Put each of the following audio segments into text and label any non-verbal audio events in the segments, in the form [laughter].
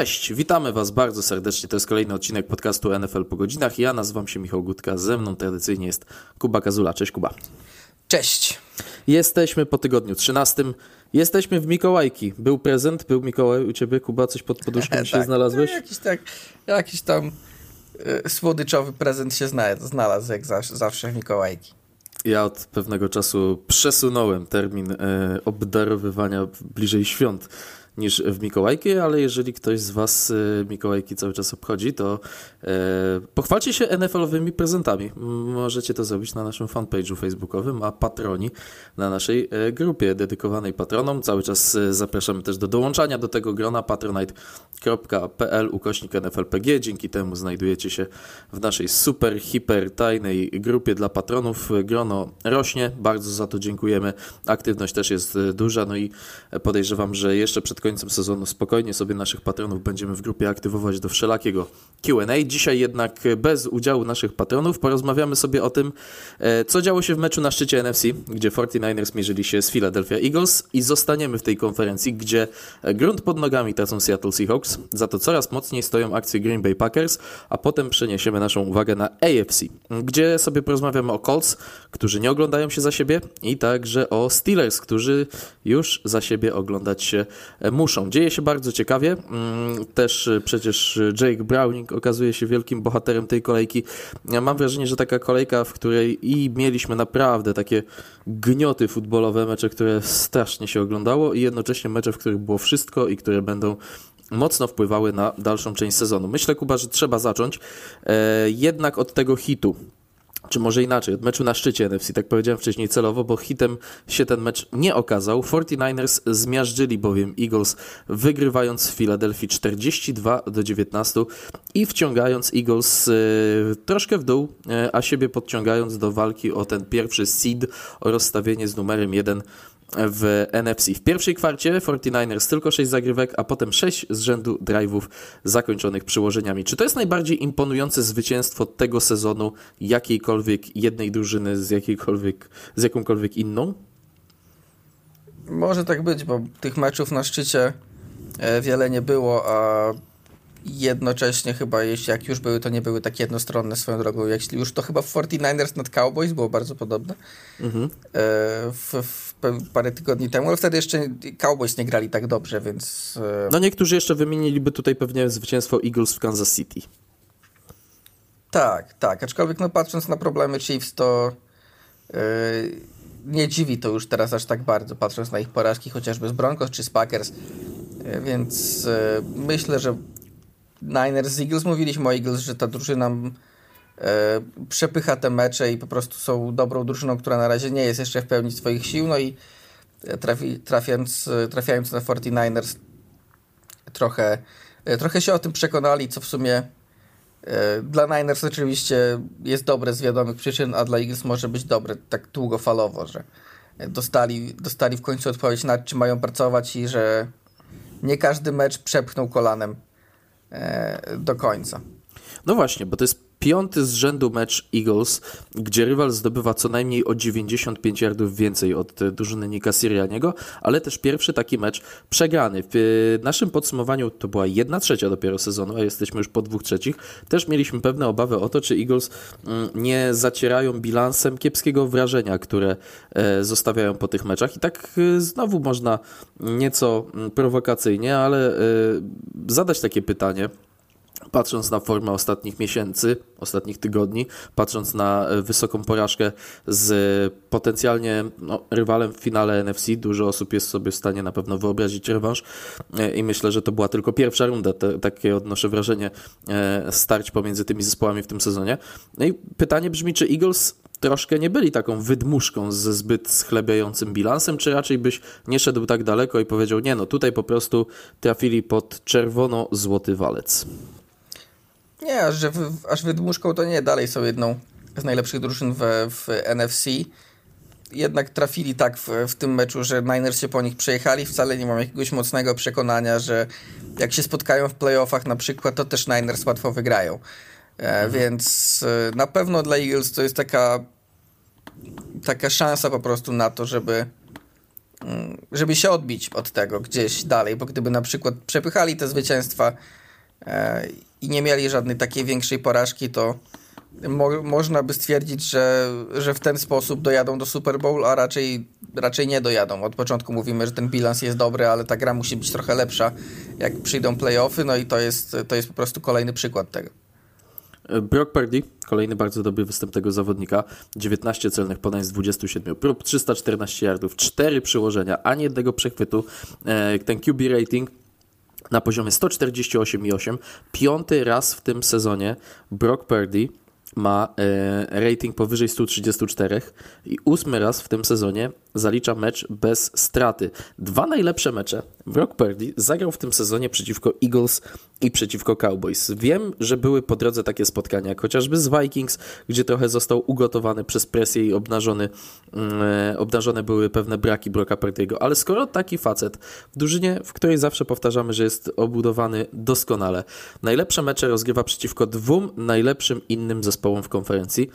Cześć, witamy Was bardzo serdecznie. To jest kolejny odcinek podcastu NFL po godzinach. Ja nazywam się Michał Gutka, ze mną tradycyjnie jest Kuba Kazula. Cześć Kuba. Cześć. Jesteśmy po tygodniu 13. Jesteśmy w Mikołajki. Był prezent, był Mikołaj u Ciebie, Kuba, coś pod poduszką [laughs] się tak, znalazłeś? No, jakiś, tak, jakiś tam y, słodyczowy prezent się znalazł, jak zawsze, zawsze w Mikołajki. Ja od pewnego czasu przesunąłem termin e, obdarowywania bliżej świąt niż w Mikołajki, ale jeżeli ktoś z Was e, Mikołajki cały czas obchodzi, to e, pochwalcie się NFL-owymi prezentami. Możecie to zrobić na naszym fanpage'u facebookowym, a patroni na naszej e, grupie dedykowanej patronom. Cały czas zapraszamy też do dołączania do tego grona patronite.pl ukośnik NFLPG. Dzięki temu znajdujecie się w naszej super, hiper tajnej grupie dla patronów. Grono rośnie, bardzo za to dziękujemy. Aktywność też jest duża, no i podejrzewam, że jeszcze przed końcem sezonu spokojnie sobie naszych patronów będziemy w grupie aktywować do wszelakiego QA. Dzisiaj jednak bez udziału naszych patronów porozmawiamy sobie o tym, e, co działo się w meczu na szczycie NFC, gdzie 49ers mierzyli się z Philadelphia Eagles i zostaniemy w tej konferencji, gdzie grunt pod nogami tracą Seattle Seahawks, za to coraz mocniej stoją akcje Green Bay Packers, a potem przeniesiemy naszą uwagę na AFC, gdzie sobie porozmawiamy o Colts, którzy nie oglądają się za siebie i także o Steelers, którzy już za siebie oglądać się muszą. Dzieje się bardzo ciekawie. Mm, też przecież Jake Browning okazuje się wielkim bohaterem tej kolejki. Ja mam wrażenie, że taka kolejka, w której i mieliśmy naprawdę takie gnioty futbolowe, mecze, które strasznie się oglądało i jednocześnie mecze, w których było wszystko i które będą mocno wpływały na dalszą część sezonu. Myślę, Kuba, że trzeba zacząć e, jednak od tego hitu czy może inaczej, od meczu na szczycie NFC, tak powiedziałem wcześniej celowo, bo hitem się ten mecz nie okazał. 49ers zmiażdżyli bowiem Eagles, wygrywając w Filadelfii 42 do 19 i wciągając Eagles y, troszkę w dół, y, a siebie podciągając do walki o ten pierwszy seed, o rozstawienie z numerem 1 w NFC. W pierwszej kwarcie 49ers tylko 6 zagrywek, a potem 6 z rzędu drive'ów zakończonych przyłożeniami. Czy to jest najbardziej imponujące zwycięstwo tego sezonu jakiejkolwiek jednej drużyny z, jakiejkolwiek, z jakąkolwiek inną? Może tak być, bo tych meczów na szczycie e, wiele nie było, a jednocześnie chyba, jeśli jak już były, to nie były tak jednostronne swoją drogą. Jeśli już to chyba w 49ers nad Cowboys było bardzo podobne mhm. E, w, w, parę tygodni temu, ale wtedy jeszcze Cowboys nie grali tak dobrze, więc... E, no niektórzy jeszcze wymieniliby tutaj pewnie zwycięstwo Eagles w Kansas City. Tak, tak, aczkolwiek no patrząc na problemy Chiefs, to yy, nie dziwi to już teraz aż tak bardzo, patrząc na ich porażki chociażby z Broncos czy z Packers, yy, więc yy, myślę, że Niners z Eagles, mówiliśmy o Eagles, że ta drużyna przepycha te mecze i po prostu są dobrą drużyną, która na razie nie jest jeszcze w pełni swoich sił, no i trafi, trafiając, trafiając na 49ers trochę, e, trochę się o tym przekonali, co w sumie e, dla Niners oczywiście jest dobre z wiadomych przyczyn, a dla Eagles może być dobre tak długofalowo, że dostali, dostali w końcu odpowiedź nad czym mają pracować i że nie każdy mecz przepchnął kolanem E, do końca. No właśnie, bo to jest piąty z rzędu mecz Eagles, gdzie rywal zdobywa co najmniej o 95 yardów więcej od drużyny Nika Sirianiego, ale też pierwszy taki mecz przegrany. W naszym podsumowaniu to była jedna trzecia dopiero sezonu, a jesteśmy już po dwóch trzecich. Też mieliśmy pewne obawy o to, czy Eagles mm, nie zacierają bilansem kiepskiego wrażenia, które e, zostawiają po tych meczach. I tak e, znowu można nieco mm, prowokacyjnie, ale e, zadać takie pytanie patrząc na formę ostatnich miesięcy, ostatnich tygodni, patrząc na e, wysoką porażkę z potencjalnie no, rywalem w finale NFC, dużo osób jest sobie w stanie na pewno wyobrazić rewanż e, i myślę, że to była tylko pierwsza runda, te, takie odnoszę wrażenie e, starć pomiędzy tymi zespołami w tym sezonie. No i pytanie brzmi, czy Eagles troszkę nie byli taką wydmuszką ze zbyt schlebiającym bilansem, czy raczej byś nie szedł tak daleko i powiedział, nie no, tutaj po prostu trafili pod czerwono-złoty walec. Nie, aż, że w, aż wydmuszką to nie, dalej są jedną z najlepszych drużyn w, w NFC. Jednak trafili tak w, w tym meczu, że Niners się po nich przejechali. Wcale nie mam jakiegoś mocnego przekonania, że jak się spotkają w playoffach na przykład, to też Niners łatwo wygrają. E, mhm. Więc e, na pewno dla Eagles to jest taka taka szansa po prostu na to, żeby mm, żeby się odbić od tego gdzieś dalej, bo gdyby na przykład przepychali te zwycięstwa e, i nie mieli żadnej takiej większej porażki, to mo można by stwierdzić, że, że w ten sposób dojadą do Super Bowl, a raczej, raczej nie dojadą. Od początku mówimy, że ten bilans jest dobry, ale ta gra musi być trochę lepsza, jak przyjdą playoffy, no i to jest, to jest po prostu kolejny przykład tego. Brock Purdy, kolejny bardzo dobry występ tego zawodnika. 19 celnych podań z 27 prób, 314 yardów, 4 przyłożenia, ani jednego przechwytu. E, ten QB rating na poziomie 148,8. Piąty raz w tym sezonie Brock Purdy ma e, rating powyżej 134 i ósmy raz w tym sezonie zalicza mecz bez straty. Dwa najlepsze mecze Brock Purdy zagrał w tym sezonie przeciwko Eagles i przeciwko Cowboys. Wiem, że były po drodze takie spotkania, chociażby z Vikings, gdzie trochę został ugotowany przez presję i obnażony, mm, obnażone były pewne braki Brocka Purdy'ego, ale skoro taki facet w drużynie, w której zawsze powtarzamy, że jest obudowany doskonale, najlepsze mecze rozgrywa przeciwko dwóm najlepszym innym zespołom w konferencji,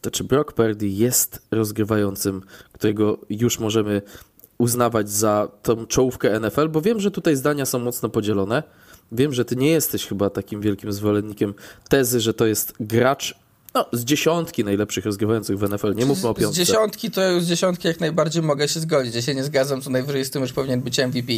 to czy Brock Purdy jest rozgrywającym, którego już możemy uznawać za tą czołówkę NFL, bo wiem, że tutaj zdania są mocno podzielone. Wiem, że ty nie jesteś chyba takim wielkim zwolennikiem tezy, że to jest gracz no, z dziesiątki najlepszych rozgrywających w NFL. Nie mówmy o piątce. Z dziesiątki to z dziesiątki jak najbardziej mogę się zgodzić. Ja się nie zgadzam, co najwyżej z tym już powinien być MVP.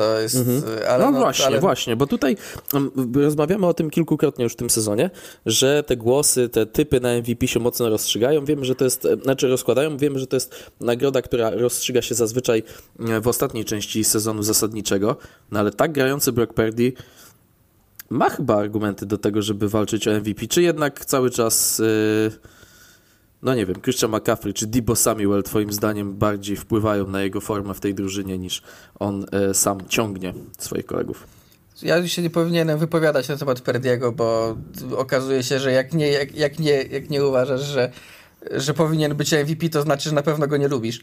To jest. Mhm. Ale no, no właśnie, ale... właśnie, bo tutaj um, rozmawiamy o tym kilkukrotnie już w tym sezonie, że te głosy, te typy na MVP się mocno rozstrzygają. Wiemy, że to jest, e, znaczy rozkładają, wiemy, że to jest nagroda, która rozstrzyga się zazwyczaj e, w ostatniej części sezonu zasadniczego, no ale tak grający Brock Purdy ma chyba argumenty do tego, żeby walczyć o MVP, czy jednak cały czas. Yy no nie wiem, Christian McCaffrey czy Debo Samuel twoim zdaniem bardziej wpływają na jego formę w tej drużynie niż on e, sam ciągnie swoich kolegów? Ja się nie powinienem wypowiadać na temat Perdiego, bo okazuje się, że jak nie, jak, jak nie, jak nie uważasz, że, że powinien być MVP, to znaczy, że na pewno go nie lubisz.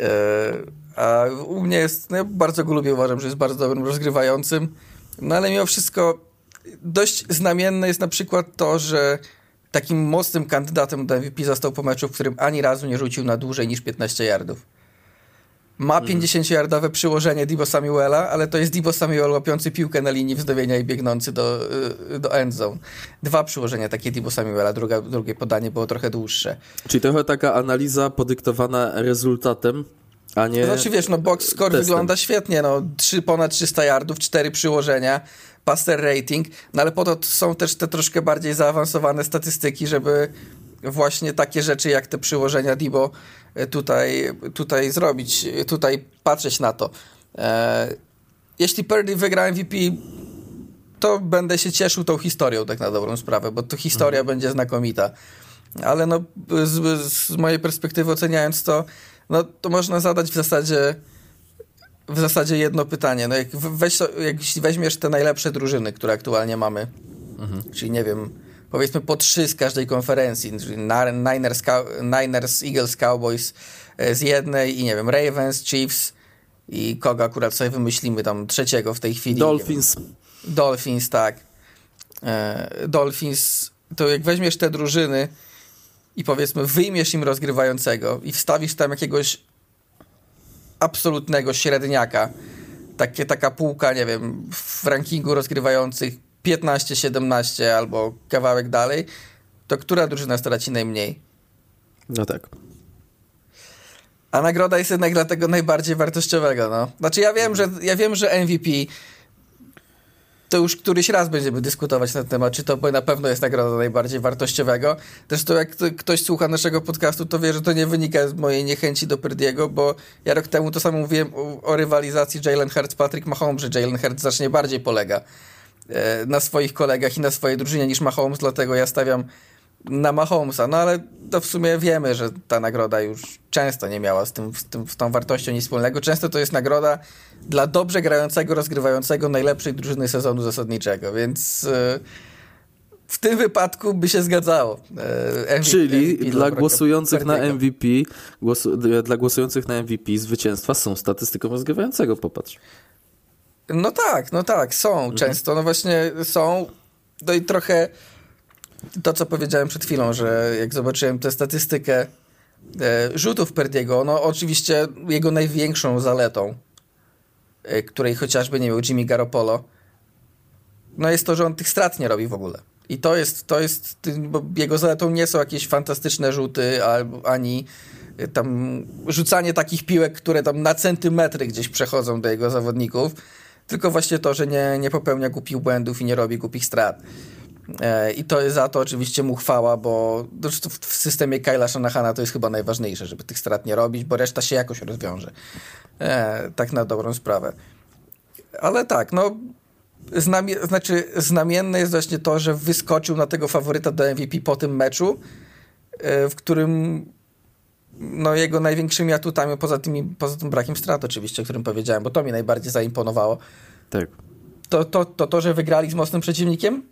E, a u mnie jest, no ja bardzo go lubię, uważam, że jest bardzo dobrym rozgrywającym, no ale mimo wszystko dość znamienne jest na przykład to, że takim mocnym kandydatem do MVP został po meczu, w którym ani razu nie rzucił na dłużej niż 15 yardów. Ma 50-yardowe mhm. przyłożenie Dibo Samuela, ale to jest Dibo Samuel łapiący piłkę na linii wznowienia i biegnący do, y, do endzone. Dwa przyłożenia takie Dibo Samuela, druga, drugie podanie było trochę dłuższe. Czyli trochę taka analiza podyktowana rezultatem, a nie. Znaczy wiesz, no box score testem. wygląda świetnie, no 3, ponad 300 yardów, 4 przyłożenia, passer rating, no ale po to są też te troszkę bardziej zaawansowane statystyki, żeby właśnie takie rzeczy jak te przyłożenia Dibo e, tutaj, tutaj zrobić, tutaj patrzeć na to. E, jeśli Purdy wygra MVP, to będę się cieszył tą historią tak na dobrą sprawę, bo to historia mhm. będzie znakomita. Ale no z, z mojej perspektywy oceniając to, no to można zadać w zasadzie w zasadzie jedno pytanie. No jak, weź, jak weźmiesz te najlepsze drużyny, które aktualnie mamy, mhm. czyli nie wiem, powiedzmy po trzy z każdej konferencji, czyli Niners, Niners, Eagles, Cowboys e, z jednej i nie wiem, Ravens, Chiefs i kogo akurat sobie wymyślimy tam trzeciego w tej chwili. Dolphins. Dolphins, tak. E, Dolphins, to jak weźmiesz te drużyny i powiedzmy wyjmiesz im rozgrywającego i wstawisz tam jakiegoś absolutnego średniaka. Takie, taka półka, nie wiem, w rankingu rozgrywających 15-17 albo kawałek dalej, to która drużyna straci najmniej? No tak. A nagroda jest jednak dla tego najbardziej wartościowego, no. Znaczy ja wiem, że ja wiem, że MVP to już któryś raz będziemy dyskutować na temat, czy to na pewno jest nagroda najbardziej wartościowego. Zresztą jak ktoś słucha naszego podcastu, to wie, że to nie wynika z mojej niechęci do Perdiego, bo ja rok temu to samo mówiłem o, o rywalizacji Jalen Hurts-Patrick Mahomes, że Jalen Hurts znacznie bardziej polega e, na swoich kolegach i na swojej drużynie niż Mahomes, dlatego ja stawiam na Mahomesa, no ale to w sumie wiemy, że ta nagroda już często nie miała z, tym, z, tym, z tą wartością nic wspólnego. Często to jest nagroda dla dobrze grającego, rozgrywającego najlepszej drużyny sezonu zasadniczego, więc e, w tym wypadku by się zgadzało. E, MVP, Czyli MVP dla, głosujących na MVP, głosu, dla głosujących na MVP zwycięstwa są statystyką rozgrywającego, popatrz. No tak, no tak, są mhm. często, no właśnie są, no i trochę to, co powiedziałem przed chwilą, że jak zobaczyłem tę statystykę, e, rzutów Perdiego, no oczywiście jego największą zaletą, e, której chociażby nie miał Jimmy Garoppolo, no jest to, że on tych strat nie robi w ogóle. I to jest, to jest bo jego zaletą nie są jakieś fantastyczne rzuty, ani tam rzucanie takich piłek, które tam na centymetry gdzieś przechodzą do jego zawodników, tylko właśnie to, że nie, nie popełnia głupich błędów i nie robi głupich strat. E, I to jest za to oczywiście mu chwała, bo w systemie Kyla Shanahana to jest chyba najważniejsze, żeby tych strat nie robić, bo reszta się jakoś rozwiąże. E, tak na dobrą sprawę. Ale tak, no znamie, znaczy znamienne jest właśnie to, że wyskoczył na tego faworyta do MVP po tym meczu, e, w którym no jego największymi atutami, poza, tymi, poza tym brakiem strat oczywiście, o którym powiedziałem, bo to mi najbardziej zaimponowało. Tak. To, to, to, to, że wygrali z mocnym przeciwnikiem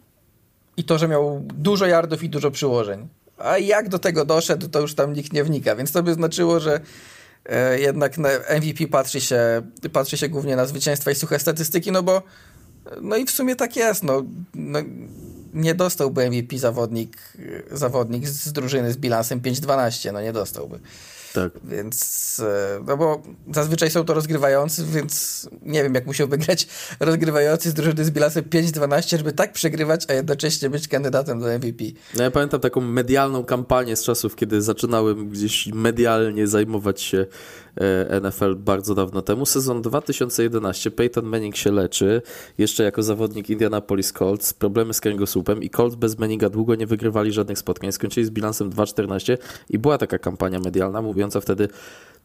i to, że miał dużo yardów i dużo przyłożeń. A jak do tego doszedł, to już tam nikt nie wnika, więc to by znaczyło, że e, jednak na MVP patrzy się, patrzy się głównie na zwycięstwa i suche statystyki, no bo no i w sumie tak jest, no, no nie dostałby MVP zawodnik, zawodnik z drużyny z bilansem 5-12, no nie dostałby. Tak. Więc, e, no bo zazwyczaj są to rozgrywający, więc nie wiem, jak musiałby grać rozgrywający z drużyny z bilansem 5-12, żeby tak przegrywać, a jednocześnie być kandydatem do MVP. No ja pamiętam taką medialną kampanię z czasów, kiedy zaczynałem gdzieś medialnie zajmować się NFL bardzo dawno temu. Sezon 2011, Peyton Manning się leczy, jeszcze jako zawodnik Indianapolis Colts, problemy z kręgosłupem i Colts bez Manninga długo nie wygrywali żadnych spotkań, skończyli z bilansem 2-14 i była taka kampania medialna mówiąca wtedy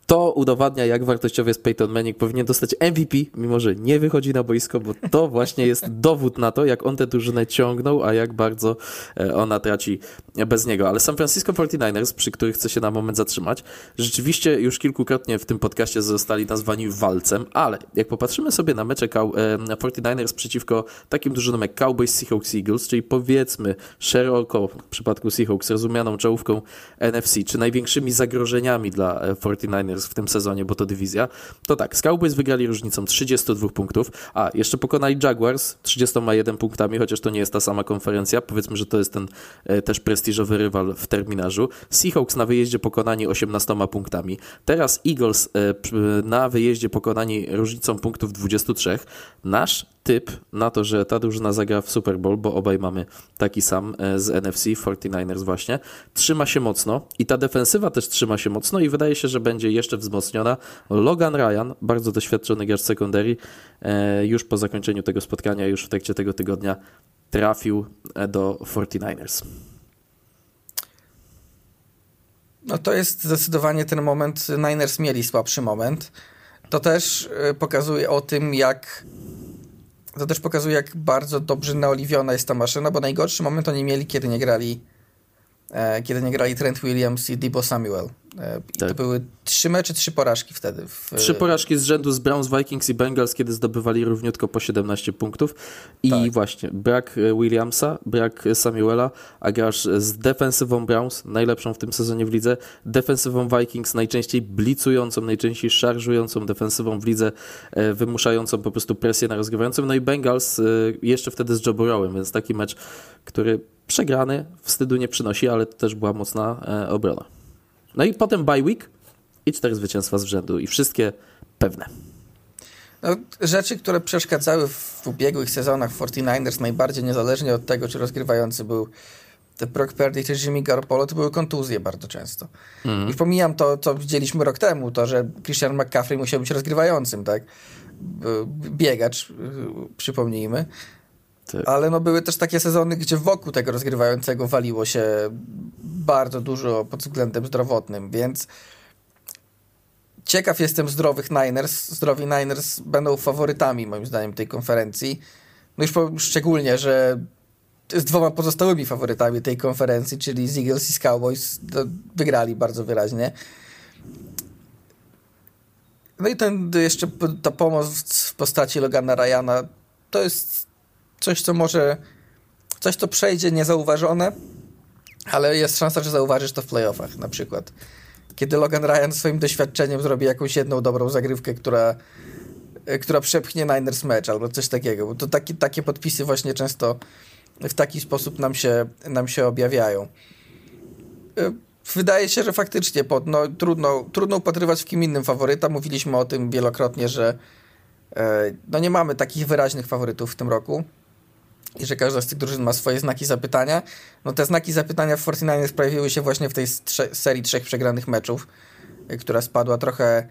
to udowadnia, jak wartościowy jest Peyton Manning. Powinien dostać MVP, mimo że nie wychodzi na boisko, bo to właśnie jest dowód na to, jak on tę drużynę ciągnął, a jak bardzo e, ona traci bez niego. Ale San Francisco 49ers, przy których chcę się na moment zatrzymać, rzeczywiście już kilkukrotnie w tym podcaście zostali nazwani walcem, ale jak popatrzymy sobie na mecze 49ers przeciwko takim drużynom jak Cowboys, Seahawks, Eagles, czyli powiedzmy szeroko w przypadku Seahawks rozumianą czołówką NFC, czy największymi zagrożeniami dla 49ers w tym sezonie, bo to dywizja, to tak, z Cowboys wygrali różnicą 32 punktów, a jeszcze pokonali Jaguars 31 punktami, chociaż to nie jest ta sama konferencja, powiedzmy, że to jest ten e, też prestiżowy rywal w terminarzu. Seahawks na wyjeździe pokonani 18 punktami. Teraz Eagles e, na wyjeździe pokonani różnicą punktów 23. Nasz typ na to, że ta drużyna zagra w Super Bowl, bo obaj mamy taki sam e, z NFC, 49ers właśnie, trzyma się mocno i ta defensywa też trzyma się mocno i wydaje się, że będzie jeszcze wzmocniona. Logan Ryan, bardzo doświadczony gracz secondary, e, już po zakończeniu tego spotkania, już w trakcie tego tygodnia trafił e, do 49ers. No to jest zdecydowanie ten moment, Niners mieli słabszy moment. To też pokazuje o tym, jak to też pokazuje, jak bardzo dobrze naoliwiona jest ta maszyna, bo najgorszy moment oni mieli, kiedy nie grali e, kiedy nie grali Trent Williams i Debo Samuel. E, tak. To były trzy mecze, trzy porażki wtedy. W... Trzy porażki z rzędu z Browns, Vikings i Bengals, kiedy zdobywali równiutko po 17 punktów. I tak. właśnie, brak e, Williamsa, brak Samuela, a grasz z defensywą Browns, najlepszą w tym sezonie w lidze, defensywą Vikings, najczęściej blicującą, najczęściej szarżującą defensywą w lidze, e, wymuszającą po prostu presję na rozgrywającym. No i Bengals jeszcze wtedy z Joe Burrowem, więc taki mecz, który przegrany, wstydu nie przynosi, ale to też była mocna obrona. No i potem bye week i cztery zwycięstwa z rzędu i wszystkie pewne. No, rzeczy, które przeszkadzały w ubiegłych sezonach 49ers najbardziej niezależnie od tego, czy rozgrywający był Brock Purdy czy Jimmy Garoppolo, to były kontuzje bardzo często. Mm. I pomijam to, co widzieliśmy rok temu, to, że Christian McCaffrey musiał być rozgrywającym, tak? Biegacz, przypomnijmy. Tak. Ale no były też takie sezony, gdzie wokół tego rozgrywającego waliło się bardzo dużo pod względem zdrowotnym, więc ciekaw jestem zdrowych Niners. Zdrowi Niners będą faworytami moim zdaniem tej konferencji. No już po, szczególnie, że z dwoma pozostałymi faworytami tej konferencji, czyli z Eagles i z Cowboys, wygrali bardzo wyraźnie. No i ten jeszcze ta pomoc w postaci Logana Ryana to jest coś, co może coś, co przejdzie niezauważone, ale jest szansa, że zauważysz to w playoffach na przykład. Kiedy Logan Ryan swoim doświadczeniem zrobi jakąś jedną dobrą zagrywkę, która, która przepchnie Niners mecz albo coś takiego, bo to taki, takie podpisy właśnie często w taki sposób nam się, nam się objawiają. wydaje się, że faktycznie pod, no, trudno, trudno upatrywać w kim innym faworyta. Mówiliśmy o tym wielokrotnie, że e, no nie mamy takich wyraźnych faworytów w tym roku i że każda z tych drużyn ma swoje znaki zapytania. No te znaki zapytania w 49 pojawiły się właśnie w tej strze serii trzech przegranych meczów, e, która spadła trochę,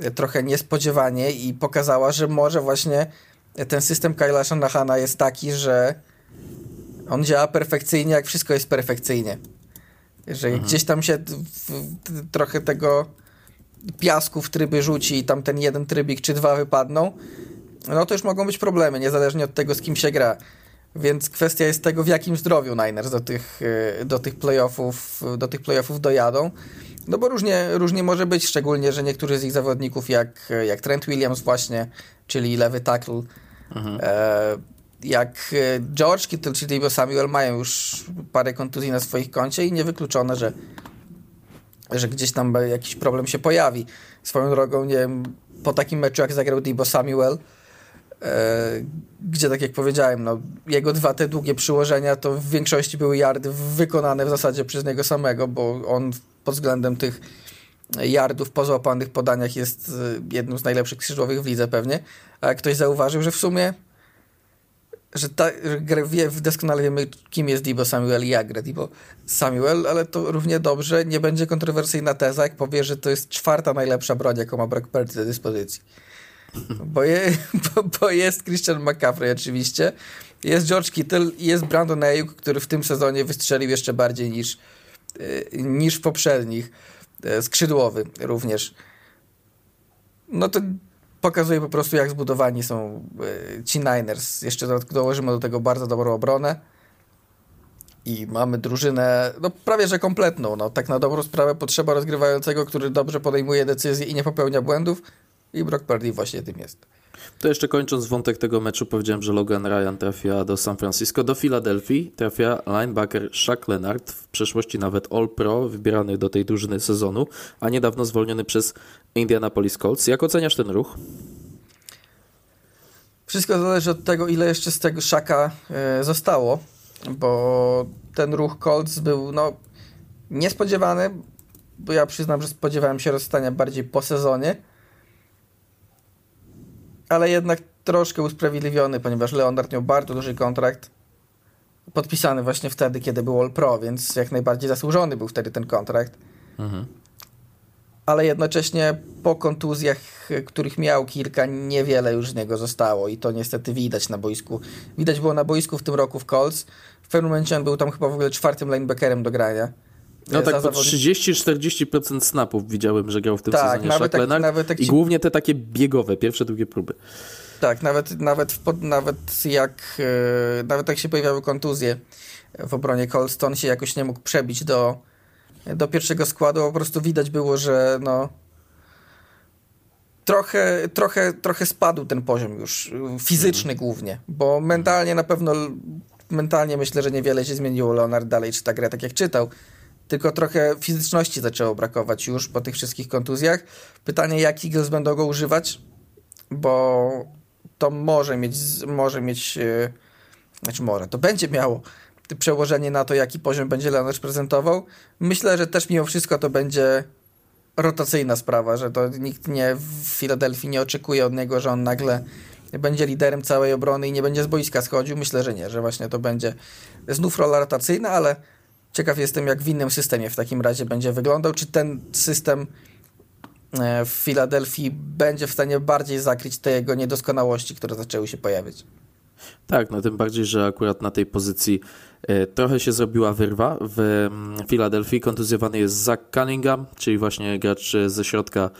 e, trochę niespodziewanie i pokazała, że może właśnie ten system Kyla Shanahana jest taki, że on działa perfekcyjnie, jak wszystko jest perfekcyjnie. Że mhm. gdzieś tam się trochę tego piasku w tryby rzuci i tam ten jeden trybik czy dwa wypadną, no to już mogą być problemy, niezależnie od tego, z kim się gra. Więc kwestia jest tego, w jakim zdrowiu Niners do tych, e, do tych playoffów, do tych playoffów dojadą. No bo różnie, różnie może być, szczególnie, że niektórzy z ich zawodników, jak, jak Trent Williams właśnie, czyli lewy tackle, mhm. e, jak e, George Kittle czy Debo Samuel mają już parę kontuzji na swoich koncie i niewykluczone, że, że gdzieś tam jakiś problem się pojawi. Swoją drogą, nie wiem, po takim meczu jak zagrał Debo Samuel, gdzie tak jak powiedziałem, no, jego dwa te długie przyłożenia to w większości były yardy wykonane w zasadzie przez niego samego, bo on pod względem tych yardów po złapanych podaniach jest e, jednym z najlepszych skrzydłowych w lidze pewnie, a ktoś zauważył, że w sumie że, ta, że wie, doskonale wiemy, kim jest Debo Samuel i jak gra Debo Samuel, ale to równie dobrze nie będzie kontrowersyjna teza, jak powie, że to jest czwarta najlepsza broń, jaką ma Brock Purdy do dyspozycji. Bo, je, bo, bo, jest Christian McCaffrey oczywiście, jest George Kittle i jest Brandon Ayuk, który w tym sezonie wystrzelił jeszcze bardziej niż, y, niż w poprzednich. Y, skrzydłowy również. No to pokazuje po prostu, jak zbudowani są e, ci Niners. Jeszcze dołożymy do tego bardzo dobrą obronę i mamy drużynę no, prawie że kompletną. No, tak na dobrą sprawę potrzeba rozgrywającego, który dobrze podejmuje decyzje i nie popełnia błędów i Brock Purdy właśnie tym jest. To jeszcze kończąc wątek tego meczu, powiedziałem, że Logan Ryan trafia do San Francisco. Do Filadelfii trafia linebacker Shaq Leonard, w przeszłości nawet All-Pro, wybierany do tej drużyny sezonu, a niedawno zwolniony przez Indianapolis Colts. Jak oceniasz ten ruch? Wszystko zależy od tego, ile jeszcze z tego Shaka e, zostało, bo ten ruch Colts był no, niespodziewany, bo ja przyznam, że spodziewałem się rozstania bardziej po sezonie ale jednak troszkę usprawiedliwiony, ponieważ Leonard miał bardzo duży kontrakt podpisany właśnie wtedy, kiedy był All Pro, więc jak najbardziej zasłużony był wtedy ten kontrakt. Mhm. Ale jednocześnie po kontuzjach, których miał kilka, niewiele już z niego zostało i to niestety widać na boisku. Widać było na boisku w tym roku w Colts. W pewnym momencie on był tam chyba w ogóle czwartym linebackerem do grania. No tak, po 30-40% snapów widziałem, że grał w tym tak, sezonie nawet tak, nawet tak ci... i głównie te takie biegowe, pierwsze, drugie próby. Tak, nawet, nawet, w, nawet, jak, e, nawet jak się pojawiały kontuzje w obronie Colston się jakoś nie mógł przebić do, do pierwszego składu, po prostu widać było, że no trochę, trochę, trochę spadł ten poziom już, fizyczny mhm. głównie, bo mentalnie na pewno mentalnie myślę, że niewiele się zmieniło. Leonard dalej czyta grę tak jak czytał, tylko trochę fizyczności zaczęło brakować już po tych wszystkich kontuzjach. Pytanie, jak Eagles będą go używać, bo to może mieć, może mieć, yy, znaczy może, to będzie miało przełożenie na to, jaki poziom będzie Leonard prezentował. Myślę, że też mimo wszystko to będzie rotacyjna sprawa, że to nikt nie w Filadelfii nie oczekuje od niego, że on nagle będzie liderem całej obrony i nie będzie z boiska schodził. Myślę, że nie, że właśnie to będzie znów rola rotacyjna, ale Ciekaw jestem, jak w innym systemie w takim razie będzie wyglądał. Czy ten system e, w Filadelfii będzie w stanie bardziej zakryć te jego niedoskonałości, które zaczęły się pojawiać? Tak, no tym bardziej, że akurat na tej pozycji e, trochę się zrobiła wyrwa. W mm, Filadelfii kontuzjowany jest Zach Cunningham, czyli właśnie gracz ze środka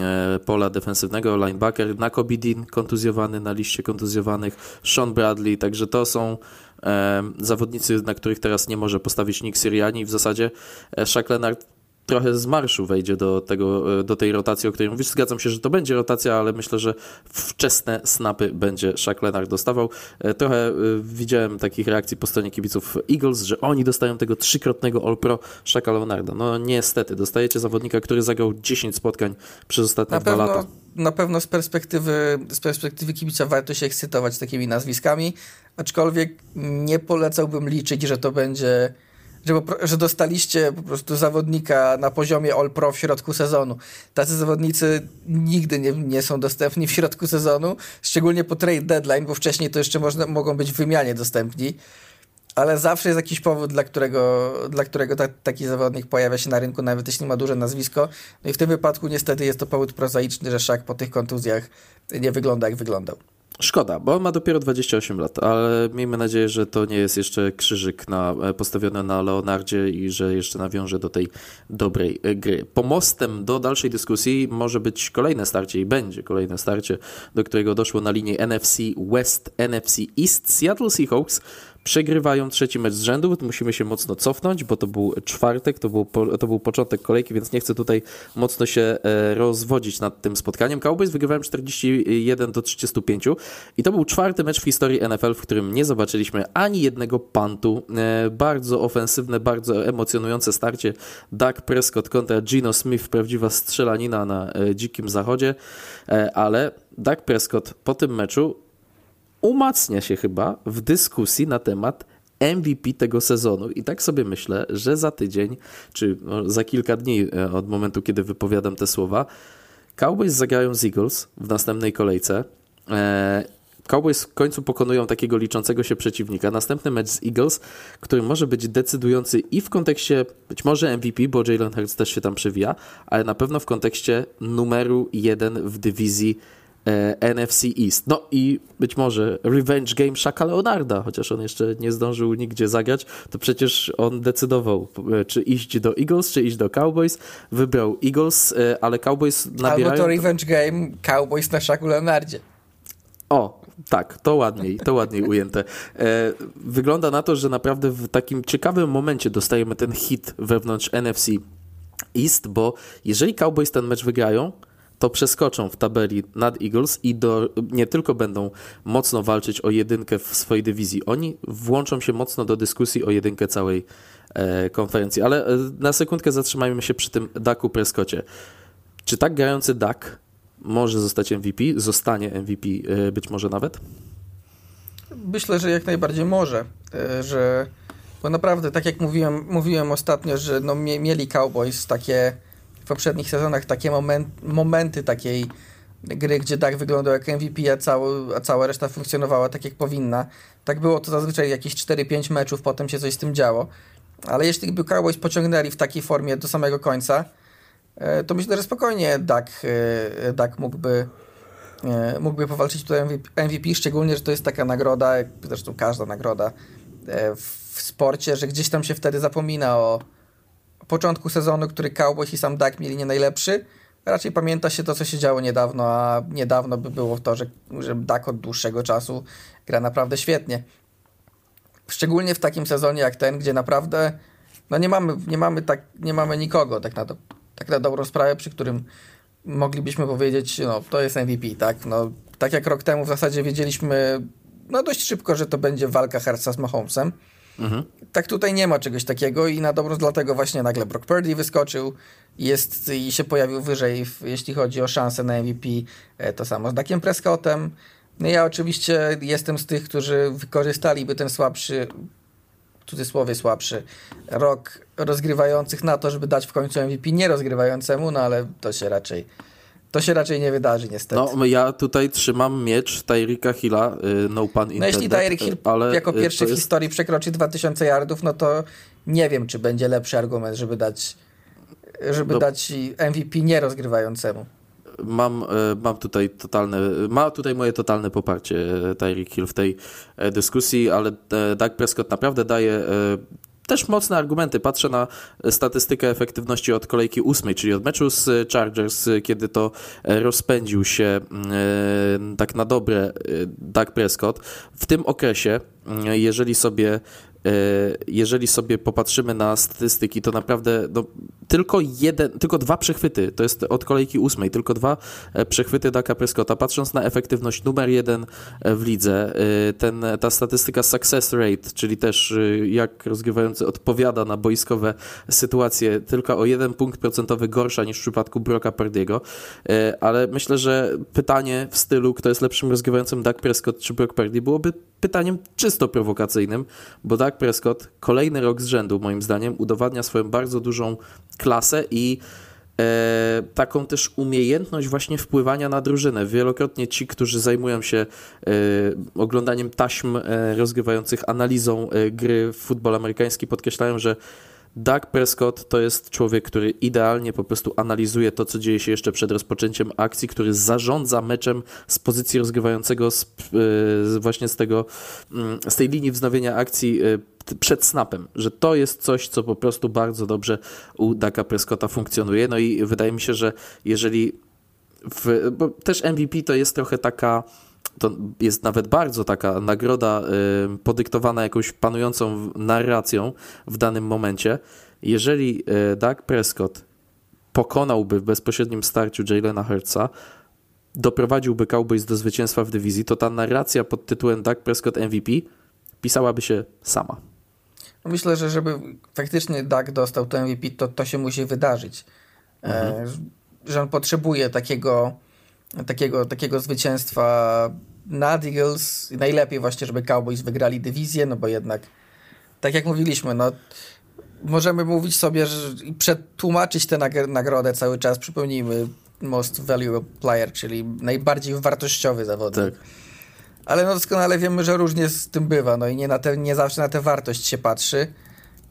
e, pola defensywnego, linebacker, Nako Bidin kontuzjowany na liście kontuzjowanych, Sean Bradley, także to są zawodnicy, na których teraz nie może postawić nikt Syriani. W zasadzie e, Shaq Leonard trochę z marszu wejdzie do, tego, e, do tej rotacji, o której mówisz. Zgadzam się, że to będzie rotacja, ale myślę, że wczesne snapy będzie Shaq Leonard dostawał. E, trochę widziałem takich reakcji po stronie kibiców Eagles, że oni dostają tego trzykrotnego All-Pro Shaqa Leonarda. No niestety, dostajecie zawodnika, który zagrał 10 spotkań przez ostatnie na dwa pewno, lata. Na pewno z perspektywy, z perspektywy kibica warto się ekscytować takimi nazwiskami, aczkolwiek nie polecałbym liczyć, że to będzie że, że dostaliście po prostu zawodnika na poziomie All-Pro w środku sezonu. Tacy zawodnicy nigdy nie, nie są dostępni w środku sezonu, szczególnie po trade deadline, bo wcześniej to jeszcze można, mogą być w wymianie dostępni ale zawsze jest jakiś powód, dla którego, dla którego ta, taki zawodnik pojawia się na rynku, nawet jeśli ma duże nazwisko. No i w tym wypadku niestety jest to powód prozaiczny, że Szak po tych kontuzjach nie wygląda jak wyglądał. Szkoda, bo on ma dopiero 28 lat, ale miejmy nadzieję, że to nie jest jeszcze krzyżyk na, e, postawiony na Leonardzie i że jeszcze nawiąże do tej dobrej e, gry. Pomostem do dalszej dyskusji może być kolejne starcie i będzie kolejne starcie, do którego doszło na linii NFC West, NFC East. Seattle Seahawks przegrywają trzeci mecz z rzędu. Musimy się mocno cofnąć, bo to był czwartek, to był, to był początek kolejki, więc nie chcę tutaj mocno się e, rozwodzić nad tym spotkaniem. Cowboys wygrywałem 41 do 35 i to był czwarty mecz w historii NFL, w którym nie zobaczyliśmy ani jednego pantu. E, bardzo ofensywne, bardzo emocjonujące starcie. Dak Prescott kontra Gino Smith, prawdziwa strzelanina na e, dzikim zachodzie, ale Dak Prescott po tym meczu umacnia się chyba w dyskusji na temat MVP tego sezonu. I tak sobie myślę, że za tydzień, czy za kilka dni e, od momentu, kiedy wypowiadam te słowa, Cowboys zagrają z Eagles w następnej kolejce. E, Cowboys w końcu pokonują takiego liczącego się przeciwnika. Następny mecz z Eagles, który może być decydujący i w kontekście być może MVP, bo Jalen Hurts też się tam przewija, ale na pewno w kontekście numeru jeden w dywizji NFC East. No i być może revenge game Shaka Leonarda, chociaż on jeszcze nie zdążył nigdzie zagrać, to przecież on decydował, e, czy iść do Eagles, czy iść do Cowboys. Wybrał Eagles, e, ale Cowboys nabierają... Albo to revenge game Cowboys na Shaku Leonardzie. O, tak, to ładniej, to ładniej ujęte. Wygląda na to, że naprawdę w takim ciekawym momencie dostajemy ten hit wewnątrz NFC East, bo jeżeli Cowboys ten mecz wygrają, to przeskoczą w tabeli nad Eagles i do, nie tylko będą mocno walczyć o jedynkę w swojej dywizji, oni włączą się mocno do dyskusji o jedynkę całej e, konferencji. Ale e, na sekundkę zatrzymajmy się przy tym Daku Prescotcie. Czy tak grający Dak może zostać MVP? Zostanie MVP e, być może nawet? Myślę, że jak najbardziej może, e, że bo naprawdę, tak jak mówiłem, mówiłem ostatnio, że no, mieli Cowboys takie poprzednich sezonach takie moment, momenty takiej gry, gdzie Dak wyglądał jak MVP, a, cały, a cała reszta funkcjonowała tak jak powinna. Tak było to zazwyczaj jakieś 4-5 meczów, potem się coś z tym działo. Ale jeśli by Cowboys pociągnęli w takiej formie do samego końca, e, to myślę, że spokojnie Dak, e, Dak mógłby, e, mógłby powalczyć tutaj MVP, szczególnie, że to jest taka nagroda, zresztą każda nagroda w sporcie, że gdzieś tam się wtedy zapomina o, początku sezonu, który Cowboys i sam Dak mieli nie najlepszy. Raczej pamięta się to, co się działo niedawno, a niedawno by było to, że, że Dak od dłuższego czasu gra naprawdę świetnie. Szczególnie w takim sezonie jak ten, gdzie naprawdę no nie mamy, nie mamy, tak, nie mamy nikogo tak na, do, tak na dobrą sprawę, przy którym moglibyśmy powiedzieć, no to jest MVP, tak? No, tak jak rok temu w zasadzie wiedzieliśmy no dość szybko, że to będzie walka Herca z Mahomesem. Mhm. Tak tutaj nie ma czegoś takiego i na dobro dlatego właśnie nagle Brock Purdy wyskoczył jest i się pojawił wyżej, jeśli chodzi o szansę na MVP. E, to samo z Dakiem Prescottem. No ja oczywiście jestem z tych, którzy wykorzystaliby ten słabszy, w cudzysłowie słabszy, rok rozgrywających na to, żeby dać w końcu MVP nie rozgrywającemu, no ale to się raczej to się raczej nie wydarzy, niestety. No, ja tutaj trzymam miecz Tyrika Hilla, y, no pan intended. No jeśli Tyreek Hill ale jako y, pierwszy w jest... historii przekroczy 2000 yardów, no to nie wiem, czy będzie lepszy argument, żeby dać, żeby no. dać MVP nierozgrywającemu. Mam, y, mam tutaj totalne, ma tutaj moje totalne poparcie Tyreek Hill w tej dyskusji, ale Doug Prescott naprawdę daje też mocne argumenty. Patrzę na statystykę efektywności od kolejki ósmej, czyli od meczu z Chargers, kiedy to rozpędził się e, tak na dobre e, Dak Prescott. W tym okresie, e, jeżeli sobie jeżeli sobie popatrzymy na statystyki, to naprawdę no, tylko jeden, tylko dwa przechwyty, to jest od kolejki ósmej, tylko dwa e, przechwyty Daka Prescotta. Patrząc na efektywność numer jeden e, w lidze, e, ten, ta statystyka success rate, czyli też jak rozgrywający odpowiada na boiskowe sytuacje, tylko o jeden punkt procentowy gorsza niż w przypadku Broka Pardiego, ale myślę, że pytanie w stylu, kto jest lepszym rozgrywającym, Dak Prescott czy Brock Purdy, byłoby pytaniem czysto prowokacyjnym, bo Prescott kolejny rok z rzędu, moim zdaniem, udowadnia swoją bardzo dużą klasę i e, taką też umiejętność właśnie wpływania na drużynę. Wielokrotnie ci, którzy zajmują się e, oglądaniem taśm e, rozgrywających analizą e, gry w futbol amerykański, podkreślają, że Doug Prescott to jest człowiek, który idealnie po prostu analizuje to, co dzieje się jeszcze przed rozpoczęciem akcji, który zarządza meczem z pozycji rozgrywającego z, e, właśnie z tego, mm, z tej linii wznowienia akcji e, przed snapem, że to jest coś, co po prostu bardzo dobrze u Daka Prescotta funkcjonuje. No i wydaje mi się, że jeżeli w, bo też MVP to jest trochę taka to jest nawet bardzo taka nagroda y, podyktowana jakąś panującą narracją w danym momencie. Jeżeli y, Dak Prescott pokonałby w bezpośrednim starciu Jalena Hurtsa, doprowadziłby Cowboys do zwycięstwa w dywizji, to ta narracja pod tytułem Dak Prescott MVP pisałaby się sama. Myślę, że żeby faktycznie Dak dostał to MVP, to to się musi wydarzyć. Mhm. E, że on potrzebuje takiego, takiego, takiego zwycięstwa nad Eagles. Najlepiej właśnie, żeby Cowboys wygrali dywizję, no bo jednak, tak jak mówiliśmy, no możemy mówić sobie że, i przetłumaczyć tę nagrodę cały czas. Przypomnijmy, most valuable player, czyli najbardziej wartościowy zawodnik. Tak ale no doskonale wiemy, że różnie z tym bywa, no i nie, na te, nie zawsze na tę wartość się patrzy.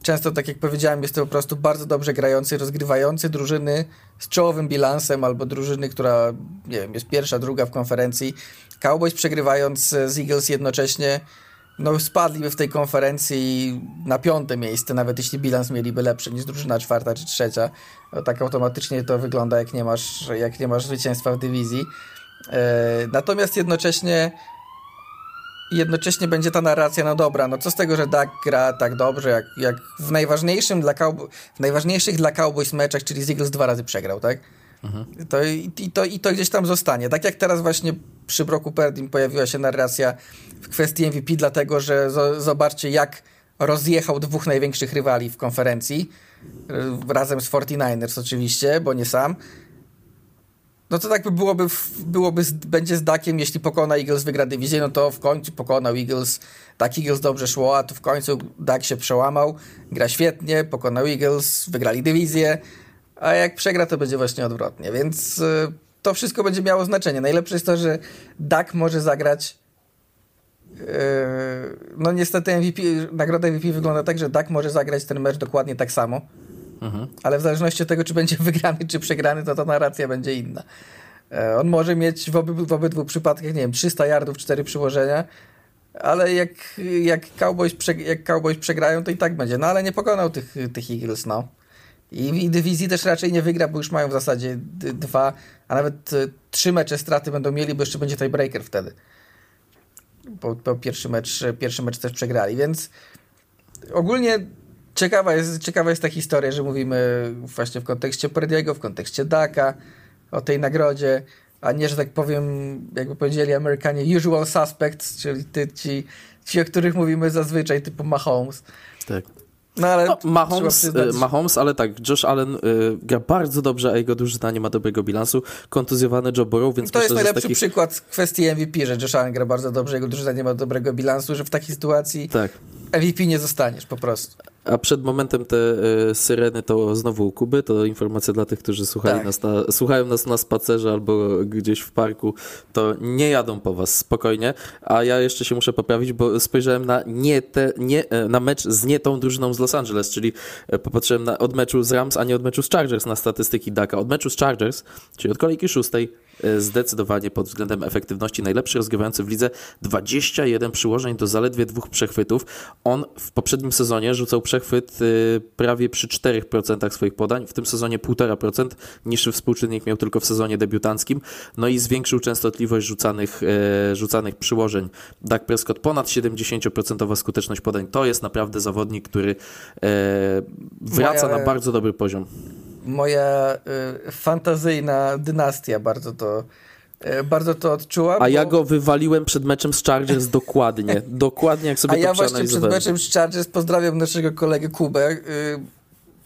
Często, tak jak powiedziałem, jest to po prostu bardzo dobrze grający, rozgrywający drużyny z czołowym bilansem albo drużyny, która, nie wiem, jest pierwsza, druga w konferencji. Cowboys przegrywając z Eagles jednocześnie, no spadliby w tej konferencji na piąte miejsce, nawet jeśli bilans mieliby lepszy niż drużyna czwarta czy trzecia. No, tak automatycznie to wygląda, jak nie masz, jak nie masz zwycięstwa w dywizji. E, natomiast jednocześnie jednocześnie będzie ta narracja, no dobra, no co z tego, że Dak gra tak dobrze, jak, jak w najważniejszym dla Cowboy, w najważniejszych dla Cowboys meczach, czyli z Eagles dwa razy przegrał, tak? Mhm. To, i, i, to, I to gdzieś tam zostanie. Tak jak teraz właśnie przy Broku Perdim pojawiła się narracja w kwestii MVP, dlatego że z, zobaczcie, jak rozjechał dwóch największych rywali w konferencji, razem z 49ers oczywiście, bo nie sam. No to tak by byłoby, byłoby będzie z Dakiem, jeśli pokona Eagles, wygra dywizję, no to w końcu pokonał Eagles, tak Eagles dobrze szło, a tu w końcu Dak się przełamał, gra świetnie, pokonał Eagles, wygrali dywizję, a jak przegra, to będzie właśnie odwrotnie, więc y, to wszystko będzie miało znaczenie. Najlepsze jest to, że Dak może zagrać y, no niestety MVP, nagroda MVP wygląda tak, że Dak może zagrać ten mecz dokładnie tak samo, Mhm. Ale w zależności od tego, czy będzie [laughs] wygrany, czy przegrany, to ta narracja będzie inna. E, on może mieć w, oby, w obydwu przypadkach, nie wiem, 300 yardów, 4 przyłożenia, ale jak, jak, Cowboys jak Cowboys przegrają, to i tak będzie. No ale nie pokonał tych, tych Eagles, no. I, I dywizji też raczej nie wygra, bo już mają w zasadzie dwa, a nawet e, trzy mecze straty będą mieli, bo jeszcze będzie tiebreaker wtedy. Bo, bo pierwszy, mecz, pierwszy mecz też przegrali, więc ogólnie ciekawa jest, ciekawa jest ta historia, że mówimy właśnie w kontekście Perdiego, w kontekście Daka, o tej nagrodzie, a nie, że tak powiem, jakby powiedzieli Amerykanie, usual suspects, czyli ty, ci, ci, o których mówimy zazwyczaj, typu Mahomes. Tak. No, ale no, Mahomes, y, Mahomes, ale tak, Josh Allen y, gra bardzo dobrze, a jego drużyna nie ma dobrego bilansu. Kontuzjowany Joe Burrow, więc To myślę, jest najlepszy taki... przykład kwestii MVP, że Josh Allen gra bardzo dobrze, jego drużyna nie ma dobrego bilansu, że w takiej sytuacji tak. MVP nie zostaniesz po prostu. A przed momentem te y, syreny to znowu u Kuby, to informacja dla tych, którzy słuchali tak. nas na, słuchają nas na spacerze albo gdzieś w parku, to nie jadą po was, spokojnie. A ja jeszcze się muszę poprawić, bo spojrzałem na nie te, nie, e, na mecz z nie tą drużyną z Los Angeles, czyli e, popatrzyłem na, od meczu z Rams, a nie od meczu z Chargers na statystyki Daka. Od meczu z Chargers, czyli od kolejki szóstej, zdecydowanie pod względem efektywności najlepszy rozgrywający w lidze. 21 przyłożeń do zaledwie dwóch przechwytów. On w poprzednim sezonie rzucał przechwyt e, prawie przy 4% swoich podań, w tym sezonie 1,5%, niższy współczynnik miał tylko w sezonie debiutanckim, no i zwiększył częstotliwość rzucanych, e, rzucanych przyłożeń. Dak Prescott ponad 70% skuteczność podań, to jest naprawdę zawodnik, który wraca Moja... na bardzo dobry poziom moja y, fantazyjna dynastia bardzo to, y, bardzo to odczuła. A bo... ja go wywaliłem przed meczem z Chargers dokładnie. [laughs] dokładnie jak sobie A to ja właśnie przed meczem z Chargers pozdrawiam naszego kolegę Kubę. Y,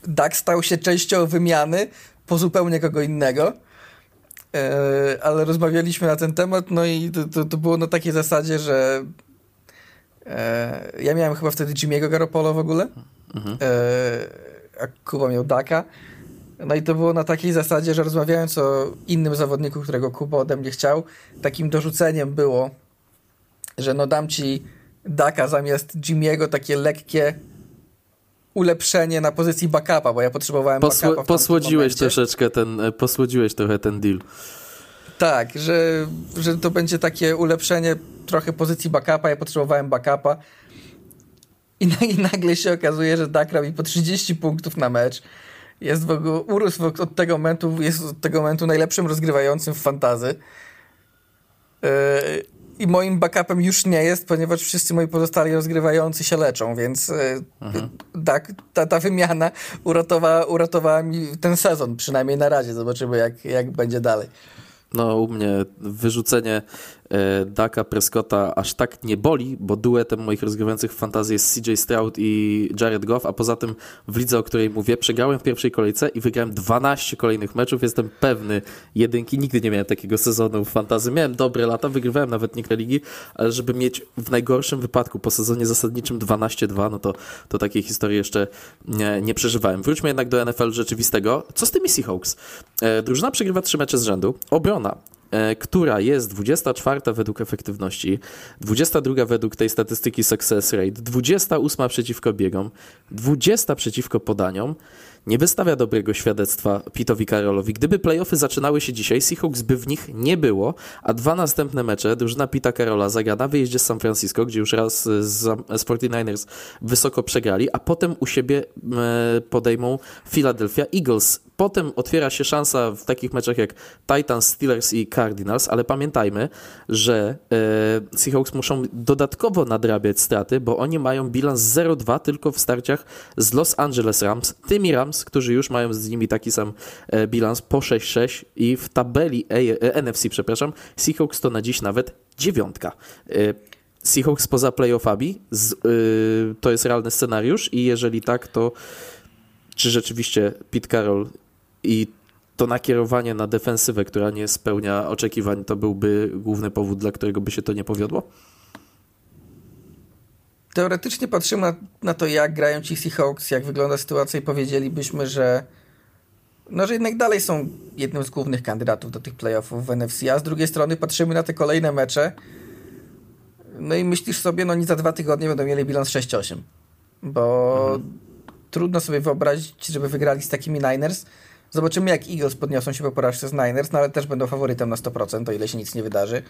Dak stał się częścią wymiany po zupełnie kogo innego. Ale rozmawialiśmy na ten temat, no i to, to, to było na takiej zasadzie, że ja miałem chyba wtedy Jimmy'ego Garoppolo w ogóle. Mhm. a Kuba miał Daka. No i to było na takiej zasadzie, że rozmawiając o innym zawodniku, którego Kuba ode mnie chciał, takim dorzuceniem było, że no dam ci Daka zamiast Jimmy'ego takie lekkie ulepszenie na pozycji backupa, bo ja potrzebowałem Posło, backupa Posłodziłeś troszeczkę ten, e, posłodziłeś trochę ten deal. Tak, że, że to będzie takie ulepszenie trochę pozycji backupa, ja potrzebowałem backupa. I, i nagle się okazuje, że Dak robi po 30 punktów na mecz, jest w ogóle, urósł od tego momentu, jest od tego momentu najlepszym rozgrywającym w fantazy. Yy, I moim backupem już nie jest, ponieważ wszyscy moi pozostali rozgrywający się leczą, więc yy, tak, ta, ta wymiana uratowała, uratowała mi ten sezon, przynajmniej na razie. Zobaczymy, jak, jak będzie dalej. No, u mnie wyrzucenie Daka Prescotta aż tak nie boli, bo duetem moich rozgrywających fantazji jest CJ Stroud i Jared Goff, a poza tym w lidze, o której mówię, przegrałem w pierwszej kolejce i wygrałem 12 kolejnych meczów. Jestem pewny jedynki. Nigdy nie miałem takiego sezonu w fantazji. Miałem dobre lata, wygrywałem nawet niektóre ligi, ale żeby mieć w najgorszym wypadku po sezonie zasadniczym 12-2, no to, to takiej historii jeszcze nie, nie przeżywałem. Wróćmy jednak do NFL rzeczywistego. Co z tymi Seahawks? E, drużyna przegrywa trzy mecze z rzędu. Obrona E, która jest 24 według efektywności, 22 według tej statystyki success rate, 28 przeciwko biegom, 20 przeciwko podaniom, nie wystawia dobrego świadectwa Pitowi Karolowi. Gdyby playoffy zaczynały się dzisiaj, Seahawks by w nich nie było, a dwa następne mecze drużyna Pita Karola zagra na wyjeździe z San Francisco, gdzie już raz z, z 49ers wysoko przegrali, a potem u siebie e, podejmą Philadelphia Eagles. Potem otwiera się szansa w takich meczach jak Titans, Steelers i Cardinals, ale pamiętajmy, że e, Seahawks muszą dodatkowo nadrabiać straty, bo oni mają bilans 0-2 tylko w starciach z Los Angeles Rams, tymi Rams, którzy już mają z nimi taki sam e, bilans po 6-6 i w tabeli e, NFC, przepraszam, Seahawks to na dziś nawet dziewiątka. Seahawks poza playoffami, z, to jest realny scenariusz i jeżeli tak, to czy rzeczywiście Pete Carroll i to nakierowanie na defensywę, która nie spełnia oczekiwań, to byłby główny powód, dla którego by się to nie powiodło? teoretycznie patrzymy na, na, to, jak grają ci Seahawks, jak wygląda sytuacja i powiedzielibyśmy, że no, że jednak dalej są jednym z głównych kandydatów do tych playoffów w NFC, a z drugiej strony patrzymy na te kolejne mecze no i myślisz sobie, no nic za dwa tygodnie będą mieli bilans 6-8, bo mhm. trudno sobie wyobrazić, żeby wygrali z takimi Niners. Zobaczymy, jak Eagles podniosą się po porażce z Niners, no ale też będą faworytem na 100%, o ile się nic nie wydarzy.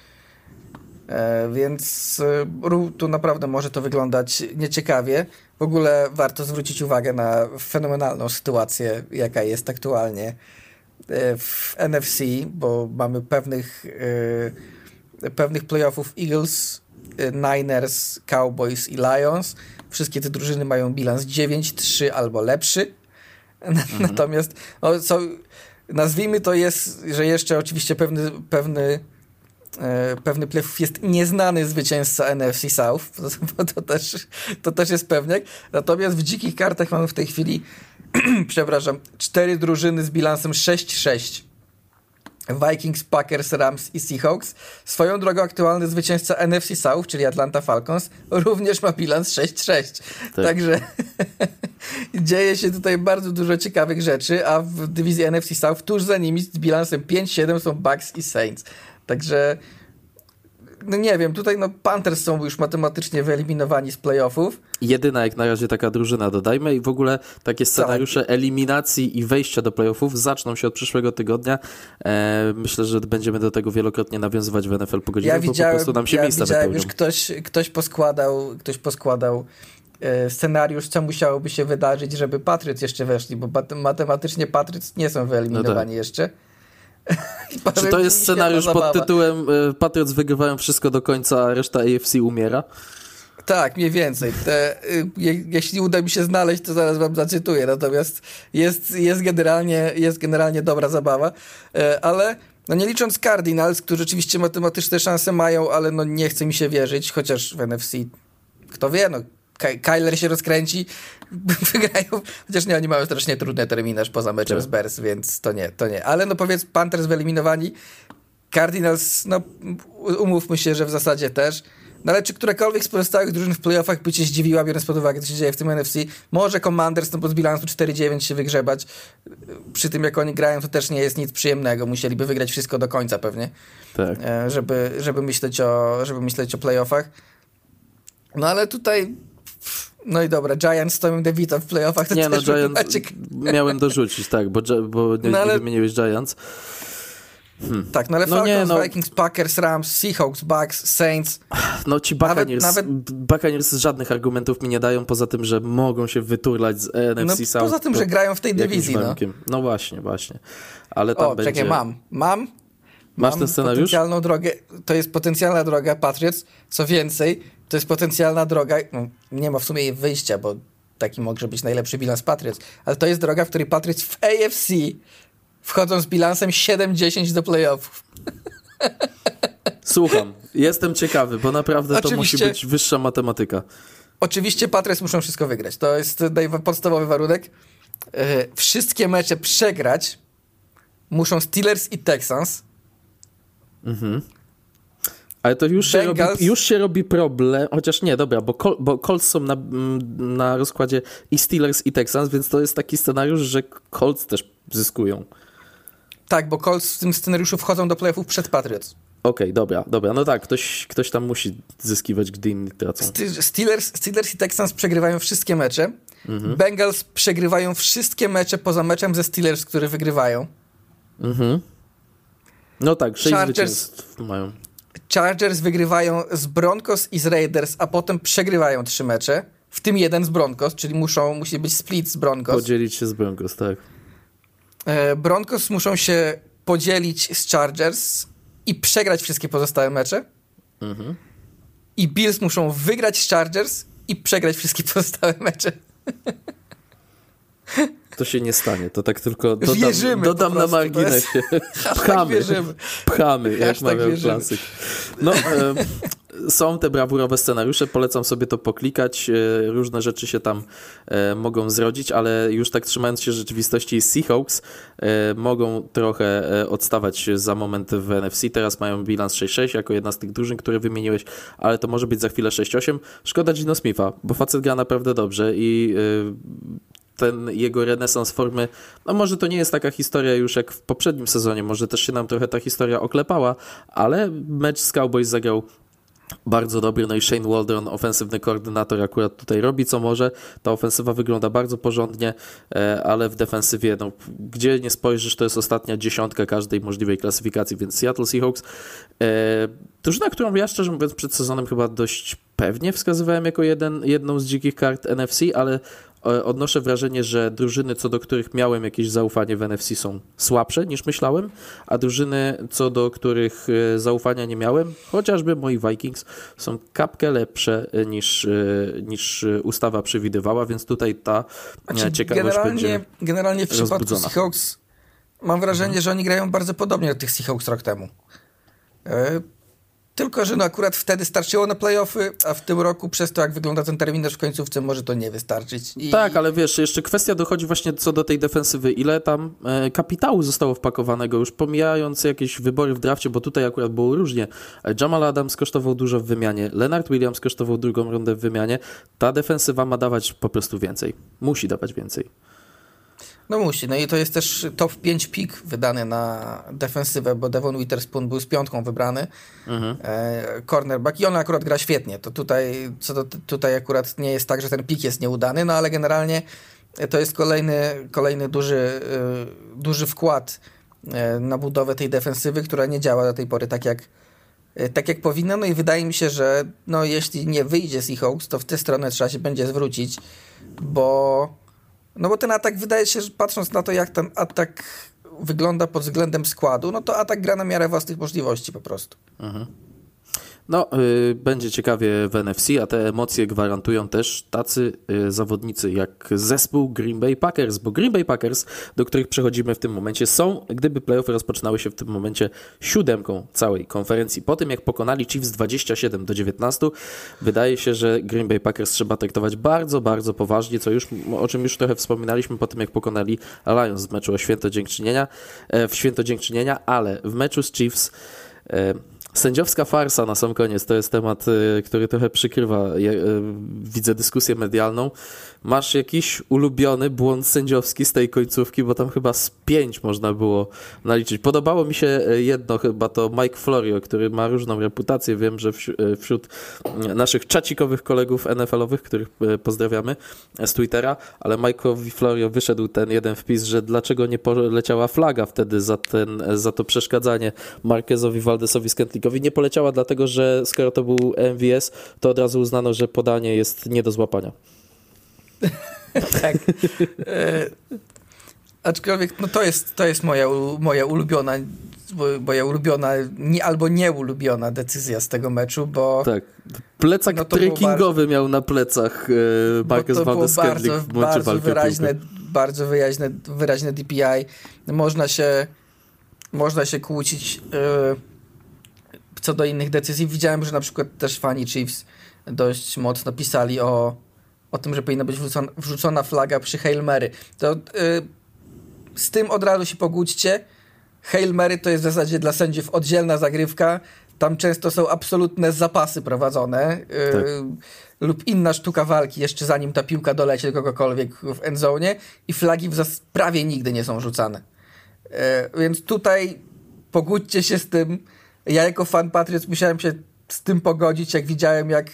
E, więc e, tu naprawdę może to wyglądać nieciekawie. W ogóle warto zwrócić uwagę na fenomenalną sytuację, jaka jest aktualnie e, w NFC, bo mamy pewnych, pewnych playoffów Eagles, Niners, Cowboys i Lions. Wszystkie te drużyny mają bilans 9-3 albo lepszy. Mhm. [laughs] Natomiast no, co, nazwijmy to jest, że jeszcze oczywiście pewny, pewny E, pewny playoff jest nieznany zwycięzca NFC South, [laughs] to, to, też, to też jest pewniak. Natomiast w dzikich kartach mamy w tej chwili, [clears throat] przepraszam, cztery drużyny z bilansem 6-6. Vikings, Packers, Rams i Seahawks. Swoją drogą aktualny zwycięzca NFC South, czyli Atlanta Falcons, również ma bilans 6-6. Tak. Także [laughs] dzieje się tutaj bardzo dużo ciekawych rzeczy, a w dywizji NFC South tuż za nimi z bilansem 5-7 są Bucks i Saints. Także no nie wiem, tutaj no Panthers są już matematycznie wyeliminowani z playoffów. Jedyna jak na razie taka drużyna, dodajmy, i w ogóle takie scenariusze tak. eliminacji i wejścia do playoffów zaczną się od przyszłego tygodnia. E, myślę, że będziemy do tego wielokrotnie nawiązywać w NFL po godzinie, ja widziałem, bo po prostu nam się ja miejsca widziałem już ktoś, ktoś poskładał, ktoś poskładał e, scenariusz, co musiałoby się wydarzyć, żeby Patriots jeszcze weszli, bo matematycznie Patriots nie są wyeliminowani no tak. jeszcze. [laughs] Czy to jest scenariusz pod tytułem y, Patriots wygrywają wszystko do końca, a reszta AFC umiera? Tak, mniej więcej. Te, y, je, jeśli uda mi się znaleźć, to zaraz wam zacytuję. Natomiast jest, jest, generalnie, jest generalnie dobra zabawa. E, ale no nie licząc Cardinals, którzy rzeczywiście matematyczne szanse mają, ale no nie chce mi się wierzyć, chociaż w NFC kto wie, no Kyler się rozkręci, [laughs] wygrają, chociaż nie, oni mają strasznie trudny terminarz poza meczem tak. z Bears, więc to nie, to nie. Ale no powiedz, Panthers wyeliminowani, Cardinals, no umówmy się, że w zasadzie też. No ale czy którekolwiek z pozostałych drużyn w playoffach by cię zdziwiła, biorąc pod uwagę, co się dzieje w tym NFC? Może Commanders, no bo z bilansu 4-9 się wygrzebać. Przy tym, jak oni grają, to też nie jest nic przyjemnego. Musieliby wygrać wszystko do końca pewnie. Tak. E, żeby, żeby, myśleć o, żeby myśleć o playoffach. No ale tutaj no i dobra, Giants to DeVito w playoffach to Nie no, Giants miałem dorzucić, tak, bo, bo nie, no ale... nie wymieniłeś Giants. Hmm. Tak, no ale no Falcons, nie, no... Vikings, Packers, Rams, Seahawks, Bucks, Saints. No ci Buccaneers, nawet, nawet... Buccaneers żadnych argumentów mi nie dają, poza tym, że mogą się wyturlać z NFC no, South. Poza tym, że grają w tej dywizji, no. No właśnie, właśnie. Ale tam o, będzie... czekaj, mam, mam. Masz mam ten scenariusz? Potencjalną drogę, to jest potencjalna droga Patriots, co więcej, to jest potencjalna droga, no, nie ma w sumie jej wyjścia, bo taki może być najlepszy bilans Patriots, ale to jest droga, w której Patriots w AFC wchodzą z bilansem 7-10 do playoffów. Słucham, jestem ciekawy, bo naprawdę Oczywiście. to musi być wyższa matematyka. Oczywiście Patriots muszą wszystko wygrać. To jest podstawowy warunek. E, wszystkie mecze przegrać muszą Steelers i Texans. Mhm. Ale to już się, robi, już się robi problem, chociaż nie, dobra, bo, Col bo Colts są na, na rozkładzie i Steelers i Texans, więc to jest taki scenariusz, że Colts też zyskują. Tak, bo Colts w tym scenariuszu wchodzą do playoffów przed Patriots. Okej, okay, dobra, dobra. No tak, ktoś, ktoś tam musi zyskiwać, gdy inni tracą. Steelers, Steelers i Texans przegrywają wszystkie mecze. Mhm. Bengals przegrywają wszystkie mecze poza meczem ze Steelers, które wygrywają. Mhm. No tak, sześć Chargers, mają. Chargers wygrywają z Broncos i z Raiders, a potem przegrywają trzy mecze, w tym jeden z Broncos, czyli muszą, musi być split z Broncos. Podzielić się z Broncos, tak. E, Broncos muszą się podzielić z Chargers i przegrać wszystkie pozostałe mecze. Mhm. I Bills muszą wygrać z Chargers i przegrać wszystkie [laughs] pozostałe mecze. [laughs] To się nie stanie, to tak tylko dodam, wierzymy dodam na marginesie. [laughs] [laughs] Pchamy, wierzymy. pchamy, jak mawiał klasyk. No, e, są te brawurowe scenariusze, polecam sobie to poklikać, e, różne rzeczy się tam e, mogą zrodzić, ale już tak trzymając się rzeczywistości Seahawks e, mogą trochę odstawać za moment w NFC, teraz mają bilans 6-6 jako jedna z tych drużyn, które wymieniłeś, ale to może być za chwilę 6-8. Szkoda Gino Smitha, bo facet gra naprawdę dobrze i ten jego renesans formy, no może to nie jest taka historia już jak w poprzednim sezonie, może też się nam trochę ta historia oklepała, ale mecz z Cowboys zagrał bardzo dobry, no i Shane Waldron, ofensywny koordynator, akurat tutaj robi co może. Ta ofensywa wygląda bardzo porządnie, e, ale w defensywie, no, gdzie nie spojrzysz, to jest ostatnia dziesiątka każdej możliwej klasyfikacji, więc Seattle Seahawks, e, drużyna, którą ja szczerze mówiąc przed sezonem chyba dość pewnie wskazywałem jako jeden, jedną z dzikich kart NFC, ale odnoszę wrażenie, że drużyny, co do których miałem jakieś zaufanie w NFC są słabsze niż myślałem, a drużyny, co do których e, zaufania nie miałem, chociażby moi Vikings, są kapkę lepsze e, niż, niż ustawa przewidywała, więc tutaj ta znaczy, ciekawość generalnie, będzie Generalnie w przypadku Seahawks mam wrażenie, mhm. że oni grają bardzo podobnie do tych Seahawks rok temu. Tylko, że no akurat wtedy starczyło na playoffy, a w tym roku przez to, jak wygląda ten terminarz w końcówce, może to nie wystarczyć. I... Tak, ale wiesz, jeszcze kwestia dochodzi właśnie co do tej defensywy. Ile tam e, kapitału zostało wpakowanego, już pomijając jakieś wybory w drafcie, bo tutaj akurat było różnie. Jamal Adams kosztował dużo w wymianie, Leonard Williams kosztował drugą rundę w wymianie. Ta defensywa ma dawać po prostu więcej. Musi dawać więcej. No musi, no i to jest też top 5 pik wydany na defensywę, bo Devon Witherspoon był z piątką wybrany, mhm. e, cornerback i on akurat gra świetnie, to tutaj, co do, tutaj akurat nie jest tak, że ten pik jest nieudany, no ale generalnie to jest kolejny, kolejny duży, e, duży wkład e, na budowę tej defensywy, która nie działa do tej pory tak jak, e, tak jak powinna, no i wydaje mi się, że no, jeśli nie wyjdzie Seahawks, to w tę stronę trzeba się będzie zwrócić, bo no bo ten atak wydaje się, że patrząc na to, jak ten atak wygląda pod względem składu, no to atak gra na miarę własnych możliwości po prostu. Mhm. No, y, będzie ciekawie w NFC, a te emocje gwarantują też tacy y, zawodnicy jak zespół Green Bay Packers, bo Green Bay Packers, do których przechodzimy w tym momencie, są, gdyby playoffy rozpoczynały się w tym momencie, siódemką całej konferencji. Po tym, jak pokonali Chiefs 27 do 19, wydaje się, że Green Bay Packers trzeba traktować bardzo, bardzo poważnie, co już, o czym już trochę wspominaliśmy po tym, jak pokonali Lions w meczu o święto dziękczynienia, e, w święto dziękczynienia, ale w meczu z Chiefs e, Sędziowska farsa na sam koniec to jest temat, y, który trochę przykrywa. Y, widzę dyskusję medialną. Masz jakiś ulubiony błąd sędziowski z tej końcówki, bo tam chyba z pięć można było naliczyć. Podobało mi się y, jedno chyba to Mike Florio, który ma różną reputację. Wiem, że wśród naszych czacikowych kolegów NFL-owych, których pozdrawiamy z Twittera, ale Mike'owi Florio wyszedł ten jeden wpis, że dlaczego nie poleciała flaga wtedy za, ten, za to przeszkadzanie Marquezowi Valdesowi z nie poleciała dlatego, że skoro to był MVS, to od razu uznano, że podanie jest nie do złapania. [laughs] tak. E, aczkolwiek no to jest, to jest moja, moja ulubiona moja ulubiona, nie, albo nieulubiona decyzja z tego meczu, bo... Tak, plecak no trekkingowy bardzo, miał na plecach e, Marcus Valdez bardzo, w bardzo wyraźne, bardzo wyraźne, wyraźne DPI. Można się można się kłócić e, co do innych decyzji, widziałem, że na przykład też fani Chiefs dość mocno pisali o, o tym, że powinna być wrzucona, wrzucona flaga przy Hail Mary. To yy, z tym od razu się pogódźcie. Hail Mary to jest w zasadzie dla sędziów oddzielna zagrywka. Tam często są absolutne zapasy prowadzone yy, tak. lub inna sztuka walki jeszcze zanim ta piłka doleci do kogokolwiek w endzone i flagi w prawie nigdy nie są rzucane. Yy, więc tutaj pogódźcie się z tym, ja jako fan Patriots musiałem się z tym pogodzić, jak widziałem, jak e,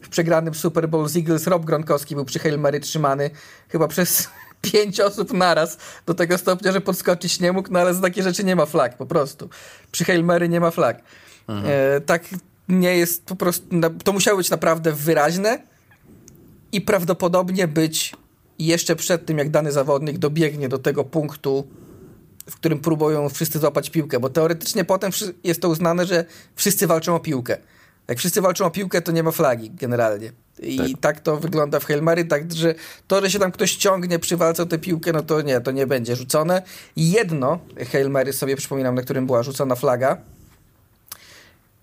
w przegranym Super Bowl z Eagles Rob Gronkowski był przy Hail Mary trzymany chyba przez [laughs] pięć osób naraz do tego stopnia, że podskoczyć nie mógł, no ale za takie rzeczy nie ma flag po prostu. Przy Hail Mary nie ma flag. Mhm. E, tak nie jest po prostu, to musiało być naprawdę wyraźne i prawdopodobnie być jeszcze przed tym, jak dany zawodnik dobiegnie do tego punktu w którym próbują wszyscy złapać piłkę, bo teoretycznie potem jest to uznane, że wszyscy walczą o piłkę. Jak wszyscy walczą o piłkę, to nie ma flagi generalnie. I tak, tak to wygląda w Hail Mary, tak, że to, że się tam ktoś ciągnie przy walce o tę piłkę, no to nie, to nie będzie rzucone. Jedno Hail Mary sobie przypominam, na którym była rzucona flaga.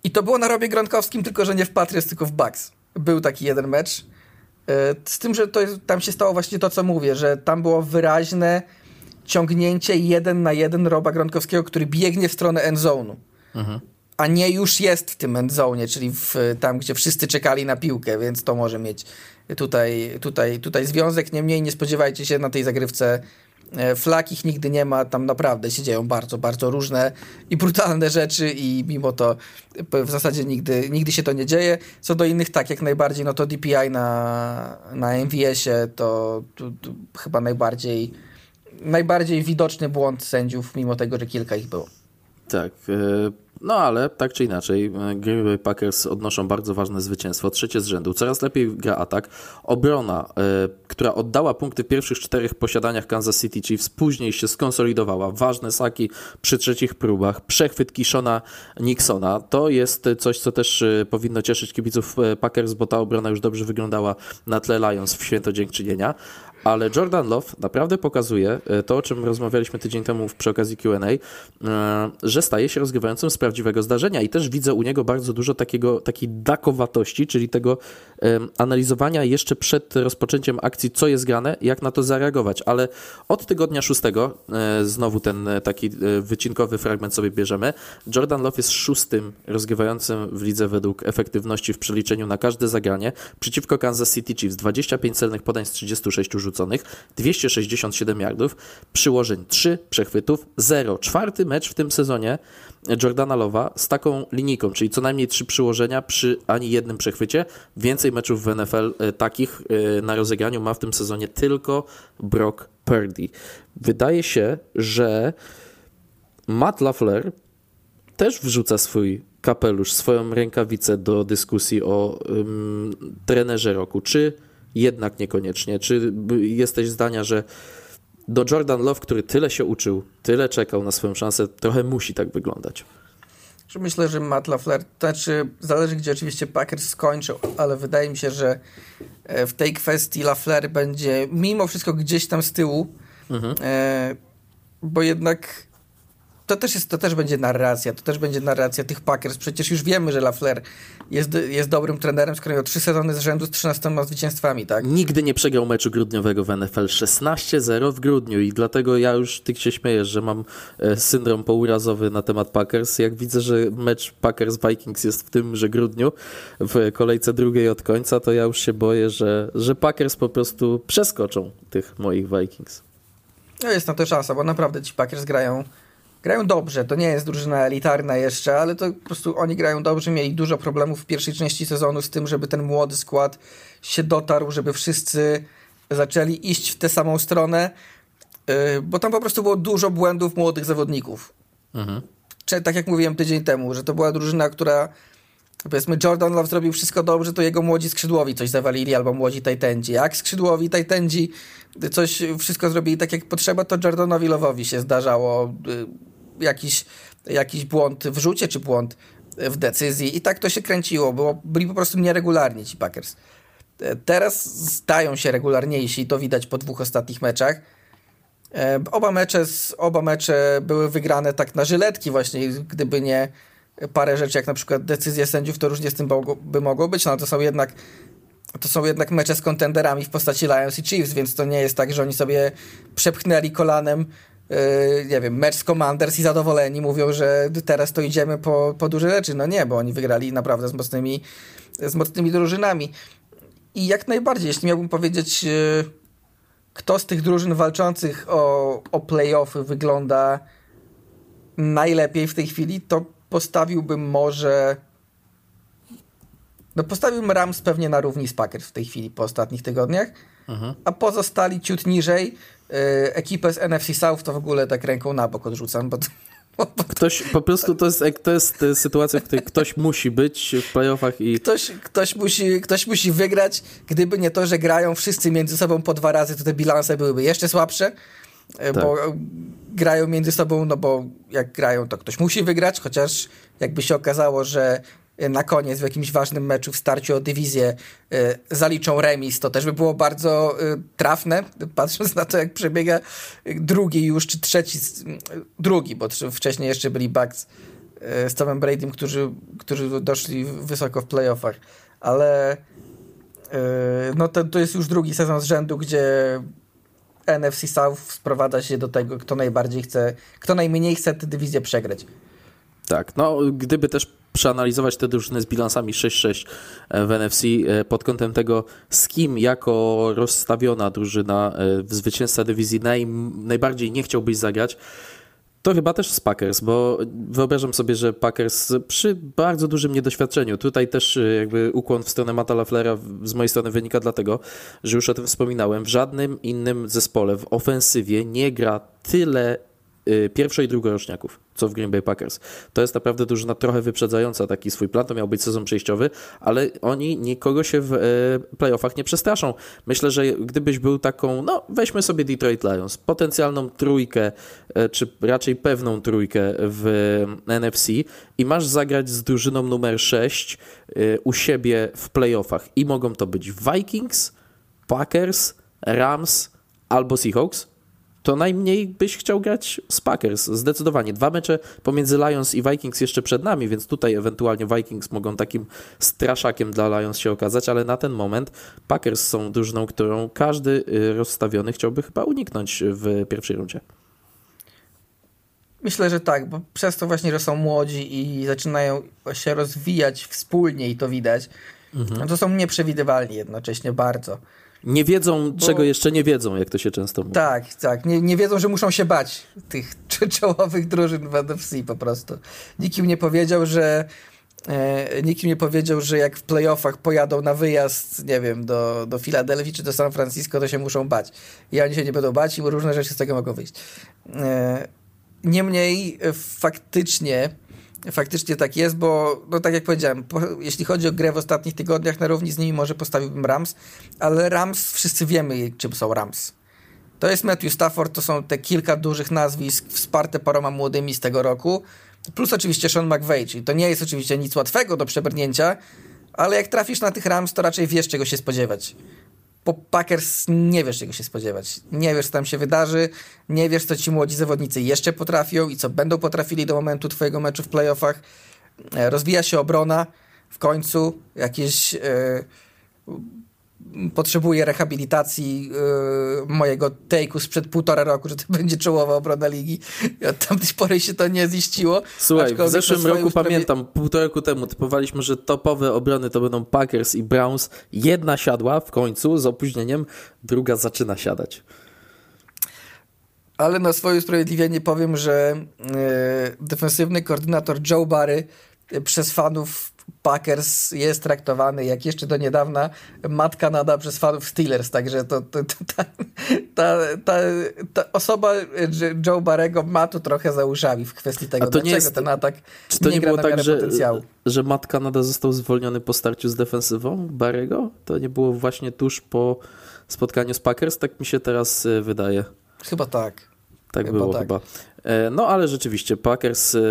I to było na Robie Gronkowskim, tylko że nie w Patriots, tylko w Bucks. Był taki jeden mecz. E, z tym, że to tam się stało właśnie to, co mówię, że tam było wyraźne ciągnięcie jeden na jeden Roba Gronkowskiego, który biegnie w stronę endzone'u. Mhm. A nie już jest w tym endzone, czyli w, tam, gdzie wszyscy czekali na piłkę, więc to może mieć tutaj, tutaj, tutaj związek. Niemniej nie spodziewajcie się na tej zagrywce e, flag ich nigdy nie ma, tam naprawdę się dzieją bardzo, bardzo różne i brutalne rzeczy i mimo to w zasadzie nigdy, nigdy się to nie dzieje. Co do innych, tak jak najbardziej, no to DPI na, na MVS-ie to, to, to chyba najbardziej najbardziej widoczny błąd sędziów, mimo tego, że kilka ich było. Tak. E, no ale tak czy inaczej, e, Green Bay Packers odnoszą bardzo ważne zwycięstwo, trzecie z rzędu. Coraz lepiej gra atak. Obrona, e, która oddała punkty w pierwszych czterech posiadaniach Kansas City Chiefs, później się skonsolidowała. Ważne saki przy trzecich próbach, przechwyt Kishona Nixona. To jest coś, co też powinno cieszyć kibiców Packers, bo ta obrona już dobrze wyglądała na tle Lions w święto dziękczynienia ale Jordan Love naprawdę pokazuje e, to, o czym rozmawialiśmy tydzień temu przy okazji QA, e, że staje się rozgrywającym z prawdziwego zdarzenia i też widzę u niego bardzo dużo takiego, takiej dakowatości, czyli tego analizowania jeszcze przed rozpoczęciem akcji, co jest grane, jak na to zareagować, ale od tygodnia szóstego, e, znowu ten taki wycinkowy fragment sobie bierzemy, Jordan Love jest szóstym rozgrywającym w lidze według efektywności w przeliczeniu na każde zagranie przeciwko Kansas City Chiefs, 25 celnych podań z 36 rzutów rzuconych, 267 yardów, przyłożeń 3, przechwytów 0. Czwarty mecz w tym sezonie Jordana Lowa z taką linijką, czyli co najmniej 3 przyłożenia przy ani jednym przechwycie. Więcej meczów w NFL e, takich e, na rozegraniu ma w tym sezonie tylko Brock Purdy. Wydaje się, że Matt LaFleur też wrzuca swój kapelusz, swoją rękawicę do dyskusji o um, trenerze roku. Czy jednak niekoniecznie? Czy jesteś zdania, że do Jordan Love, który tyle się uczył, tyle czekał na swoją szansę, trochę musi tak wyglądać? myślę, że Matt LaFleur, to znaczy zależy gdzie oczywiście Packers skończą, ale wydaje mi się, że e, w tej kwestii LaFleur będzie mimo wszystko gdzieś tam z tyłu, mhm. e, bo jednak to też, jest, to też będzie narracja, to też będzie narracja tych Packers. Przecież już wiemy, że LaFleur jest, jest dobrym trenerem, skoro miał trzy sezony z rzędu z 13 zwycięstwami, tak? Nigdy nie przegrał meczu grudniowego w NFL. 16-0 w grudniu i dlatego ja już ty się śmiejesz, że mam e, syndrom pourazowy na temat Packers. Jak widzę, że mecz Packers-Vikings jest w tym, że grudniu, w kolejce drugiej od końca, to ja już się boję, że, że Packers po prostu przeskoczą tych moich Vikings. No jest na to szansa, bo naprawdę ci Packers grają grają dobrze. To nie jest drużyna elitarna jeszcze, ale to po prostu oni grają dobrze. Mieli dużo problemów w pierwszej części sezonu z tym, żeby ten młody skład się dotarł, żeby wszyscy zaczęli iść w tę samą stronę, yy, bo tam po prostu było dużo błędów młodych zawodników. Mhm. Tak jak mówiłem tydzień temu, że to była drużyna, która powiedzmy Jordan Love zrobił wszystko dobrze, to jego młodzi skrzydłowi coś zawalili, albo młodzi tajtędzi. Jak skrzydłowi tajtędzi coś wszystko zrobili tak jak potrzeba, to Jordanowi Love'owi się zdarzało yy, jakiś, jakiś błąd w rzucie, czy błąd w decyzji i tak to się kręciło, bo byli po prostu nieregularni ci Packers. E, teraz stają się regularniejsi to widać po dwóch ostatnich meczach. E, oba mecze, oba mecze były wygrane tak na żyletki właśnie, gdyby nie parę rzeczy, jak na przykład decyzje sędziów, to różnie z tym by mogło być, no to są jednak to są jednak mecze z kontenderami w postaci Lions i Chiefs, więc to nie jest tak, że oni sobie przepchnęli kolanem nie wiem, mecz z Commanders i zadowoleni mówią, że teraz to idziemy po, po duże rzeczy. No nie, bo oni wygrali naprawdę z mocnymi, z mocnymi drużynami. I jak najbardziej, jeśli miałbym powiedzieć, yy, kto z tych drużyn walczących o, o playoffy wygląda najlepiej w tej chwili, to postawiłbym może. No postawiłbym Rams pewnie na równi z Packers w tej chwili po ostatnich tygodniach, mhm. a pozostali ciut niżej ekipę z NFC South to w ogóle tak ręką na bok odrzucam, bo [laughs] Ktoś, po prostu to jest, to jest sytuacja, w której ktoś musi być w playoffach i... Ktoś, ktoś, musi, ktoś musi wygrać. Gdyby nie to, że grają wszyscy między sobą po dwa razy, to te bilanse byłyby jeszcze słabsze, e, tak. bo grają między sobą, no bo jak grają, to ktoś musi wygrać, chociaż jakby się okazało, że na koniec w jakimś ważnym meczu w starciu o dywizję y, zaliczą remis, to też by było bardzo y, trafne, patrząc na to, jak przebiega drugi już, czy trzeci, drugi, bo wcześniej jeszcze byli Bucks z Tomem Bradym, którzy, którzy doszli wysoko w playoffach, ale no to, to jest już drugi sezon z rzędu, gdzie NFC South sprowadza się do tego, kto najbardziej chce, kto najmniej chce tę dywizję przegrać. Tak, no gdyby też przeanalizować te drużyny z bilansami 6-6 e, w NFC e, pod kątem tego, z kim jako rozstawiona drużyna e, w zwycięzca dywizji naj, najbardziej nie chciałbyś zagrać, to chyba też z Packers, bo wyobrażam sobie, że Packers przy bardzo dużym niedoświadczeniu, tutaj też jakby ukłon w stronę Mata Laflera z mojej strony wynika dlatego, że już o tym wspominałem, w żadnym innym zespole w ofensywie nie gra tyle pierwszo- i drugoroczniaków, co w Green Bay Packers. To jest naprawdę drużyna trochę wyprzedzająca taki swój plan, to miał być sezon przejściowy, ale oni nikogo się w y, playoffach nie przestraszą. Myślę, że gdybyś był taką, no weźmy sobie Detroit Lions, potencjalną trójkę, y, czy raczej pewną trójkę w NFC i masz zagrać z drużyną numer 6 u siebie w playoffach i mogą to być Vikings, Packers, Rams albo Seahawks, to najmniej byś chciał grać z Packers. Zdecydowanie. Dwa mecze pomiędzy Lions i Vikings jeszcze przed nami, więc tutaj ewentualnie Vikings mogą takim straszakiem dla Lions się okazać, ale na ten moment Packers są drużyną, którą każdy y, rozstawiony chciałby chyba uniknąć w pierwszej rundzie. Myślę, że tak, bo przez to właśnie, że są młodzi i zaczynają się rozwijać wspólnie i to widać, mhm. no to są nieprzewidywalni jednocześnie bardzo. Nie wiedzą, Bo... czego jeszcze nie wiedzą, jak to się często mówi. Tak, tak. Nie, nie wiedzą, że muszą się bać tych [laughs] czołowych drużyn w NFC po prostu. Nikt im nie powiedział, że e, nikt im nie powiedział, że jak w playoffach pojadą na wyjazd, nie wiem, do, do Filadelfii czy do San Francisco, to się muszą bać. I oni się nie będą bać i różne rzeczy z tego mogą wyjść. E, niemniej e, faktycznie faktycznie tak jest, bo no tak jak powiedziałem, po, jeśli chodzi o grę w ostatnich tygodniach, na równi z nimi może postawiłbym Rams, ale Rams wszyscy wiemy, czym są Rams. To jest Matthew Stafford, to są te kilka dużych nazwisk wsparte paroma młodymi z tego roku Plus oczywiście Sean McVay, czyli to nie jest oczywiście nic łatwego do przebrnięcia, ale jak trafisz na tych Rams, to raczej wiesz, czego się spodziewać. Po Packers nie wiesz, czego się spodziewać. Nie wiesz, co tam się wydarzy, nie wiesz, co ci młodzi zawodnicy jeszcze potrafią i co będą potrafili do momentu twojego meczu w playoffach. E, rozwija się obrona w końcu, jakieś... Yy, potrzebuję rehabilitacji yy, mojego take'u sprzed półtora roku, że to będzie czołowa obrona ligi. I od tamtej pory się to nie ziściło. Słuchaj, w zeszłym roku sprawie... pamiętam, półtora roku temu typowaliśmy, że topowe obrony to będą Packers i Browns. Jedna siadła w końcu z opóźnieniem, druga zaczyna siadać. Ale na swoje usprawiedliwienie powiem, że yy, defensywny koordynator Joe Barry przez fanów Packers jest traktowany jak jeszcze do niedawna matka nada przez fanów Steelers, także to, to, to ta, ta, ta, ta, osoba Joe Barego ma tu trochę za uszami w kwestii tego, dlaczego nie jest, ten atak czy to nie, nie było tak, że, potencjału. że Matt Canada został zwolniony po starciu z defensywą Barego? To nie było właśnie tuż po spotkaniu z Packers? Tak mi się teraz y, wydaje. Chyba tak. Tak chyba było tak. chyba. E, no ale rzeczywiście Packers, e,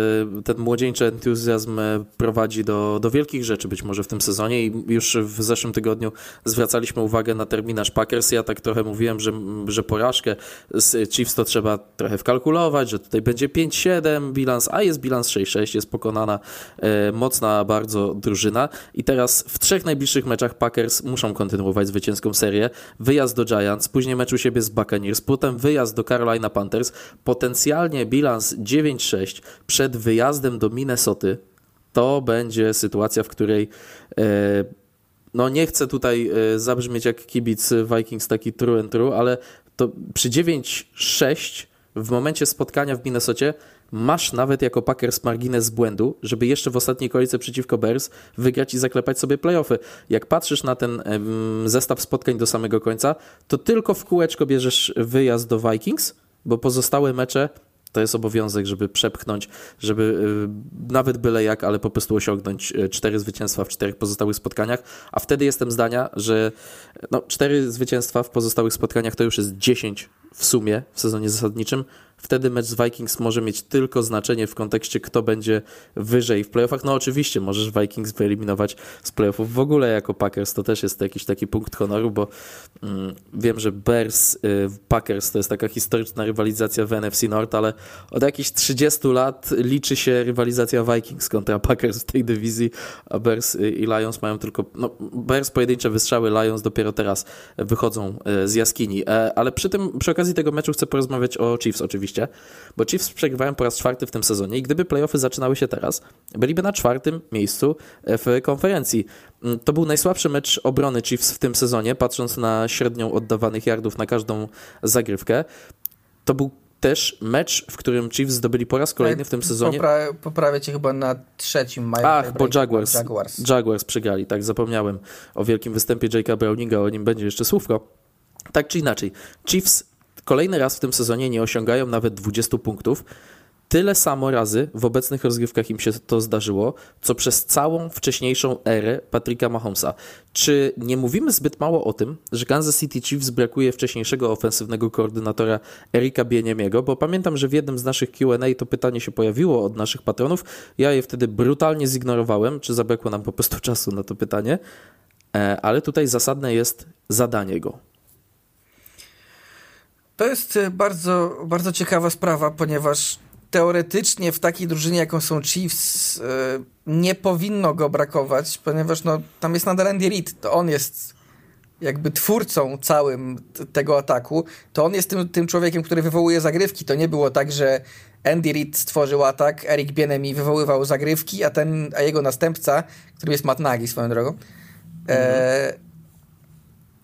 ten młodzieńczy entuzjazm e, prowadzi do, do wielkich rzeczy być może w tym sezonie i już w zeszłym tygodniu zwracaliśmy uwagę na terminarz Packers. Ja tak trochę mówiłem, że, że porażkę z Chiefs to trzeba trochę wkalkulować, że tutaj będzie 5-7 bilans, a jest bilans 6-6, jest pokonana mocna bardzo drużyna i teraz w trzech najbliższych meczach Packers muszą kontynuować zwycięską serię. Wyjazd do Giants, później mecz u siebie z Buccaneers, potem wyjazd do Carolina Panthers, potencjalnie bilans 9-6 przed wyjazdem do Minnesoty, to będzie sytuacja, w której e, no nie chcę tutaj e, zabrzmieć jak kibic Vikings taki true and true, ale to przy 9-6 w momencie spotkania w Minnesocie masz nawet jako Packers margines błędu, żeby jeszcze w ostatniej kolejce przeciwko Bears wygrać i zaklepać sobie playoffy. Jak patrzysz na ten zestaw spotkań do samego końca, to tylko w kółeczko bierzesz wyjazd do Vikings, bo pozostałe mecze to jest obowiązek, żeby przepchnąć, żeby y, nawet byle jak, ale po prostu osiągnąć y, cztery zwycięstwa w czterech pozostałych spotkaniach, a wtedy jestem zdania, że no, cztery zwycięstwa w pozostałych spotkaniach to już jest 10 w sumie w sezonie zasadniczym, wtedy mecz z Vikings może mieć tylko znaczenie w kontekście, kto będzie wyżej w playoffach. No oczywiście możesz Vikings wyeliminować z playoffów w ogóle jako Packers, to też jest jakiś taki punkt honoru, bo mm, wiem, że Bears, y, Packers to jest taka historyczna rywalizacja w NFC North, ale od jakichś 30 lat liczy się rywalizacja Vikings kontra Packers w tej dywizji, a Bears y, i Lions mają tylko, no Bears pojedyncze wystrzały, Lions dopiero teraz wychodzą y, z jaskini, e, ale przy tym, przy okazji tego meczu chcę porozmawiać o Chiefs oczywiście oczywiście, bo Chiefs przegrywają po raz czwarty w tym sezonie i gdyby playoffy zaczynały się teraz, byliby na czwartym miejscu w konferencji. Mm, to był najsłabszy mecz obrony Chiefs w tym sezonie, patrząc na średnią oddawanych yardów na każdą zagrywkę. To był też mecz, w którym Chiefs zdobyli po raz kolejny w tym sezonie. Popra poprawię cię chyba na trzecim. Ach, bo Jaguars, Jaguars. Jaguars przegrali, tak, zapomniałem o wielkim występie Jake'a Browninga, o nim będzie jeszcze słówko. Tak czy inaczej, Chiefs Kolejny raz w tym sezonie nie osiągają nawet 20 punktów. Tyle samo razy w obecnych rozgrywkach im się to zdarzyło, co przez całą wcześniejszą erę Patryka Mahomesa. Czy nie mówimy zbyt mało o tym, że Kansas City Chiefs brakuje wcześniejszego ofensywnego koordynatora Erika Bieniemiego? Bo pamiętam, że w jednym z naszych Q&A to pytanie się pojawiło od naszych patronów. Ja je wtedy brutalnie zignorowałem, czy zabrakło nam po prostu czasu na to pytanie. E, ale tutaj zasadne jest zadanie go. To jest e, bardzo, bardzo ciekawa sprawa, ponieważ teoretycznie w takiej drużynie, jaką są Chiefs, e, nie powinno go brakować, ponieważ no, tam jest nadal Andy Reid. To on jest jakby twórcą całym tego ataku. To on jest tym, tym człowiekiem, który wywołuje zagrywki. To nie było tak, że Andy Reid stworzył atak, Eric Bienemi wywoływał zagrywki, a ten, a jego następca, którym jest Matt Nagy swoją drogą, e, mhm. e,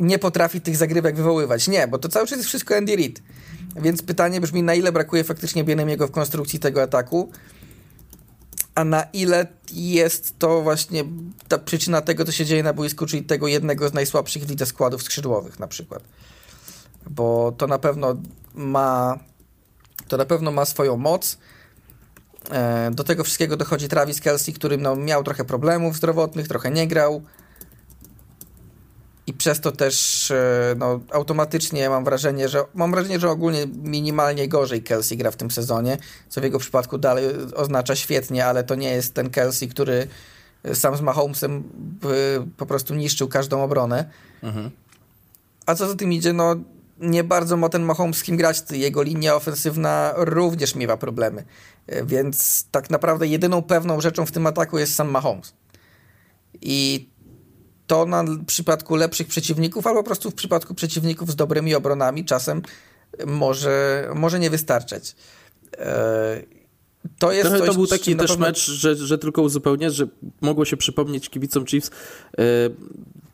nie potrafi tych zagrywek wywoływać. Nie, bo to cały czas jest wszystko Andy Reid. Więc pytanie brzmi, na ile brakuje faktycznie Bienemiego w konstrukcji tego ataku, a na ile jest to właśnie ta przyczyna tego, co się dzieje na boisku, czyli tego jednego z najsłabszych w składów skrzydłowych na przykład. Bo to na pewno ma to na pewno ma swoją moc. E, do tego wszystkiego dochodzi Travis Kelsey, który no, miał trochę problemów zdrowotnych, trochę nie grał i przez to też e, no, automatycznie mam wrażenie, że mam wrażenie, że ogólnie minimalnie gorzej Kelsey gra w tym sezonie, co w jego przypadku dalej oznacza świetnie, ale to nie jest ten Kelsey, który sam z Mahomesem po prostu niszczył każdą obronę. Mhm. A co za tym idzie, no nie bardzo ma ten Mahomes z kim grać. Jego linia ofensywna również miewa problemy. E, więc tak naprawdę jedyną pewną rzeczą w tym ataku jest sam Mahomes. I to na przypadku lepszych przeciwników, albo po prostu w przypadku przeciwników z dobrymi obronami czasem może, może nie wystarczać. E, to jest Trochę to był taki też pewno... mecz, że, że tylko uzupełnię, że mogło się przypomnieć kibicom Chiefs e,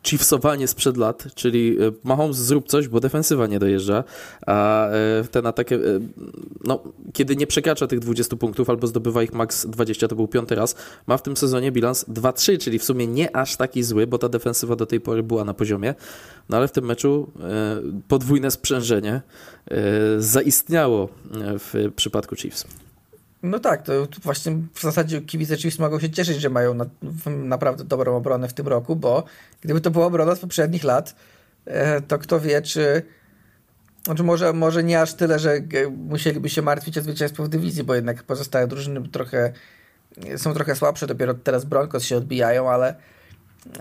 Chiefsowanie sprzed lat, czyli e, Mahomes zrób coś, bo defensywa nie dojeżdża, a e, ten atak, e, no, kiedy nie przekracza tych 20 punktów albo zdobywa ich max 20, to był piąty raz, ma w tym sezonie bilans 2-3, czyli w sumie nie aż taki zły, bo ta defensywa do tej pory była na poziomie, no ale w tym meczu podwójne sprzężenie zaistniało w przypadku Chiefs. No tak, to właśnie w zasadzie kibice Chiefs mogą się cieszyć, że mają na, naprawdę dobrą obronę w tym roku, bo gdyby to była obrona z poprzednich lat, e, to kto wie, czy znaczy może, może nie aż tyle, że musieliby się martwić o zwycięstwo w dywizji, bo jednak pozostałe drużyny trochę są trochę słabsze, dopiero teraz Broncos się odbijają, ale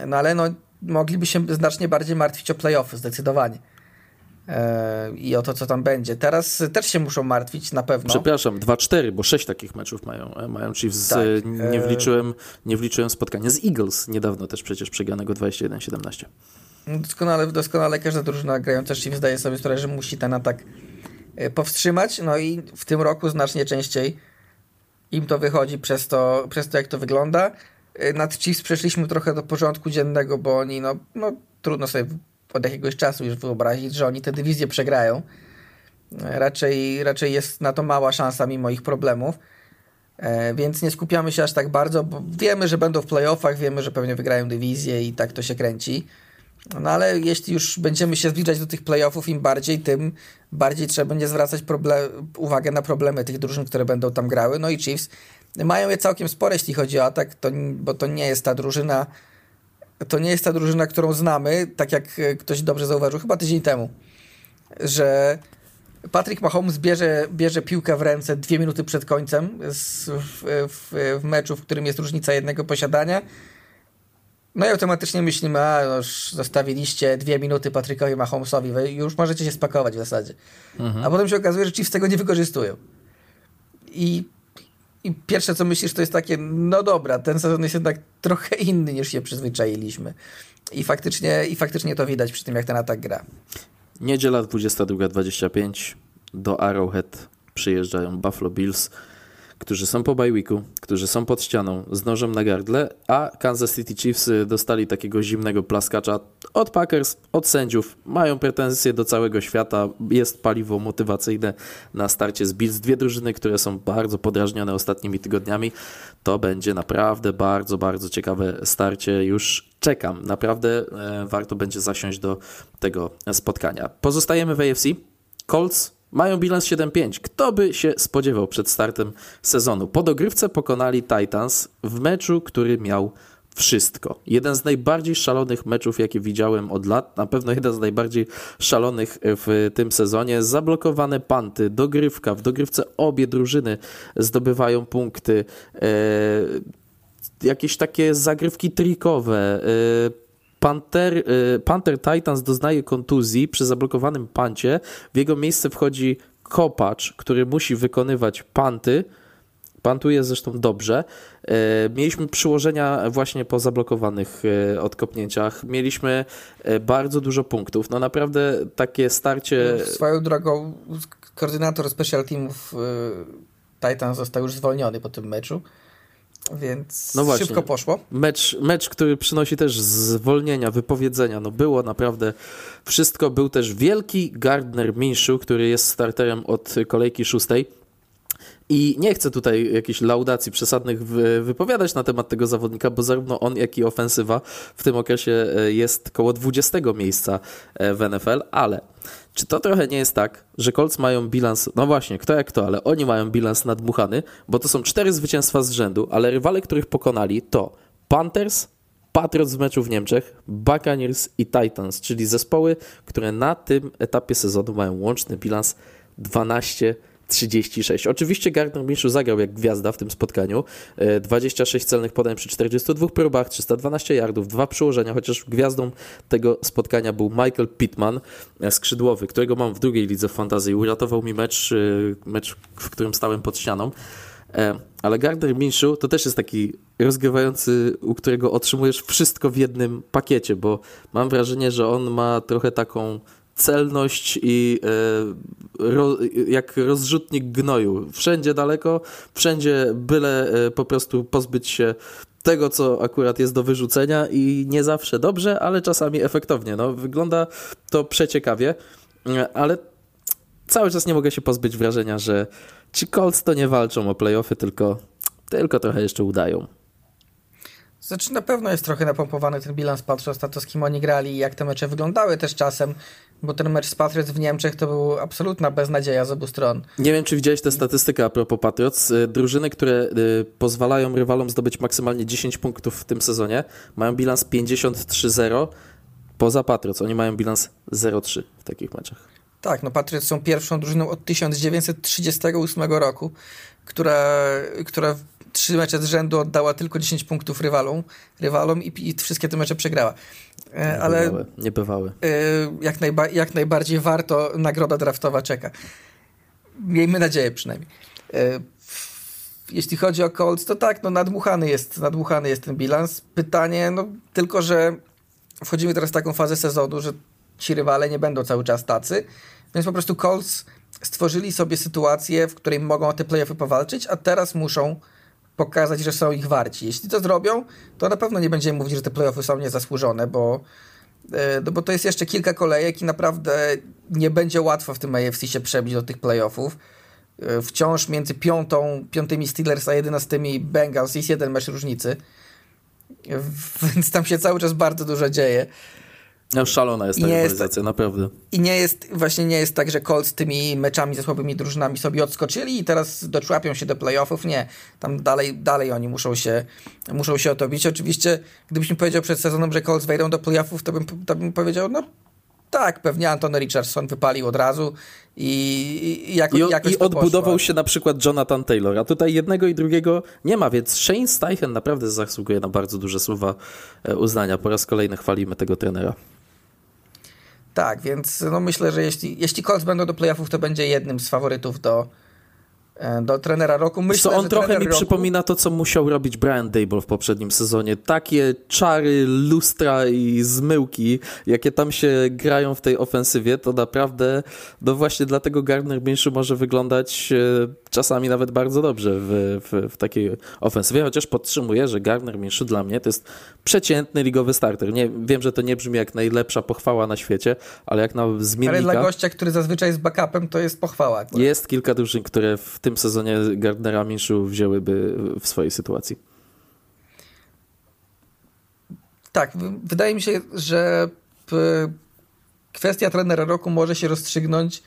no ale no, mogliby się znacznie bardziej martwić o playoffy, zdecydowanie. E, i o to, co tam będzie. Teraz też się muszą martwić na pewno. Przepraszam, 2-4, bo 6 takich meczów mają, e, mają Chiefs. Tak. Nie, e, wliczyłem, nie wliczyłem spotkania z Eagles, niedawno też przecież przegranego 21-17. No, doskonale, doskonale każda drużyna grająca Chiefs zdaje sobie sprawę, że musi ten atak powstrzymać, no i w tym roku znacznie częściej im to wychodzi przez to, przez to jak to wygląda. Nad Chiefs przeszliśmy trochę do porządku dziennego, bo oni, no, no trudno sobie od jakiegoś czasu już wyobrazić, że oni te dywizje przegrają. Raczej, raczej jest na to mała szansa mimo ich problemów. E, więc nie skupiamy się aż tak bardzo, bo wiemy, że będą w playoffach, wiemy, że pewnie wygrają dywizję i tak to się kręci. No ale jeśli już będziemy się zbliżać do tych playoffów, im bardziej, tym bardziej trzeba będzie zwracać uwagę na problemy tych drużyn, które będą tam grały. No i Chiefs mają je całkiem spore, jeśli chodzi o atak, to, bo to nie jest ta drużyna, to nie jest ta drużyna, którą znamy, tak jak e, ktoś dobrze zauważył, chyba tydzień temu, że Patrick Mahomes bierze, bierze piłkę w ręce dwie minuty przed końcem w, w, w, meczu, w którym jest różnica jednego posiadania. No i automatycznie myślimy, a już zostawiliście dwie minuty Patrickowi Mahomesowi, wy już możecie się spakować w zasadzie. Mhm. A potem się okazuje, że Chiefs tego nie wykorzystują. I i pierwsze co myślisz to jest takie, no dobra, ten sezon jest jednak trochę inny niż się przyzwyczailiśmy. I faktycznie, i faktycznie to widać przy tym, jak ten atak gra. Niedziela 22.25 do Arrowhead przyjeżdżają Buffalo Bills którzy są po bye weeku, którzy są pod ścianą z nożem na gardle, a Kansas City Chiefs y, dostali takiego zimnego plaskacza od Packers, od sędziów. Mają pretensje do całego świata, jest paliwo motywacyjne na starcie z Bills. Dwie drużyny, które są bardzo podrażnione ostatnimi tygodniami. To będzie naprawdę bardzo, bardzo ciekawe starcie. Już czekam. Naprawdę e, warto będzie zasiąść do tego spotkania. Pozostajemy w AFC. Colts mają bilans 7-5. Kto by się spodziewał przed startem sezonu? Po dogrywce pokonali Titans w meczu, który miał wszystko. Jeden z najbardziej szalonych meczów, jakie widziałem od lat. Na pewno jeden z najbardziej szalonych w tym sezonie. Zablokowane panty, dogrywka. W dogrywce obie drużyny zdobywają punkty. E, jakieś takie zagrywki trikowe. E, Panther, y, Panther Titans doznaje kontuzji przy zablokowanym pancie. W jego miejsce wchodzi kopacz, który musi wykonywać panty. Pantuje zresztą dobrze. Y, mieliśmy przyłożenia właśnie po zablokowanych y, odkopnięciach. Mieliśmy bardzo dużo punktów. No naprawdę takie starcie. Swoją drogą, koordynator special teamów Titans został już zwolniony po tym meczu. Więc no właśnie, szybko poszło. Mecz, mecz, który przynosi też zwolnienia, wypowiedzenia. No było naprawdę wszystko. Był też wielki Gardner Minshew, który jest starterem od kolejki szóstej. I nie chcę tutaj jakichś laudacji przesadnych wypowiadać na temat tego zawodnika, bo zarówno on, jak i ofensywa w tym okresie e, jest koło 20 miejsca e, w NFL, ale czy to trochę nie jest tak, że Colts mają bilans, no właśnie, kto jak to, ale oni mają bilans nadmuchany, bo to są cztery zwycięstwa z rzędu, ale rywale, których pokonali to Panthers, Patriots w meczu w Niemczech, Buccaneers i Titans, czyli zespoły, które na tym etapie sezonu mają łączny bilans 12 36. Oczywiście Gardner Minshew zagrał jak gwiazda w tym spotkaniu. 26 e, celnych podań przy 42 próbach, 312 yardów, dwa przyłożenia, chociaż gwiazdą tego spotkania był Michael Pittman, e, skrzydłowy, którego mam w drugiej lidze fantazji. Uratował mi mecz, e, mecz w którym stałem pod ścianą. Ale Gardner Minshew to też jest taki rozgrywający, u którego otrzymujesz wszystko w jednym pakiecie, bo mam wrażenie, że on ma trochę taką celność i e, ro, jak rozrzutnik gnoju. Wszędzie daleko, wszędzie byle e, po prostu pozbyć się tego, co akurat jest do wyrzucenia i nie zawsze dobrze, ale czasami efektownie. No, wygląda to przeciekawie, ale cały czas nie mogę się pozbyć wrażenia, że ci Colts to nie walczą o playoffy, tylko, tylko trochę jeszcze udają. Znaczy na pewno jest trochę napompowany ten bilans, patrząc na to, z kim oni grali i jak te mecze wyglądały też czasem, bo ten mecz z Patriots w Niemczech to był absolutna beznadzieja z obu stron. Nie wiem, czy widziałeś tę statystykę a propos Patriots. Y, drużyny, które y, pozwalają rywalom zdobyć maksymalnie 10 punktów w tym sezonie, mają bilans 53-0 poza Patriots. Oni mają bilans 0-3 w takich meczach. Tak, no Patriots są pierwszą drużyną od 1938 roku, która, która trzy mecze z rzędu oddała tylko 10 punktów rywalom, rywalom i, i wszystkie te mecze przegrała. E, ale nie bywały. E, jak, najba, jak najbardziej warto, nagroda draftowa czeka. Miejmy nadzieję przynajmniej. E, jeśli chodzi o Colts, to tak, no nadmuchany jest, nadmuchany jest ten bilans. Pytanie, no tylko, że wchodzimy teraz w taką fazę sezonu, że ci rywale nie będą cały czas tacy, więc po prostu Colts stworzyli sobie sytuację, w której mogą o te playoffy powalczyć, a teraz muszą pokazać, że są ich warci. Jeśli to zrobią, to na pewno nie będziemy mówić, że te playoffy są niezasłużone, bo, e, no bo to jest jeszcze kilka kolejek i naprawdę nie będzie łatwo w tym AFC się przebić do tych playoffów. E, wciąż między piątą, piątymi Steelers a jedenastymi Bengals jest jeden mecz różnicy. [laughs] Więc tam się cały czas bardzo dużo dzieje. No, szalona jest ta rywalizacja, naprawdę. I nie jest, właśnie nie jest tak, że Colts tymi meczami ze słabymi drużynami sobie odskoczyli i teraz doczłapią się do playoffów. Nie. Tam dalej, dalej oni muszą się, muszą się o to bić. Oczywiście, gdybyś mi powiedział przed sezonem, że Colts wejdą do playoffów, to bym, to bym powiedział, no tak, pewnie Antony Richardson wypalił od razu i, i, jako, I, jakoś i odbudował poszło. się na przykład Jonathan Taylor, a tutaj jednego i drugiego nie ma, więc Shane Steichen naprawdę zasługuje na bardzo duże słowa e, uznania. Po raz kolejny chwalimy tego trenera. Tak, więc no myślę, że jeśli, jeśli Colts będą do playoffów, to będzie jednym z faworytów do, E, do trenera roku. Myślę, co on trochę mi roku... przypomina to, co musiał robić Brian Dable w poprzednim sezonie. Takie czary, lustra i zmyłki, jakie tam się grają w tej ofensywie, to naprawdę, no właśnie dlatego Gardner Minshew może wyglądać e, czasami nawet bardzo dobrze w, w, w takiej ofensywie, chociaż podtrzymuję, że Gardner Minshew dla mnie to jest przeciętny ligowy starter. Nie, wiem, że to nie brzmi jak najlepsza pochwała na świecie, ale jak na zmiennika... Ale dla gościa, który zazwyczaj jest backupem, to jest pochwała. Akurat. Jest kilka drużyn, które w tym sezonie Gardnera Minshew wzięłyby w swojej sytuacji. Tak, wydaje mi się, że kwestia trenera roku może się rozstrzygnąć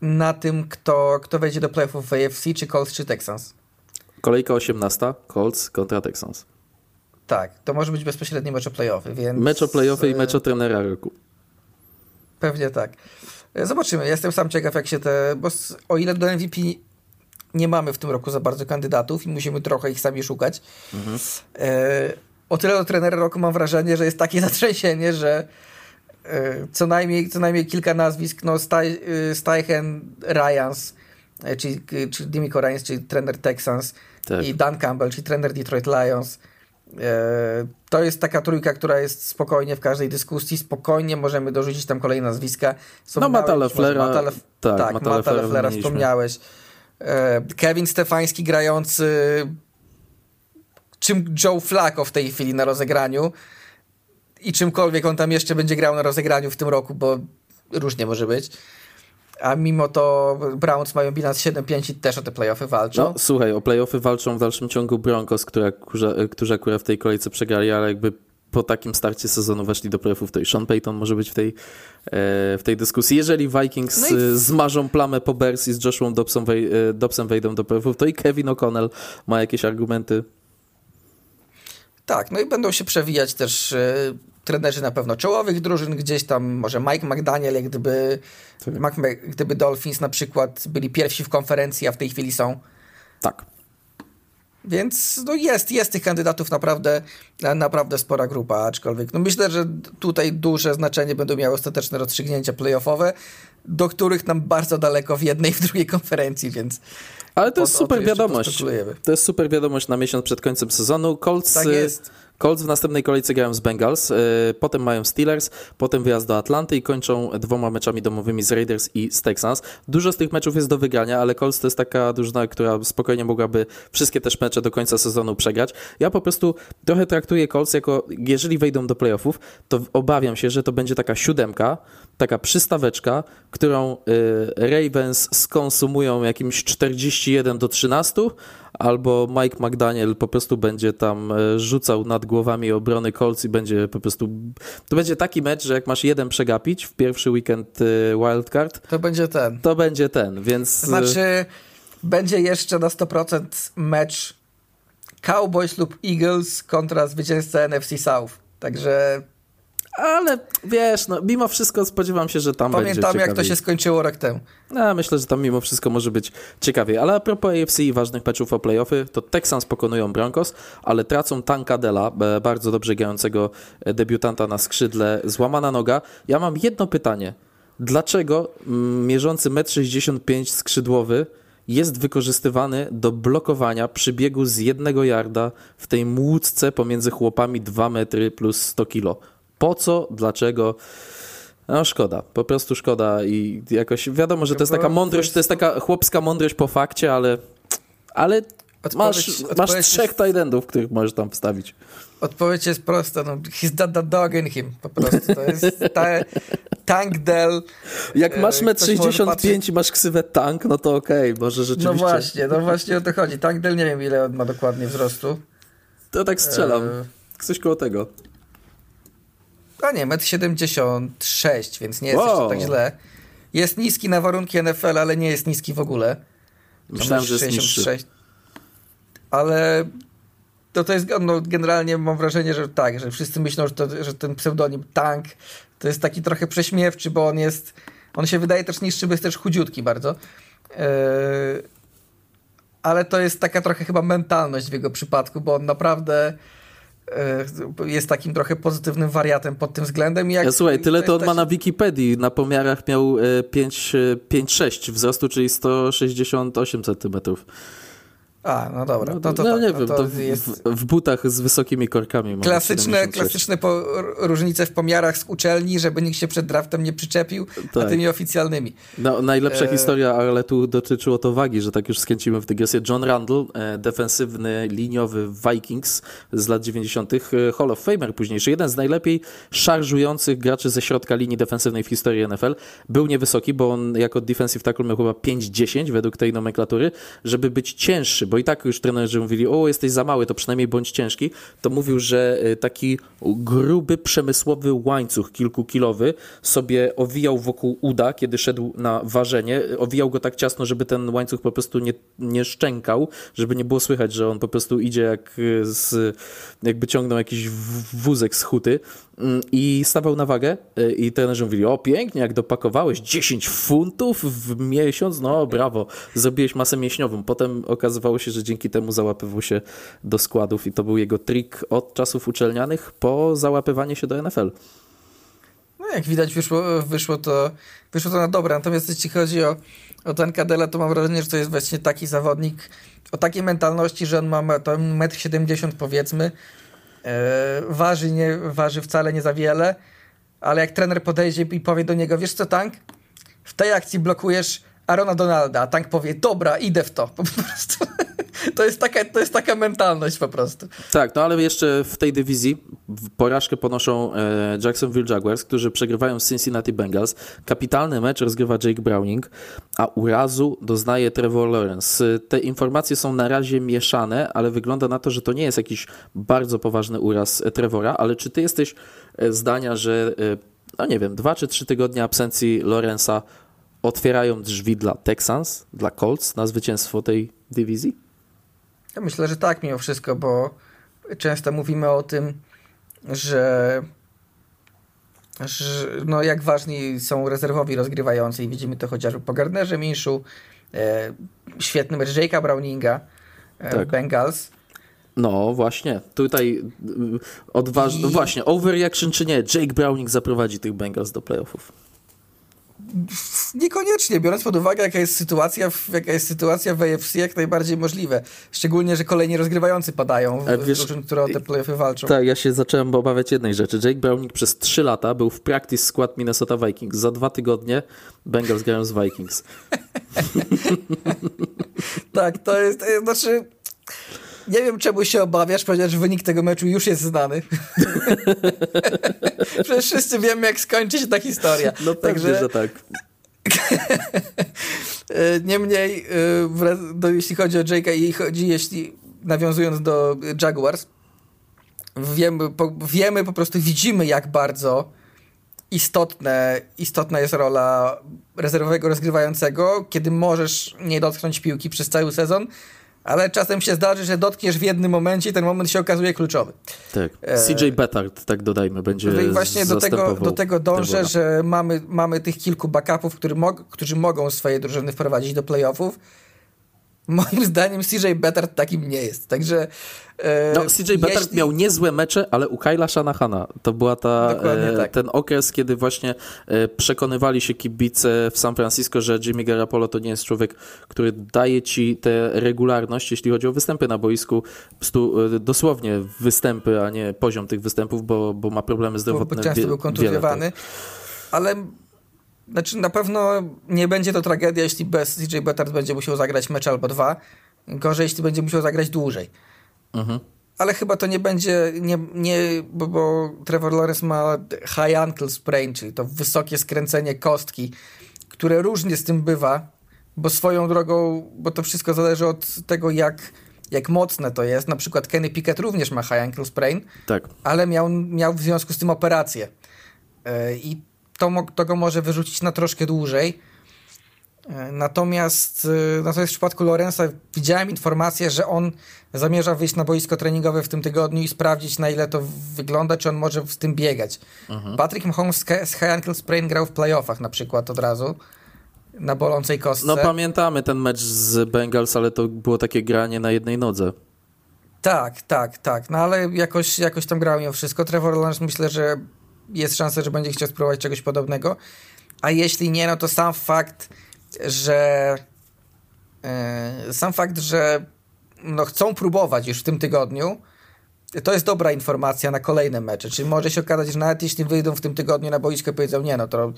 na tym, kto, kto wejdzie do playoffów w AFC, czy Colts, czy Texans. Kolejka 18, Colts kontra Texans. Tak, to może być bezpośredni mecz o playoffy, więc... Mecz o playoffy i mecz o trenera roku. Pewnie tak. Zobaczymy. Jestem sam ciekaw, jak się te. Bo o ile do MVP nie mamy w tym roku za bardzo kandydatów i musimy trochę ich sami szukać. Mhm. E, o tyle do trenera roku mam wrażenie, że jest takie [laughs] zatrzęsienie, że e, co, najmniej, co najmniej kilka nazwisk, no e, Steichen, Ryans, e, czyli, czyli Dimico Ryans, czyli trener Texans tak. i Dan Campbell, czyli trener Detroit Lions E, to jest taka trójka, która jest spokojnie w każdej dyskusji. Spokojnie możemy dorzucić tam kolejne nazwiska. no Mata Leflera. Mata Lef... Tak, tak Mata, Mata Leflera wspomniałeś. E, Kevin Stefański grający czym Joe Flacco w tej chwili na rozegraniu i czymkolwiek on tam jeszcze będzie grał na rozegraniu w tym roku, bo różnie może być a mimo to Browns mają bilans 7-5 i też o te playoffy walczą. No, słuchaj, o playoffy walczą w dalszym ciągu Broncos, która, którzy akurat w tej kolejce przegrali, ale jakby po takim starcie sezonu weszli do playoffów, to i Sean Payton może być w tej, e, w tej dyskusji. Jeżeli Vikings no i... zmarzą plamę po Bears i z Joshua Dobson, wej, Dobson wejdą do playoffów, to i Kevin O'Connell ma jakieś argumenty Tak, no i będą się przewijać też y, trenerzy na pewno czołowych drużyn, gdzieś tam może Mike McDaniel, jak gdyby, tak. gdyby Dolphins na przykład byli pierwsi w konferencji, a w tej chwili są. Tak. Więc no jest, jest tych kandydatów naprawdę, naprawdę spora grupa, aczkolwiek no myślę, że tutaj duże znaczenie będą miały ostateczne rozstrzygnięcia playoffowe, do których nam bardzo daleko w jednej i w drugiej konferencji, więc... Ale to jest super wiadomość. To jest super wiadomość na miesiąc przed końcem sezonu. Colts tak jest. Colts w następnej kolejce grają z Bengals, e, potem mają Steelers, potem wyjazd do Atlanty i kończą dwoma meczami domowymi z Raiders i z Texans. Dużo z tych meczów jest do wygrania, ale Colts to jest taka drużyna, która spokojnie mogłaby wszystkie też mecze do końca sezonu przegrać. Ja po prostu trochę traktuję Colts jako, jeżeli wejdą do playoffów, to obawiam się, że to będzie taka siódemka, taka przystaweczka, którą e, Ravens skonsumują jakimś 41 do 13, albo Mike McDaniel po prostu będzie tam e, rzucał nad głowami obrony Colts i będzie po prostu... To będzie taki mecz, że jak masz jeden przegapić w pierwszy weekend e, wildcard... To będzie ten. To będzie ten, więc... Znaczy, będzie jeszcze na 100% mecz Cowboys lub Eagles kontra zwycięzca NFC South. Także ale wiesz, no, mimo wszystko spodziewam się, że tam Pamiętam, będzie Pamiętam, jak to się skończyło rok temu. No, myślę, że tam mimo wszystko może być ciekawiej. Ale a propos AFC i ważnych meczów o playoffy, to Texans pokonują Broncos, ale tracą Tankadela, e, bardzo dobrze grającego e, debiutanta na skrzydle, złamana noga. Ja mam jedno pytanie. Dlaczego mm, mierzący 1,65 m skrzydłowy jest wykorzystywany do blokowania przybiegu z jednego yarda w tej młódce pomiędzy chłopami 2 metry plus 100 kilo? Po co? Dlaczego? No szkoda, po prostu szkoda i jakoś wiadomo, że to jest taka mądrość, to jest taka chłopska mądrość po fakcie, ale ale masz, masz trzech jest... endów, których możesz tam wstawić. Odpowiedź jest prosta, no, he's got the dog in him, po prostu, to jest ta, tank del. Jak e, masz metr 65 i masz ksywę tank, no to okej, okay, może rzeczywiście. No właśnie, no właśnie o to chodzi, tank del nie wiem ile on ma dokładnie wzrostu. To tak strzelam, e... coś koło tego. A nie, 1,76 m, więc nie jest wow. jeszcze tak źle. Jest niski na warunki NFL, ale nie jest niski w ogóle. Myślałem, że jest 66. Ale to, to jest, no, generalnie mam wrażenie, że tak, że wszyscy myślą, że, to, że ten pseudonim Tank to jest taki trochę prześmiewczy, bo on jest, on się wydaje też niższy, bo jest też chudziutki bardzo. Yy, ale to jest taka trochę chyba mentalność w jego przypadku, bo on naprawdę jest takim trochę pozytywnym wariatem pod tym względem. Jak, ja, słuchaj, tyle to on ma na Wikipedii. Na pomiarach miał 5,6 e, wzrostu, czyli 168 centymetrów. A, no dobra. No, to, no, tak, nie no wiem, to jest... w, w, butach z wysokimi korkami. Klasyczne, klasyczne po, różnice w pomiarach z uczelni, żeby nikt się przed draftem nie przyczepił, tak. a tymi oficjalnymi. No, najlepsza e... historia, ale tu dotyczyło to wagi, że tak już skręcimy w dygresję. John Randall, e, defensywny, liniowy Vikings z lat 90., e, Hall of Famer późniejszy, jeden z najlepiej szarżujących graczy ze środka linii defensywnej w historii NFL. Był niewysoki, bo on jako defensive tackle miał chyba 5-10 według tej nomenklatury, żeby być cięższy, bo i tak już trenerzy mówili, o jesteś za mały, to przynajmniej bądź ciężki, to mówił, że y, taki gruby, przemysłowy łańcuch kilkukilowy sobie owijał wokół uda, kiedy szedł na ważenie, owijał go tak ciasno, żeby ten łańcuch po prostu nie, nie szczękał, żeby nie było słychać, że on po prostu idzie jak y, z, jakby ciągnął jakiś wózek z huty mm, i stawał na wagę y, i trenerzy mówili, o pięknie, jak dopakowałeś 10 funtów w miesiąc, no brawo, zrobiłeś masę mięśniową. Potem okazywało się, że dzięki temu załapywał się do składów i to był jego trik od czasów uczelnianych po załapywanie się do NFL. No jak widać wyszło, wyszło, to, wyszło to na dobre. Natomiast jeśli chodzi o, o Tankadela, to mam wrażenie, że to jest właśnie taki zawodnik o takiej mentalności, że on ma to 1,70 m powiedzmy, e, waży, nie, waży wcale nie za wiele, ale jak trener podejdzie i powie do niego, wiesz co Tank, w tej akcji blokujesz Arona Donalda, a Tank powie, dobra, idę w to. [laughs] Po prostu. To jest, taka, to jest taka mentalność po prostu. Tak, no ale jeszcze w tej dywizji porażkę ponoszą e, Jacksonville Jaguars, którzy przegrywają Cincinnati Bengals. Kapitalny mecz rozgrywa Jake Browning, a urazu doznaje Trevor Lawrence. Te informacje są na razie mieszane, ale wygląda na to, że to nie jest jakiś bardzo poważny uraz Trevora, ale czy ty jesteś e, zdania, że e, no nie wiem, dwa czy trzy tygodnie absencji Lorenza otwierają drzwi dla Texans, dla Colts na zwycięstwo tej dywizji? Ja myślę, że tak mimo wszystko, bo często mówimy o tym, że, że no jak ważni są rezerwowi rozgrywający i widzimy to chociażby po Gardnerze Minszu, e, świetny mecz Jake'a Browninga e, tak. Bengals. No właśnie, tutaj y, odważ... I... Właśnie, overreaction czy nie, Jake Browning zaprowadzi tych Bengals do playoffów. Niekoniecznie, biorąc pod uwagę, jaka jest sytuacja, w, jaka jest sytuacja w AFC, jak najbardziej możliwe. Szczególnie, że kolejni rozgrywający padają, wiesz, drużyn, które o te playoffy walczą. Tak, ja się zacząłem obawiać jednej rzeczy. Jake Browning przez 3 lata był w practice skład Minnesota Vikings. Za dwa tygodnie Bengals grają z Vikings. [laughs] tak, to jest, to jest, znaczy nie wiem, czemu się obawiasz, ponieważ wynik tego meczu już jest znany. [laughs] Przecież wszyscy wiemy, jak skończy się ta historia. No Także... że tak. [laughs] Niemniej, e, jeśli chodzi o Jake'a i chodzi, jeśli nawiązując do Jaguars, wiemy po, wiemy, po prostu widzimy, jak bardzo istotne, istotna jest rola rezerwowego rozgrywającego, kiedy możesz nie dotknąć piłki przez cały sezon, ale czasem się zdarzy, że dotkniesz w jednym momencie i ten moment się okazuje kluczowy. Tak. E, CJ Bettard, tak dodajmy, będzie no I właśnie do tego, do tego dążę, że mamy, mamy tych kilku backupów, który mog, którzy mogą swoje drużyny wprowadzić do playoffów. Moim zdaniem CJ Bettard takim nie jest, także... E, no, CJ Bettard jeśli... miał niezłe mecze, ale u Kyla Shanahana to była ta, e, tak. ten okres, kiedy właśnie e, przekonywali się kibice w San Francisco, że Jimmy Garoppolo to nie jest człowiek, który daje ci tę regularność, jeśli chodzi o występy na boisku, stu, e, dosłownie występy, a nie poziom tych występów, bo, bo ma problemy zdrowotne. Bo, bo często był kontuzjowany, tak. ale znaczy na pewno nie będzie to tragedia, jeśli bez CJ Bettard będzie musiał zagrać mecz albo dwa. Gorzej, jeśli będzie musiał zagrać dłużej. Mhm. Ale chyba to nie będzie, nie, nie, bo, bo Trevor Lawrence ma high ankle sprain, czyli to wysokie skręcenie kostki, które różnie z tym bywa, bo swoją drogą, bo to wszystko zależy od tego, jak, jak mocne to jest. Na przykład Kenny Pickett również ma high ankle sprain, tak. ale miał, miał w związku z tym operację. Yy, I to, to go może wyrzucić na troszkę dłużej. E, natomiast, e, natomiast w przypadku Lorenza widziałem informację, że on zamierza wyjść na boisko treningowe w tym tygodniu i sprawdzić, na ile to wygląda, czy on może z tym biegać. Mhm. Patrick Mahomes z high ankle sprain grał w playoffach na przykład od razu na bolącej kostce. No pamiętamy ten mecz z Bengals, ale to było takie granie na jednej nodze. Tak, tak, tak. No ale jakoś, jakoś tam grał mimo wszystko. Trevor Lawrence myślę, że jest szansa, że będzie chciał spróbować czegoś podobnego. A jeśli nie, no to sam fakt, że yy, sam fakt, że no chcą próbować już w tym tygodniu, to jest dobra informacja na kolejne mecze. Czyli może się okazać, że nawet jeśli wyjdą w tym tygodniu na boisko i powiedzą, nie, no to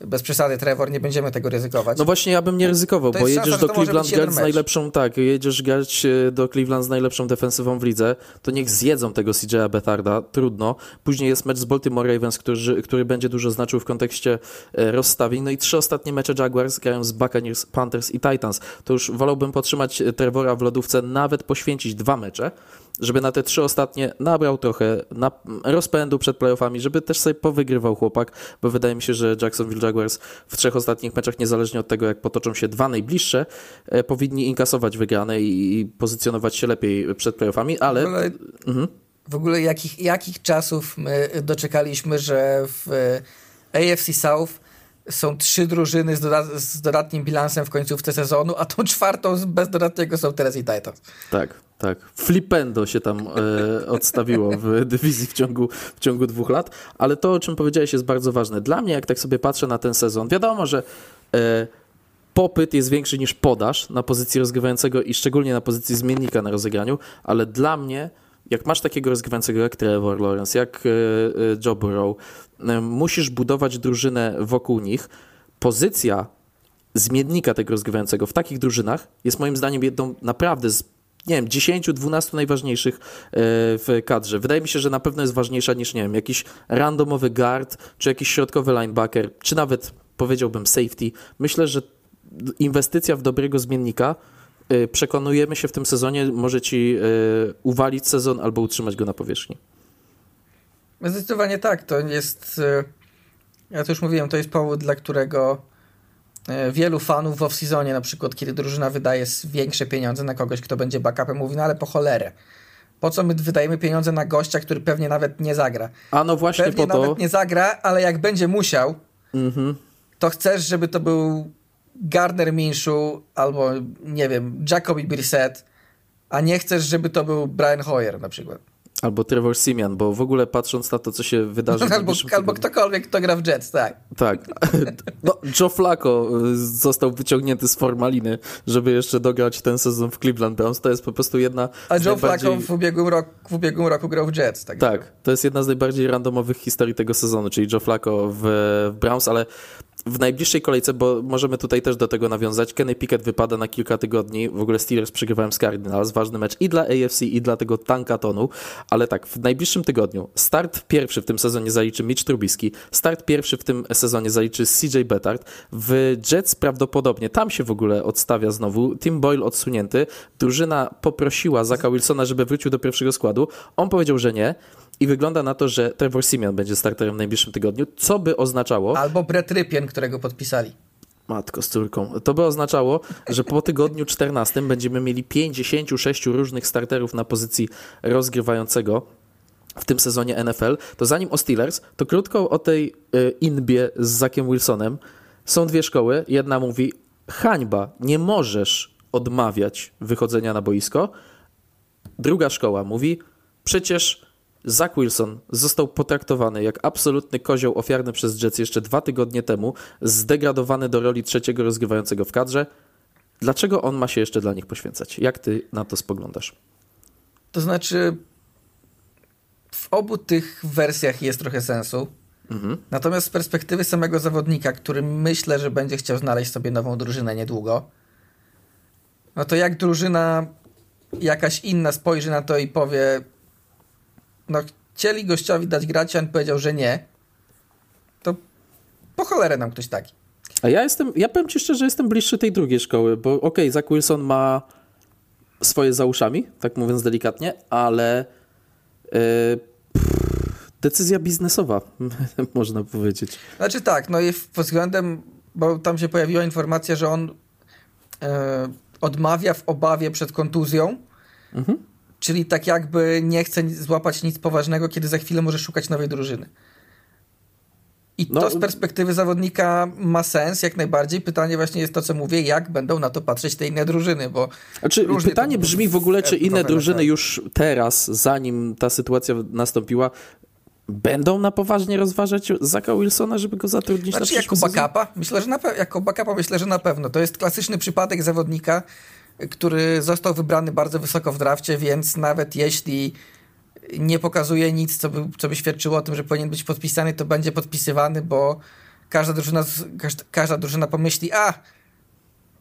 bez przesady, Trevor, nie będziemy tego ryzykować. No właśnie, ja bym nie ryzykował, bo jedziesz szansa, do Cleveland grać z najlepszą, tak, jedziesz grać e, do Cleveland z najlepszą defensywą w lidze, to niech zjedzą tego CJ'a Betarda, trudno. Później jest mecz z Baltimore Ravens, który, który będzie dużo znaczył w kontekście e, rozstawień. No i trzy ostatnie mecze Jaguars grają z Buccaneers, Panthers i Titans. To już wolałbym podtrzymać Trevora w lodówce, nawet poświęcić dwa mecze, żeby na te trzy ostatnie nabrał trochę na rozpędu przed playoffami, żeby też sobie powygrywał chłopak, bo wydaje mi się, że Jacksonville Jaguars w trzech ostatnich meczach, niezależnie od tego, jak potoczą się dwa najbliższe, e, powinni inkasować wygrane i, pozycjonować się lepiej przed playoffami, ale... W ogóle, mhm. w ogóle jakich, jakich czasów my doczekaliśmy, że w e, AFC South są trzy drużyny z, doda z dodatnim bilansem w końcówce sezonu, a tą czwartą bez dodatniego są i Titans. Tak, tak. Flipendo się tam e, odstawiło w [laughs] dywizji w ciągu, w ciągu dwóch lat, ale to, o czym powiedziałeś, jest bardzo ważne. Dla mnie, jak tak sobie patrzę na ten sezon, wiadomo, że e, popyt jest większy niż podaż na pozycji rozgrywającego i szczególnie na pozycji zmiennika na rozegraniu, ale dla mnie jak masz takiego rozgrywającego jak Trevor Lawrence, jak e, e, Joe Burrow, e, musisz budować drużynę wokół nich. Pozycja zmiennika tego rozgrywającego w takich drużynach jest moim zdaniem jedną naprawdę z nie wiem, 10-12 najważniejszych w kadrze. Wydaje mi się, że na pewno jest ważniejsza niż, nie wiem, jakiś randomowy guard, czy jakiś środkowy linebacker, czy nawet powiedziałbym safety. Myślę, że inwestycja w dobrego zmiennika przekonujemy się w tym sezonie, może ci y, uwalić sezon albo utrzymać go na powierzchni. Zdecydowanie tak. To jest. Y, ja to już mówiłem, to jest powód, dla którego wielu fanów w off-seasonie, na przykład, kiedy drużyna wydaje większe pieniądze na kogoś, kto będzie backupem, mówi, no ale po cholerę. Po co my wydajemy pieniądze na gościa, który pewnie nawet nie zagra? A no właśnie pewnie po to. nawet nie zagra, ale jak będzie musiał, Mhm. to chcesz, żeby to był Gardner Minshew albo, nie wiem, Jacoby Brissett, a nie chcesz, żeby to był Brian Hoyer na przykład. Albo Trevor Simeon, bo w ogóle patrząc na to, co się wydarzy... [laughs] albo, albo ktokolwiek, kto gra w Jets, tak. Tak. [laughs] No, Joe Flacco y, został wyciągnięty z formaliny, żeby jeszcze dograć ten sezon w Cleveland Browns. To jest po prostu jedna A Joe najbardziej... Flacco w ubiegłym, roku, w ubiegłym roku grał w Jets. Tak. Tak, to jest jedna z najbardziej randomowych historii tego sezonu, czyli Joe Flacco w, w Browns, ale w najbliższej kolejce, bo możemy tutaj też do tego nawiązać, Kenny Pickett wypada na kilka tygodni, w ogóle Steelers przegrywałem z Cardinals, ważny mecz i dla AFC i dla tego tankatonu, ale tak, w najbliższym tygodniu start pierwszy w tym sezonie zaliczy Mitch Trubisky, start pierwszy w tym sezonie zaliczy CJ Bettard, w Jets prawdopodobnie, tam się w ogóle odstawia znowu, Tim Boyle odsunięty, drużyna poprosiła Zaka Wilsona, żeby wrócił do pierwszego składu, on powiedział, że nie, i wygląda na to, że Trevor Simeon będzie starterem w najbliższym tygodniu, co by oznaczało... Albo Brett Rypien, którego podpisali. Matko z córką. To by oznaczało, że po tygodniu 14 będziemy mieli 56 różnych starterów na pozycji rozgrywającego w tym sezonie NFL. To zanim o Steelers, to krótko o tej y, inbie z Zakiem Wilsonem. Są dwie szkoły. Jedna mówi, hańba, nie możesz odmawiać wychodzenia na boisko. Druga szkoła mówi, przecież Zach Wilson został potraktowany jak absolutny kozioł ofiarny przez Jets jeszcze dwa tygodnie temu, zdegradowany do roli trzeciego rozgrywającego w kadrze. Dlaczego on ma się jeszcze dla nich poświęcać? Jak ty na to spoglądasz? To znaczy, w obu tych wersjach jest trochę sensu. Mhm. Natomiast z perspektywy samego zawodnika, który myślę, że będzie chciał znaleźć sobie nową drużynę niedługo, no to jak drużyna jakaś inna spojrzy na to i powie, no chcieli gościowi dać grać, a on powiedział, że nie, to po cholerę nam ktoś taki. A ja jestem, ja powiem ci szczerze, jestem bliższy tej drugiej szkoły, bo okej, okay, Zach Wilson ma swoje za uszami, tak mówiąc delikatnie, ale yy, pff, decyzja biznesowa, [laughs] można powiedzieć. Znaczy tak, no i pod względem, bo tam się pojawiła informacja, że on e, odmawia w obawie przed kontuzją, Mhm. Czyli tak jakby nie chce złapać nic poważnego, kiedy za chwilę może szukać nowej drużyny. I No, to z perspektywy zawodnika ma sens jak najbardziej. Pytanie właśnie jest to, co mówię, jak będą na to patrzeć te inne drużyny, bo Znaczy, pytanie brzmi w ogóle, czy inne w drużyny NFL. już teraz, zanim ta sytuacja nastąpiła, będą na poważnie rozważać Zaka Wilsona, żeby go zatrudnić na Znaczy przyszły jako backupa? Myślę, że na pe- jako backupa myślę, że na pewno. To jest klasyczny przypadek zawodnika, który został wybrany bardzo wysoko w drafcie, więc nawet jeśli nie pokazuje nic, co by, co by świadczyło o tym, że powinien być podpisany, to będzie podpisywany, bo każda drużyna, każda, każda drużyna pomyśli, a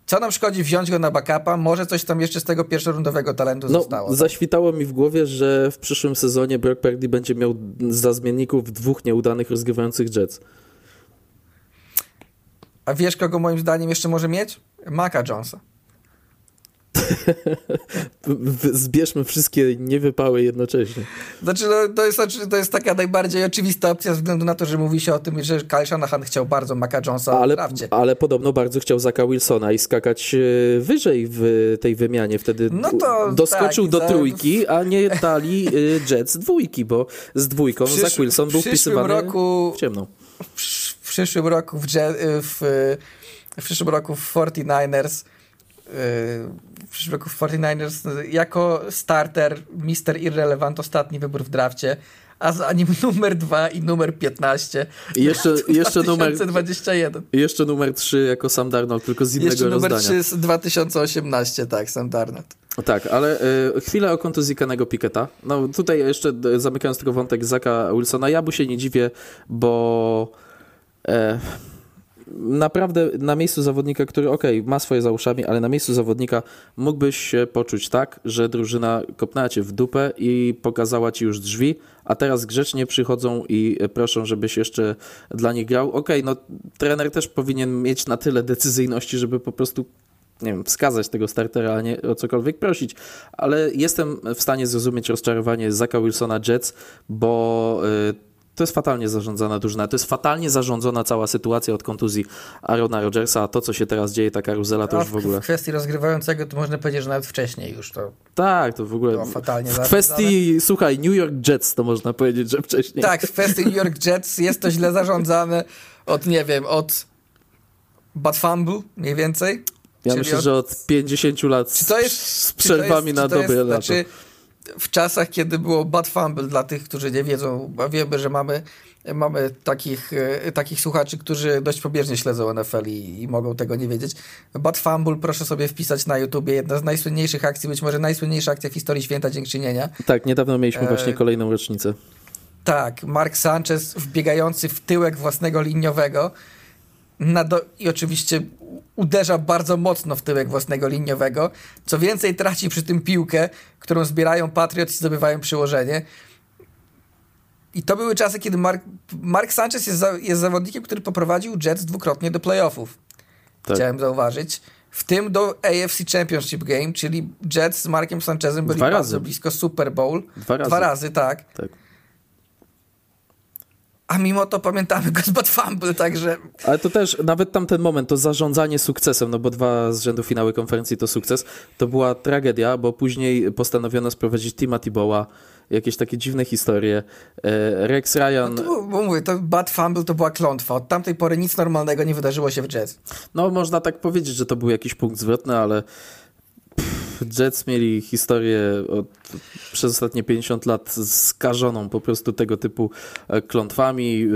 co nam szkodzi wziąć go na backupa, może coś tam jeszcze z tego pierwszorundowego talentu No, zostało. zaświtało mi w głowie, że w przyszłym sezonie Brock Purdy będzie miał za zmienników dwóch nieudanych rozgrywających Jets. A wiesz, kogo moim zdaniem jeszcze może mieć? Maka Jonesa. [laughs] Zbierzmy wszystkie niewypały jednocześnie. Znaczy, no, to, jest, to jest taka najbardziej oczywista opcja ze względu na to, że mówi się o tym, że Kyle Shanahan chciał bardzo Maca Jonesa Ale, ale podobno bardzo chciał Zaka Wilsona i skakać e, wyżej w tej wymianie. Wtedy No to doskoczył tak, do za- trójki, a nie dali e, Jets dwójki, bo z dwójką Przysz- Zach Wilson był wpisywany roku- w ciemną. W, przysz- w przyszłym roku w, w, w przyszłym roku w 49ers yy, w w 49ers yy, jako starter Mister Irrelevant ostatni wybór w drafcie, a za nim [laughs] numer 2 i numer 15 I jeszcze, [laughs] jeszcze, numer, 2021. i jeszcze numer 3 jako Sam Darnold, tylko z innego Jeszcze numer rozdania. 3 z 2018, tak, Sam Darnold. Tak, ale e, chwilę o kontuzji Kennego Picketa. No tutaj jeszcze e, zamykając tylko wątek Zaka Wilsona, ja mu się nie dziwię, bo e, naprawdę na miejscu zawodnika, który okej, ma swoje za uszami, ale na miejscu zawodnika mógłbyś się poczuć tak, że drużyna kopnęła cię w dupę i pokazała ci już drzwi, a teraz grzecznie przychodzą i proszą, żebyś jeszcze dla nich grał. Okej, no trener też powinien mieć na tyle decyzyjności, żeby po prostu nie wiem, wskazać tego startera, a nie o cokolwiek prosić, ale jestem w stanie zrozumieć rozczarowanie Zaka Wilsona Jets, bo y, to jest fatalnie zarządzana drużyna. To jest fatalnie zarządzona cała sytuacja od kontuzji Arona Rodgersa, a to, co się teraz dzieje, ta karuzela, to A już w ogóle... W kwestii rozgrywającego to można powiedzieć, że nawet wcześniej już to... Tak, to w ogóle... To fatalnie w kwestii, słuchaj, New York Jets to można powiedzieć, że wcześniej. Tak, w kwestii New York Jets jest to źle zarządzane od, nie wiem, od Bad Fumble mniej więcej. Ja myślę, od... że od 50 lat z, jest, z przerwami jest, na lata. Znaczy, w czasach, kiedy było bad fumble dla tych, którzy nie wiedzą, bo wiemy, że mamy, mamy takich, e, takich słuchaczy, którzy dość pobieżnie śledzą NFL i, i, mogą tego nie wiedzieć. Bad fumble proszę sobie wpisać na YouTubie. Jedna z najsłynniejszych akcji, być może najsłynniejsza akcja w historii Święta Dziękczynienia. Tak, niedawno mieliśmy e... właśnie kolejną rocznicę. Tak, Mark Sanchez wbiegający w tyłek własnego liniowego do... i oczywiście uderza bardzo mocno w tyłek własnego liniowego. Co więcej, traci przy tym piłkę, którą zbierają Patriots i zdobywają przyłożenie. I to były czasy, kiedy Mark, Mark Sanchez jest, za, jest zawodnikiem, który poprowadził Jets dwukrotnie do playoffów. Tak. Chciałem zauważyć. W tym do AFC Championship Game, czyli Jets z Markiem Sanchezem byli bardzo blisko Super Bowl. Dwa razy. Dwa razy, tak. tak a mimo to pamiętamy go z Bad Fumble, także... Ale to też, nawet tamten moment, to zarządzanie sukcesem, no bo dwa z rzędu finały konferencji to sukces, to była tragedia, bo później postanowiono sprowadzić Tima Tiboła, jakieś takie dziwne historie. E, Rex Ryan... No to, bo mówię, to Bad Fumble to była klątwa. Od tamtej pory nic normalnego nie wydarzyło się w Jets. No, można tak powiedzieć, że to był jakiś punkt zwrotny, ale Jets mieli historię od, przez ostatnie 50 lat skażoną po prostu tego typu e, klątwami. E,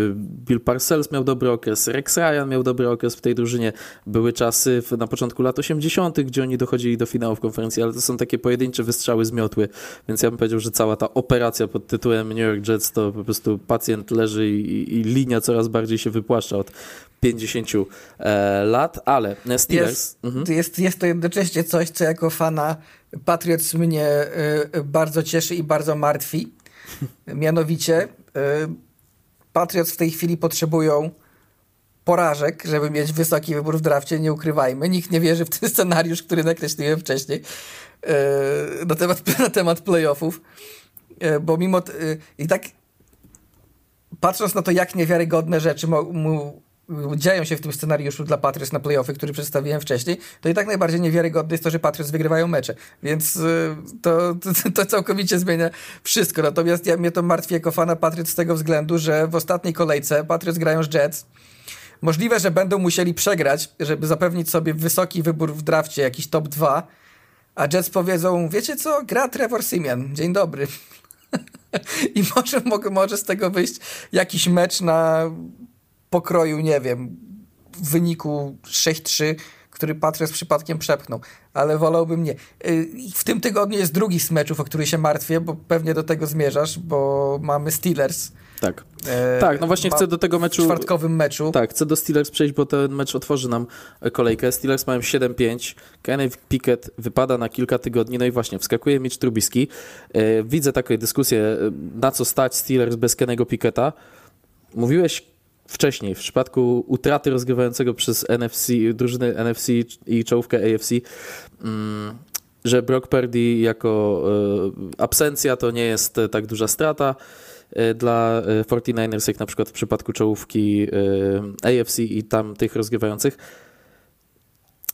Bill Parcells miał dobry okres, Rex Ryan miał dobry okres w tej drużynie. Były czasy na początku lat 80., gdzie oni dochodzili do finałów konferencji, ale to są takie pojedyncze wystrzały z miotły, więc ja bym powiedział, że cała ta operacja pod tytułem New York Jets to po prostu pacjent leży i, i linia coraz bardziej się wypłaszcza od 50 e, lat, ale Steelers... Jest, mhm. jest, jest to jednocześnie coś, co jako fana Patriots mnie y, bardzo cieszy i bardzo martwi. Mianowicie y, Patriots w tej chwili potrzebują porażek, żeby mieć wysoki wybór w drafcie, nie ukrywajmy. Nikt nie wierzy w ten scenariusz, który nakreśliłem wcześniej y, na temat, [laughs] na temat playoffów, bo mimo... I tak patrząc na to, jak niewiarygodne rzeczy mu dzieją się w tym scenariuszu dla Patriots na playoffy, który przedstawiłem wcześniej, to i tak najbardziej niewiarygodne jest to, że Patriots wygrywają mecze. Więc y, to, to, [laughs] to całkowicie zmienia wszystko. Natomiast ja mnie to martwi jako fana Patriots z tego względu, że w ostatniej kolejce Patriots grają z Jets. Możliwe, że będą musieli przegrać, żeby zapewnić sobie wysoki wybór w drafcie, jakiś top 2, a Jets powiedzą, wiecie co, gra Trevor Simeon, dzień dobry. [laughs] I może, może z tego wyjść jakiś mecz na pokroju, nie wiem, w wyniku 6-3, który Patriots przypadkiem przepchnął, ale wolałbym nie. Y, w tym tygodniu jest drugi z meczów, o który się martwię, bo pewnie do tego zmierzasz, bo mamy Steelers. Tak. E, tak, no właśnie chcę do tego meczu. W czwartkowym meczu. Tak, chcę do Steelers przejść, bo ten mecz otworzy nam kolejkę. Steelers mają 7-5. Kenny Pickett wypada na kilka tygodni. No i właśnie, wskakuje Mitch Trubiski. E, widzę taką dyskusję, na co stać Steelers bez Kennego Picketta. Mówiłeś wcześniej, w przypadku utraty rozgrywającego przez NFC, drużyny NFC i czołówkę AFC, mm, że Brock Purdy jako e, absencja to nie jest tak duża strata e, dla 49ers, e, jak na przykład w przypadku czołówki AFC i tam tych rozgrywających.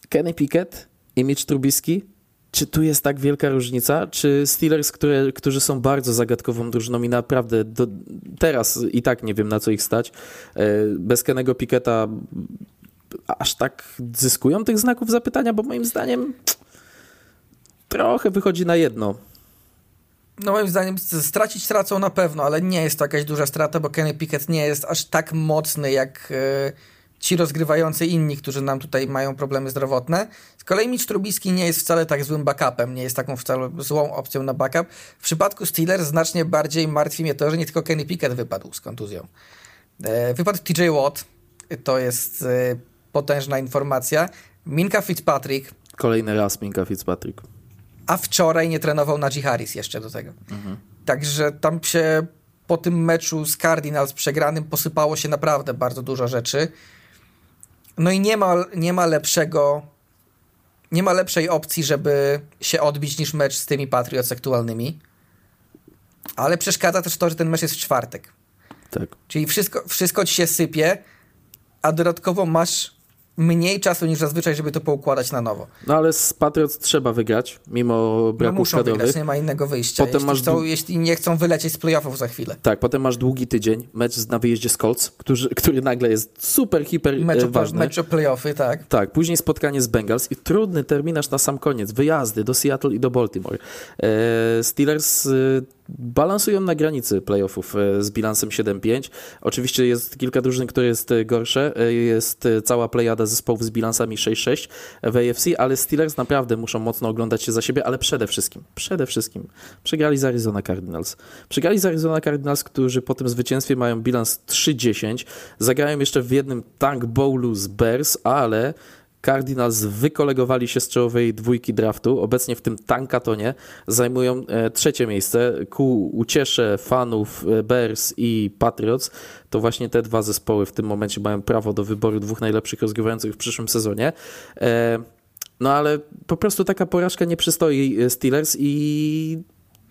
Kenny Pickett i Mitch Trubisky czy tu jest tak wielka różnica? Czy Steelers, które, którzy są bardzo zagadkową drużyną i naprawdę do, teraz i tak nie wiem na co ich stać, e, bez Kenego Piketa aż tak zyskują tych znaków zapytania, bo moim zdaniem trochę wychodzi na jedno. No moim zdaniem stracić tracą na pewno, ale nie jest to jakaś duża strata, bo Kenny Pickett nie jest aż tak mocny jak e, ci rozgrywający inni, którzy nam tutaj mają problemy zdrowotne. Z kolei Mitch Trubisky nie jest wcale tak złym backupem, nie jest taką wcale złą opcją na backup. W przypadku Steelers znacznie bardziej martwi mnie to, że nie tylko Kenny Pickett wypadł z kontuzją. E, wypadł TJ Watt, to jest e, potężna informacja. Minka Fitzpatrick. Kolejny raz Minka Fitzpatrick. A wczoraj nie trenował Najee Harris jeszcze do tego. Mhm. Także tam się po tym meczu z Cardinals przegranym posypało się naprawdę bardzo dużo rzeczy. No i nie ma, nie ma lepszego, nie ma lepszej opcji, żeby się odbić niż mecz z tymi Patriots aktualnymi. Ale przeszkadza też to, że ten mecz jest w czwartek. Tak. Czyli wszystko, wszystko ci się sypie, a dodatkowo masz mniej czasu niż zazwyczaj, żeby to poukładać na nowo. No ale z Patriots trzeba wygrać, mimo braku no muszą kadrowych. wygrać, nie ma innego wyjścia. Potem jeśli, masz chcą, jeśli nie chcą wylecieć z playoffów za chwilę. Tak, potem masz długi tydzień, mecz na wyjeździe z Colts, który, który nagle jest super, hiper Mecz, e, o- ważny. mecz o playoffy, tak. Tak, później spotkanie z Bengals i trudny terminarz na sam koniec. Wyjazdy do Seattle i do Baltimore. E, Steelers e, balansują na granicy playoffów e, z bilansem 7-5. Oczywiście jest kilka drużyn, które jest e, gorsze. E, Jest cała plejada zespołów z bilansami 6-6 w AFC, ale Steelers naprawdę muszą mocno oglądać się za siebie, ale przede wszystkim, przede wszystkim przegrali z Arizona Cardinals. Przegrali z Arizona Cardinals, którzy po tym zwycięstwie mają bilans 3-10. Zagrają jeszcze w jednym tank bowlu z Bears, ale Cardinals wykolegowali się z czołowej dwójki draftu. Obecnie w tym tankatonie zajmują e, trzecie miejsce. Ku uciesze fanów e, Bears i Patriots, to właśnie te dwa zespoły w tym momencie mają prawo do wyboru dwóch najlepszych rozgrywających w przyszłym sezonie. E, no ale po prostu taka porażka nie przystoi Steelers i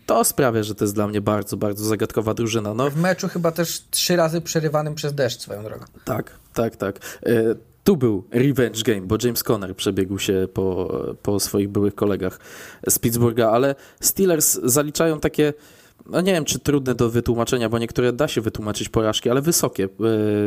to sprawia, że to jest dla mnie bardzo, bardzo zagadkowa drużyna. No, W meczu chyba też trzy razy przerywanym przez deszcz swoją drogą. tak, tak, tak. Tu był revenge game, bo James Conner przebiegł się po, po swoich byłych kolegach z Pittsburgha, ale Steelers zaliczają takie, no nie wiem czy trudne do wytłumaczenia, bo niektóre da się wytłumaczyć porażki, ale wysokie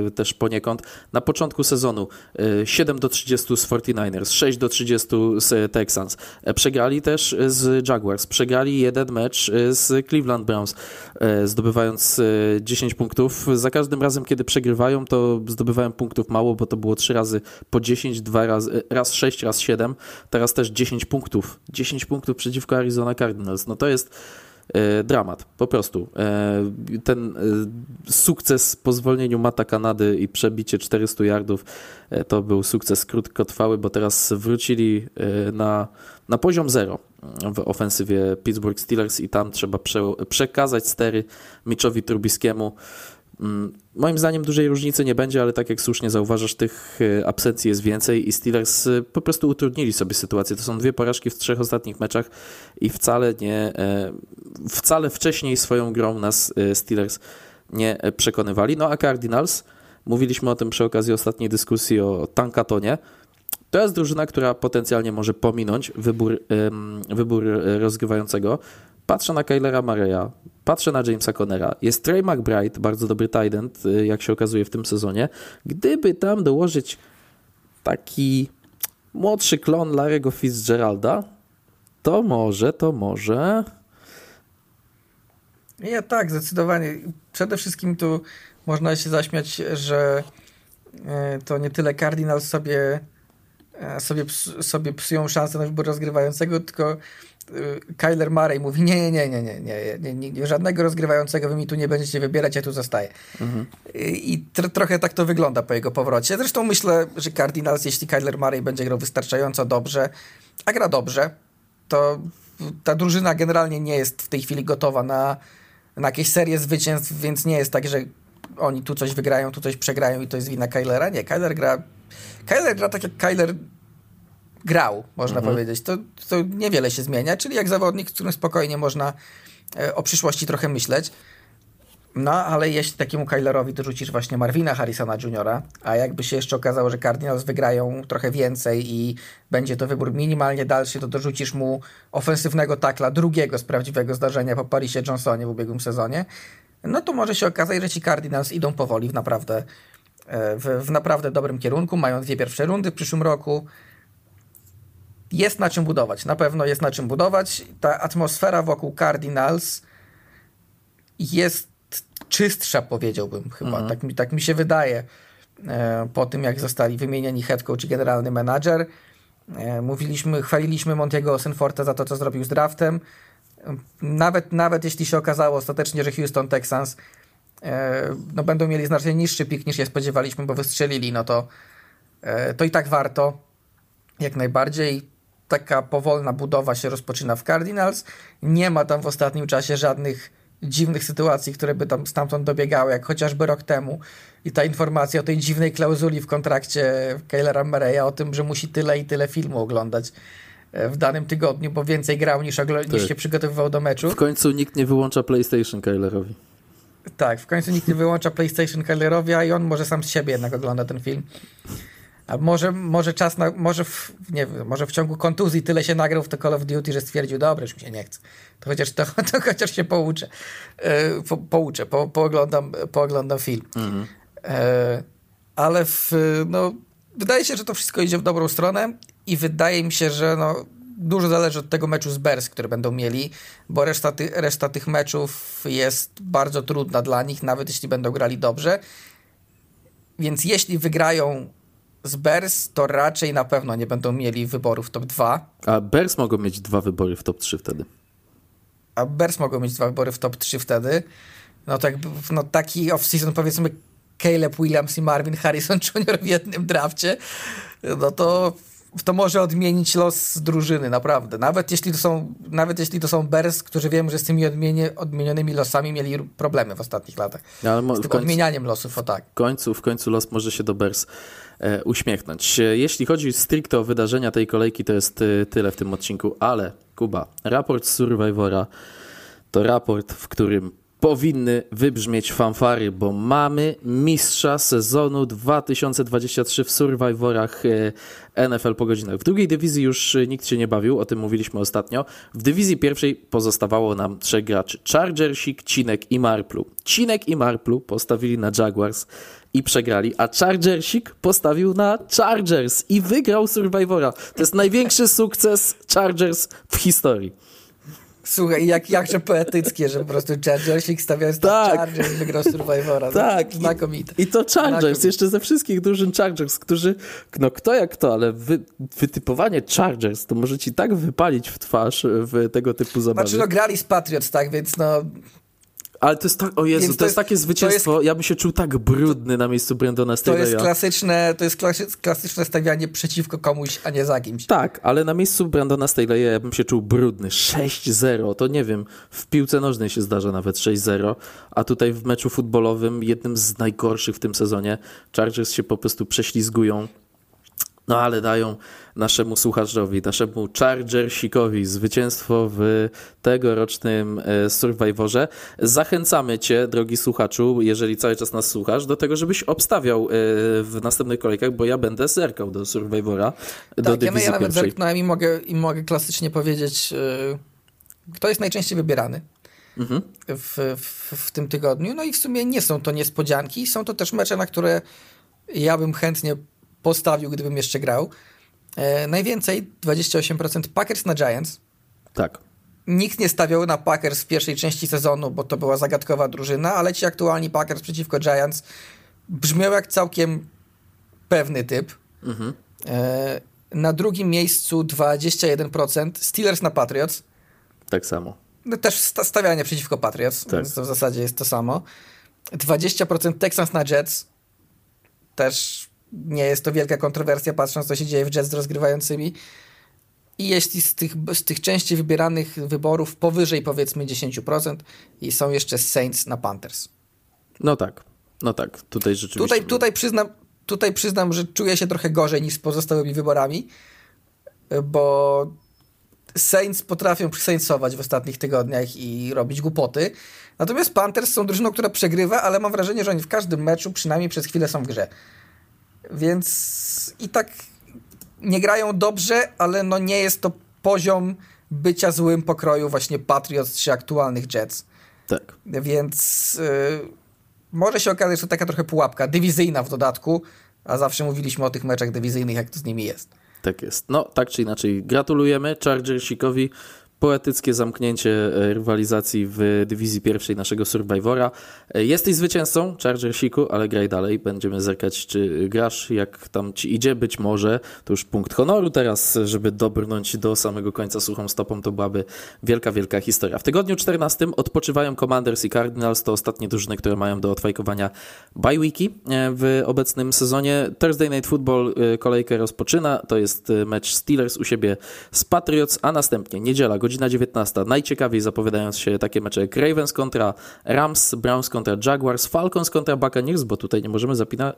e, też poniekąd. Na początku sezonu e, 7 do 30 z 49ers, 6 do 30 z Texans. E, przegrali też z Jaguars, przegrali jeden mecz z Cleveland Browns, e, zdobywając e, 10 punktów. Za każdym razem, kiedy przegrywają, to zdobywają punktów mało, bo to było 3 razy po 10, dwa razy, raz 6, raz 7, teraz też 10 punktów. 10 punktów przeciwko Arizona Cardinals. No to jest dramat, po prostu. E, ten e, sukces po zwolnieniu Mata Kanady i przebicie 400 yardów e, to był sukces krótkotrwały, bo teraz wrócili e, na, na poziom zero w ofensywie Pittsburgh Steelers i tam trzeba prze, przekazać stery Mitchowi Trubiskiemu. Mm, Moim zdaniem dużej różnicy nie będzie, ale tak jak słusznie zauważasz, tych e, absencji jest więcej i Steelers e, po prostu utrudnili sobie sytuację. To są dwie porażki w trzech ostatnich meczach i wcale nie, e, wcale wcześniej swoją grą nas Steelers nie przekonywali. No a Cardinals, mówiliśmy o tym przy okazji ostatniej dyskusji o Tankatonie, to jest drużyna, która potencjalnie może pominąć wybór, wybór rozgrywającego. Patrzę na Kylera Mareya, patrzę na Jamesa Connera. Jest Trey McBride, bardzo dobry tight end, e, jak się okazuje w tym sezonie. Gdyby tam dołożyć taki młodszy klon Larego Fitzgeralda, to może, to może... Ja tak, zdecydowanie. Przede wszystkim tu można się zaśmiać, że e, to nie tyle Cardinals sobie, e, sobie, sobie psują szansę na wybór rozgrywającego, tylko Y, Kyler Murray mówi, nie, nie, nie, nie, nie, nie, nie żadnego rozgrywającego wy mi tu nie będziecie wybierać, ja tu zostaję. Mhm. I tr trochę tak to wygląda po jego powrocie. Zresztą myślę, że Cardinals, jeśli Kyler Murray będzie grał wystarczająco dobrze, a gra dobrze, to ta drużyna generalnie nie jest w tej chwili gotowa na, na jakieś serie zwycięstw, więc nie jest tak, że oni tu coś wygrają, tu coś przegrają i to jest wina Kylera. Nie, Kyler gra Kyler gra tak, jak Kyler grał, można powiedzieć. To, to niewiele się zmienia, czyli jak zawodnik, z którym spokojnie można e, o przyszłości trochę myśleć. No, ale jeśli takiemu Kylerowi dorzucisz właśnie Marvina Harrisona Jr., a jakby się jeszcze okazało, że Cardinals wygrają trochę więcej i będzie to wybór minimalnie dalszy, to dorzucisz mu ofensywnego takla drugiego z prawdziwego zdarzenia po Parisie Johnsonie w ubiegłym sezonie, no to może się okazać, że ci Cardinals idą powoli w naprawdę, e, w, w naprawdę dobrym kierunku, mają dwie pierwsze rundy w przyszłym roku, jest na czym budować, na pewno jest na czym budować. Ta atmosfera wokół Cardinals jest czystsza, powiedziałbym chyba. Tak, mi, tak mi się wydaje. E, po tym, jak zostali wymienieni head coach i generalny menadżer. E, mówiliśmy, chwaliliśmy Montiego Osenforta za to, co zrobił z draftem. Nawet, nawet jeśli się okazało ostatecznie, że Houston Texans e, no, będą mieli znacznie niższy pik niż się spodziewaliśmy, bo wystrzelili, no to, to i tak warto. Jak najbardziej taka powolna budowa się rozpoczyna w Cardinals. Nie ma tam w ostatnim czasie żadnych dziwnych sytuacji, które by tam stamtąd dobiegały, jak chociażby rok temu. I ta informacja o tej dziwnej klauzuli w kontrakcie Kylera Murraya o tym, że musi tyle i tyle filmu oglądać e, w danym tygodniu, bo więcej grał niż, ogl- niż Tak. się przygotowywał do meczu. W końcu nikt nie wyłącza PlayStation Kylerowi. Tak, w końcu nikt nie wyłącza PlayStation Kellerowi, i on może sam z siebie jednak ogląda ten film. A może, może czas na, może w, nie wiem, może w ciągu kontuzji tyle się nagrał w to Call of Duty, że stwierdził, dobra, już mi się nie chce. To chociaż, to, [laughs] to chociaż się pouczę. E, po, pouczę, po, pooglądam, pooglądam film. Mhm. E, ale w, no, wydaje się, że to wszystko idzie w dobrą stronę i wydaje mi się, że no, dużo zależy od tego meczu z Bears, który będą mieli, bo reszta, ty, reszta tych meczów jest bardzo trudna dla nich, nawet jeśli będą grali dobrze. Więc jeśli wygrają z Bears, to raczej na pewno nie będą mieli wyborów top 2. A Bears mogą mieć dwa wybory w top 3 wtedy. A Bears mogą mieć dwa wybory w top 3 wtedy. No tak, no taki off-season powiedzmy Caleb Williams i Marvin Harrison Jr. w jednym drafcie, no to to może odmienić los drużyny, naprawdę. Nawet jeśli to są, nawet jeśli to są Bears, którzy wiem, że z tymi odmienie, odmienionymi losami mieli problemy w ostatnich latach. No, ale z tym końcu, odmienianiem losów, o tak. W końcu, w końcu los może się do Bears uśmiechnąć. Jeśli chodzi stricte o wydarzenia tej kolejki, to jest e, tyle w tym odcinku, ale Kuba, raport z Survivora to raport, w którym powinny wybrzmieć fanfary, bo mamy mistrza sezonu 2023 w Survivorach e, NFL po godzinach. W drugiej dywizji już e, nikt się nie bawił, o tym mówiliśmy ostatnio. W dywizji pierwszej pozostawało nam trzech graczy. Chargersik, Cinek i Marplu. Cinek i Marplu postawili na Jaguars i przegrali, a Chargersik postawił na Chargers i wygrał Survivora. To jest największy sukces Chargers w historii. Słuchaj, jak, jakże poetyckie, że po prostu Chargersik stawiając tak. na Chargers wygrał Survivora. Tak. Znakomite. I, I to Chargers, Znakomite. jeszcze ze wszystkich drużyn Chargers, którzy, no kto jak to, ale wy, wytypowanie Chargers to może ci tak wypalić w twarz w tego typu zabawy. Znaczy, no grali z Patriots, tak, więc no ale to jest tak, o Jezu, to, to, jest takie zwycięstwo, jest, ja bym się czuł tak brudny na miejscu Brandona Staley'a. To jest klasyczne, to jest klasyczne stawianie przeciwko komuś, a nie za kimś. Tak, ale na miejscu Brandona Staley'a ja bym się czuł brudny. 6-0, to nie wiem, w piłce nożnej się zdarza nawet 6-0, a tutaj w meczu futbolowym, jednym z najgorszych w tym sezonie, Chargers się po prostu prześlizgują no ale dają naszemu słuchaczowi, naszemu Chargersikowi zwycięstwo w tegorocznym e, Survivorze. Zachęcamy Cię, drogi słuchaczu, jeżeli cały czas nas słuchasz, do tego, żebyś obstawiał e, w następnych kolejkach, bo ja będę zerkał do Survivora, tak, do dywizji ja, ja nawet zerknąłem i mogę, i mogę klasycznie powiedzieć, e, kto jest najczęściej wybierany. Mhm. W, w, w tym tygodniu. No i w sumie nie są to niespodzianki, są to też mecze, na które ja bym chętnie postawił, gdybym jeszcze grał. E, najwięcej, 28% Packers na Giants. Tak. Nikt nie stawiał na Packers w pierwszej części sezonu, bo to była zagadkowa drużyna, ale ci aktualni Packers przeciwko Giants brzmiał jak całkiem pewny typ. Mhm. E, na drugim miejscu 21% Steelers na Patriots. Tak samo. No, też stawianie przeciwko Patriots, tak. więc to w zasadzie jest to samo. 20% Texans na Jets. Też nie jest to wielka kontrowersja, patrząc co się dzieje w Jets z rozgrywającymi. I jeśli z tych, z tych częściej wybieranych wyborów powyżej powiedzmy 10% i są jeszcze Saints na Panthers. No tak, no tak, tutaj rzeczywiście. Tutaj, tutaj, przyznam, tutaj przyznam, że czuję się trochę gorzej niż z pozostałymi wyborami, bo Saints potrafią przesańcować w ostatnich tygodniach i robić głupoty. Natomiast Panthers są drużyną, która przegrywa, ale mam wrażenie, że oni w każdym meczu przynajmniej przez chwilę są w grze. Więc i tak nie grają dobrze, ale no nie jest to poziom bycia złym pokroju właśnie Patriots czy aktualnych Jets. Tak. Więc y, może się okazać, że to taka trochę pułapka, dywizyjna w dodatku, a zawsze mówiliśmy o tych meczach dywizyjnych, jak to z nimi jest. Tak jest. No, tak czy inaczej, gratulujemy Chargersikowi poetyckie zamknięcie e, rywalizacji w dywizji pierwszej naszego Survivora. E, jesteś zwycięzcą Chargersiku, ale graj dalej. Będziemy zerkać, czy grasz, jak tam ci idzie. Być może to już punkt honoru teraz, żeby dobrnąć do samego końca suchą stopą. To byłaby wielka, wielka historia. W tygodniu 14 odpoczywają Commanders i Cardinals. To ostatnie drużyny, które mają do odfajkowania bye weeki e, w obecnym sezonie. Thursday Night Football kolejkę rozpoczyna. To jest mecz Steelers u siebie z Patriots, a następnie niedziela, godzina 19. Najciekawiej zapowiadają się takie mecze jak Ravens kontra Rams, Browns kontra Jaguars, Falcons kontra Buccaneers, bo tutaj nie możemy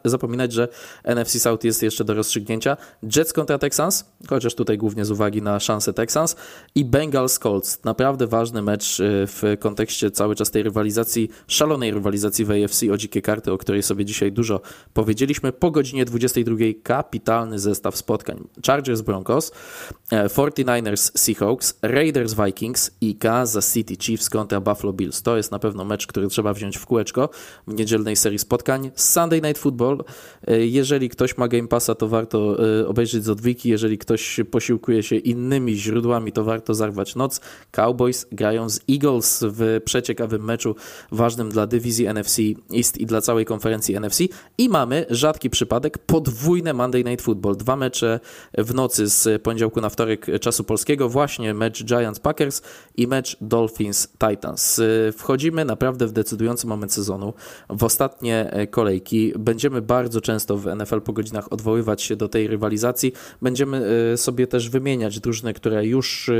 zapominać, że NFC South jest jeszcze do rozstrzygnięcia, Jets kontra Texans, chociaż tutaj głównie z uwagi na szanse Texans i Bengals Colts. Naprawdę ważny mecz y, w kontekście cały czas tej rywalizacji, szalonej rywalizacji w AFC o dzikie karty, o której sobie dzisiaj dużo powiedzieliśmy. Po godzinie 22 kapitalny zestaw spotkań. Chargers Broncos, 49ers e, Seahawks, Raiders Vikings i Kansas City Chiefs kontra Buffalo Bills. To jest na pewno mecz, który trzeba wziąć w kółeczko w niedzielnej serii spotkań. Sunday Night Football. E, jeżeli ktoś ma Game Passa, to warto e, obejrzeć z odwyki. Jeżeli ktoś posiłkuje się innymi źródłami, to warto zarwać noc. Cowboys grają z Eagles w przeciekawym meczu ważnym dla dywizji NFC East i dla całej konferencji NFC. I mamy rzadki przypadek, podwójne Monday Night Football. Dwa mecze w nocy z poniedziałku na wtorek czasu polskiego, właśnie mecz Giants-Packers i mecz Dolphins-Titans. Wchodzimy naprawdę w decydujący moment sezonu, w ostatnie kolejki. Będziemy bardzo często w NFL po godzinach odwoływać się do tej rywalizacji. Będziemy e, sobie też wymieniać drużyny, które już e,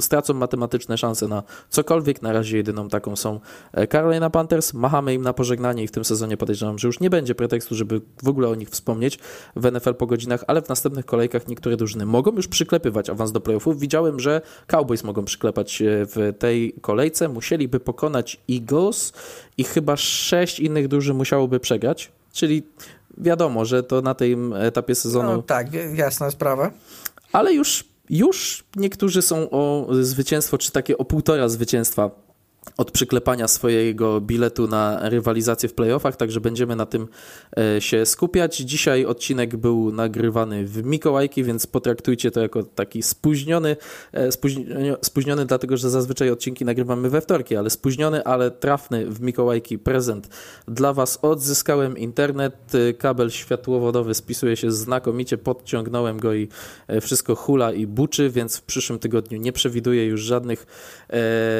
stracą matematyczne szanse na cokolwiek. Na razie jedyną taką są e, Carolina Panthers. Machamy im na pożegnanie i w tym sezonie podejrzewam, że już nie będzie pretekstu, żeby w ogóle o nich wspomnieć w NFL po godzinach, ale w następnych kolejkach niektóre drużyny mogą już przyklepywać awans do playoffów. Widziałem, że Cowboys mogą przyklepać w tej kolejce. Musieliby pokonać Eagles i chyba sześć innych drużyn musiałoby przegrać. Czyli wiadomo, że to na tym etapie sezonu. No, tak, jasna sprawa. Ale już, już niektórzy są o zwycięstwo, czy takie o półtora zwycięstwa od przyklepania swojego biletu na rywalizację w playoffach, także będziemy na tym e, się skupiać. Dzisiaj odcinek był nagrywany w Mikołajki, więc potraktujcie to jako taki spóźniony, e, spóźniony, dlatego, że zazwyczaj odcinki nagrywamy we wtorki, ale spóźniony, ale trafny w Mikołajki prezent dla Was. Odzyskałem internet, e, kabel światłowodowy spisuje się znakomicie, podciągnąłem go i wszystko hula i buczy, więc w przyszłym tygodniu nie przewiduję już żadnych,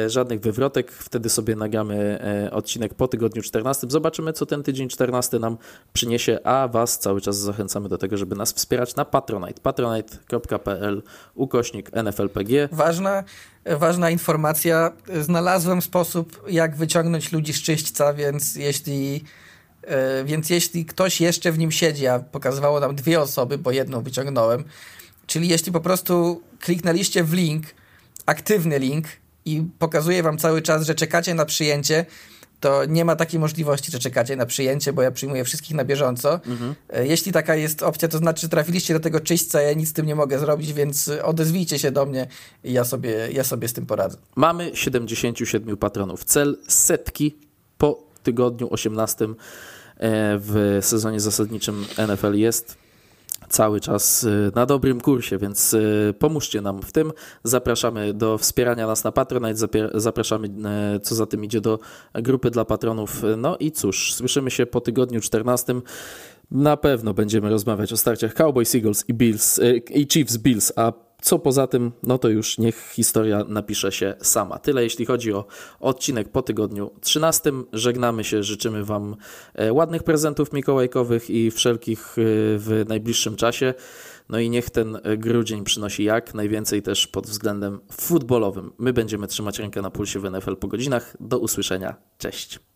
żadnych wywrotek wtedy sobie nagramy e, odcinek po tygodniu 14. Zobaczymy, co ten tydzień 14 nam przyniesie, a Was cały czas zachęcamy do tego, żeby nas wspierać na Patronite. patronite.pl ukośnik NFLPG. Ważna, ważna informacja. Znalazłem sposób, jak wyciągnąć ludzi z czyśćca, więc jeśli e, więc jeśli ktoś jeszcze w nim siedzi, a pokazywało nam dwie osoby, bo jedną wyciągnąłem, czyli jeśli po prostu kliknęliście w link, aktywny link, i pokazuje wam cały czas, że czekacie na przyjęcie, to nie ma takiej możliwości, że czekacie na przyjęcie, bo ja przyjmuję wszystkich na bieżąco. Mhm. E, jeśli taka jest opcja, to znaczy, trafiliście do tego czyśćca, ja nic z tym nie mogę zrobić, więc odezwijcie się do mnie i ja sobie, ja sobie z tym poradzę. Mamy 77 patronów. Cel setki po tygodniu 18 e, w sezonie zasadniczym NFL jest cały czas y, na dobrym kursie, więc y, pomóżcie nam w tym. Zapraszamy do wspierania nas na Patronite, zapraszamy y, co za tym idzie do grupy dla patronów. No i cóż, słyszymy się po tygodniu 14. Na pewno będziemy rozmawiać o starciach Cowboys, Eagles i Bills i Chiefs Bills, a co poza tym, no to już niech historia napisze się sama. Tyle jeśli chodzi o odcinek po tygodniu 13. Żegnamy się, życzymy Wam e, ładnych prezentów mikołajkowych i wszelkich e, w najbliższym czasie. No i niech ten grudzień przynosi jak najwięcej też pod względem futbolowym. My będziemy trzymać rękę na pulsie w NFL po godzinach. Do usłyszenia. Cześć.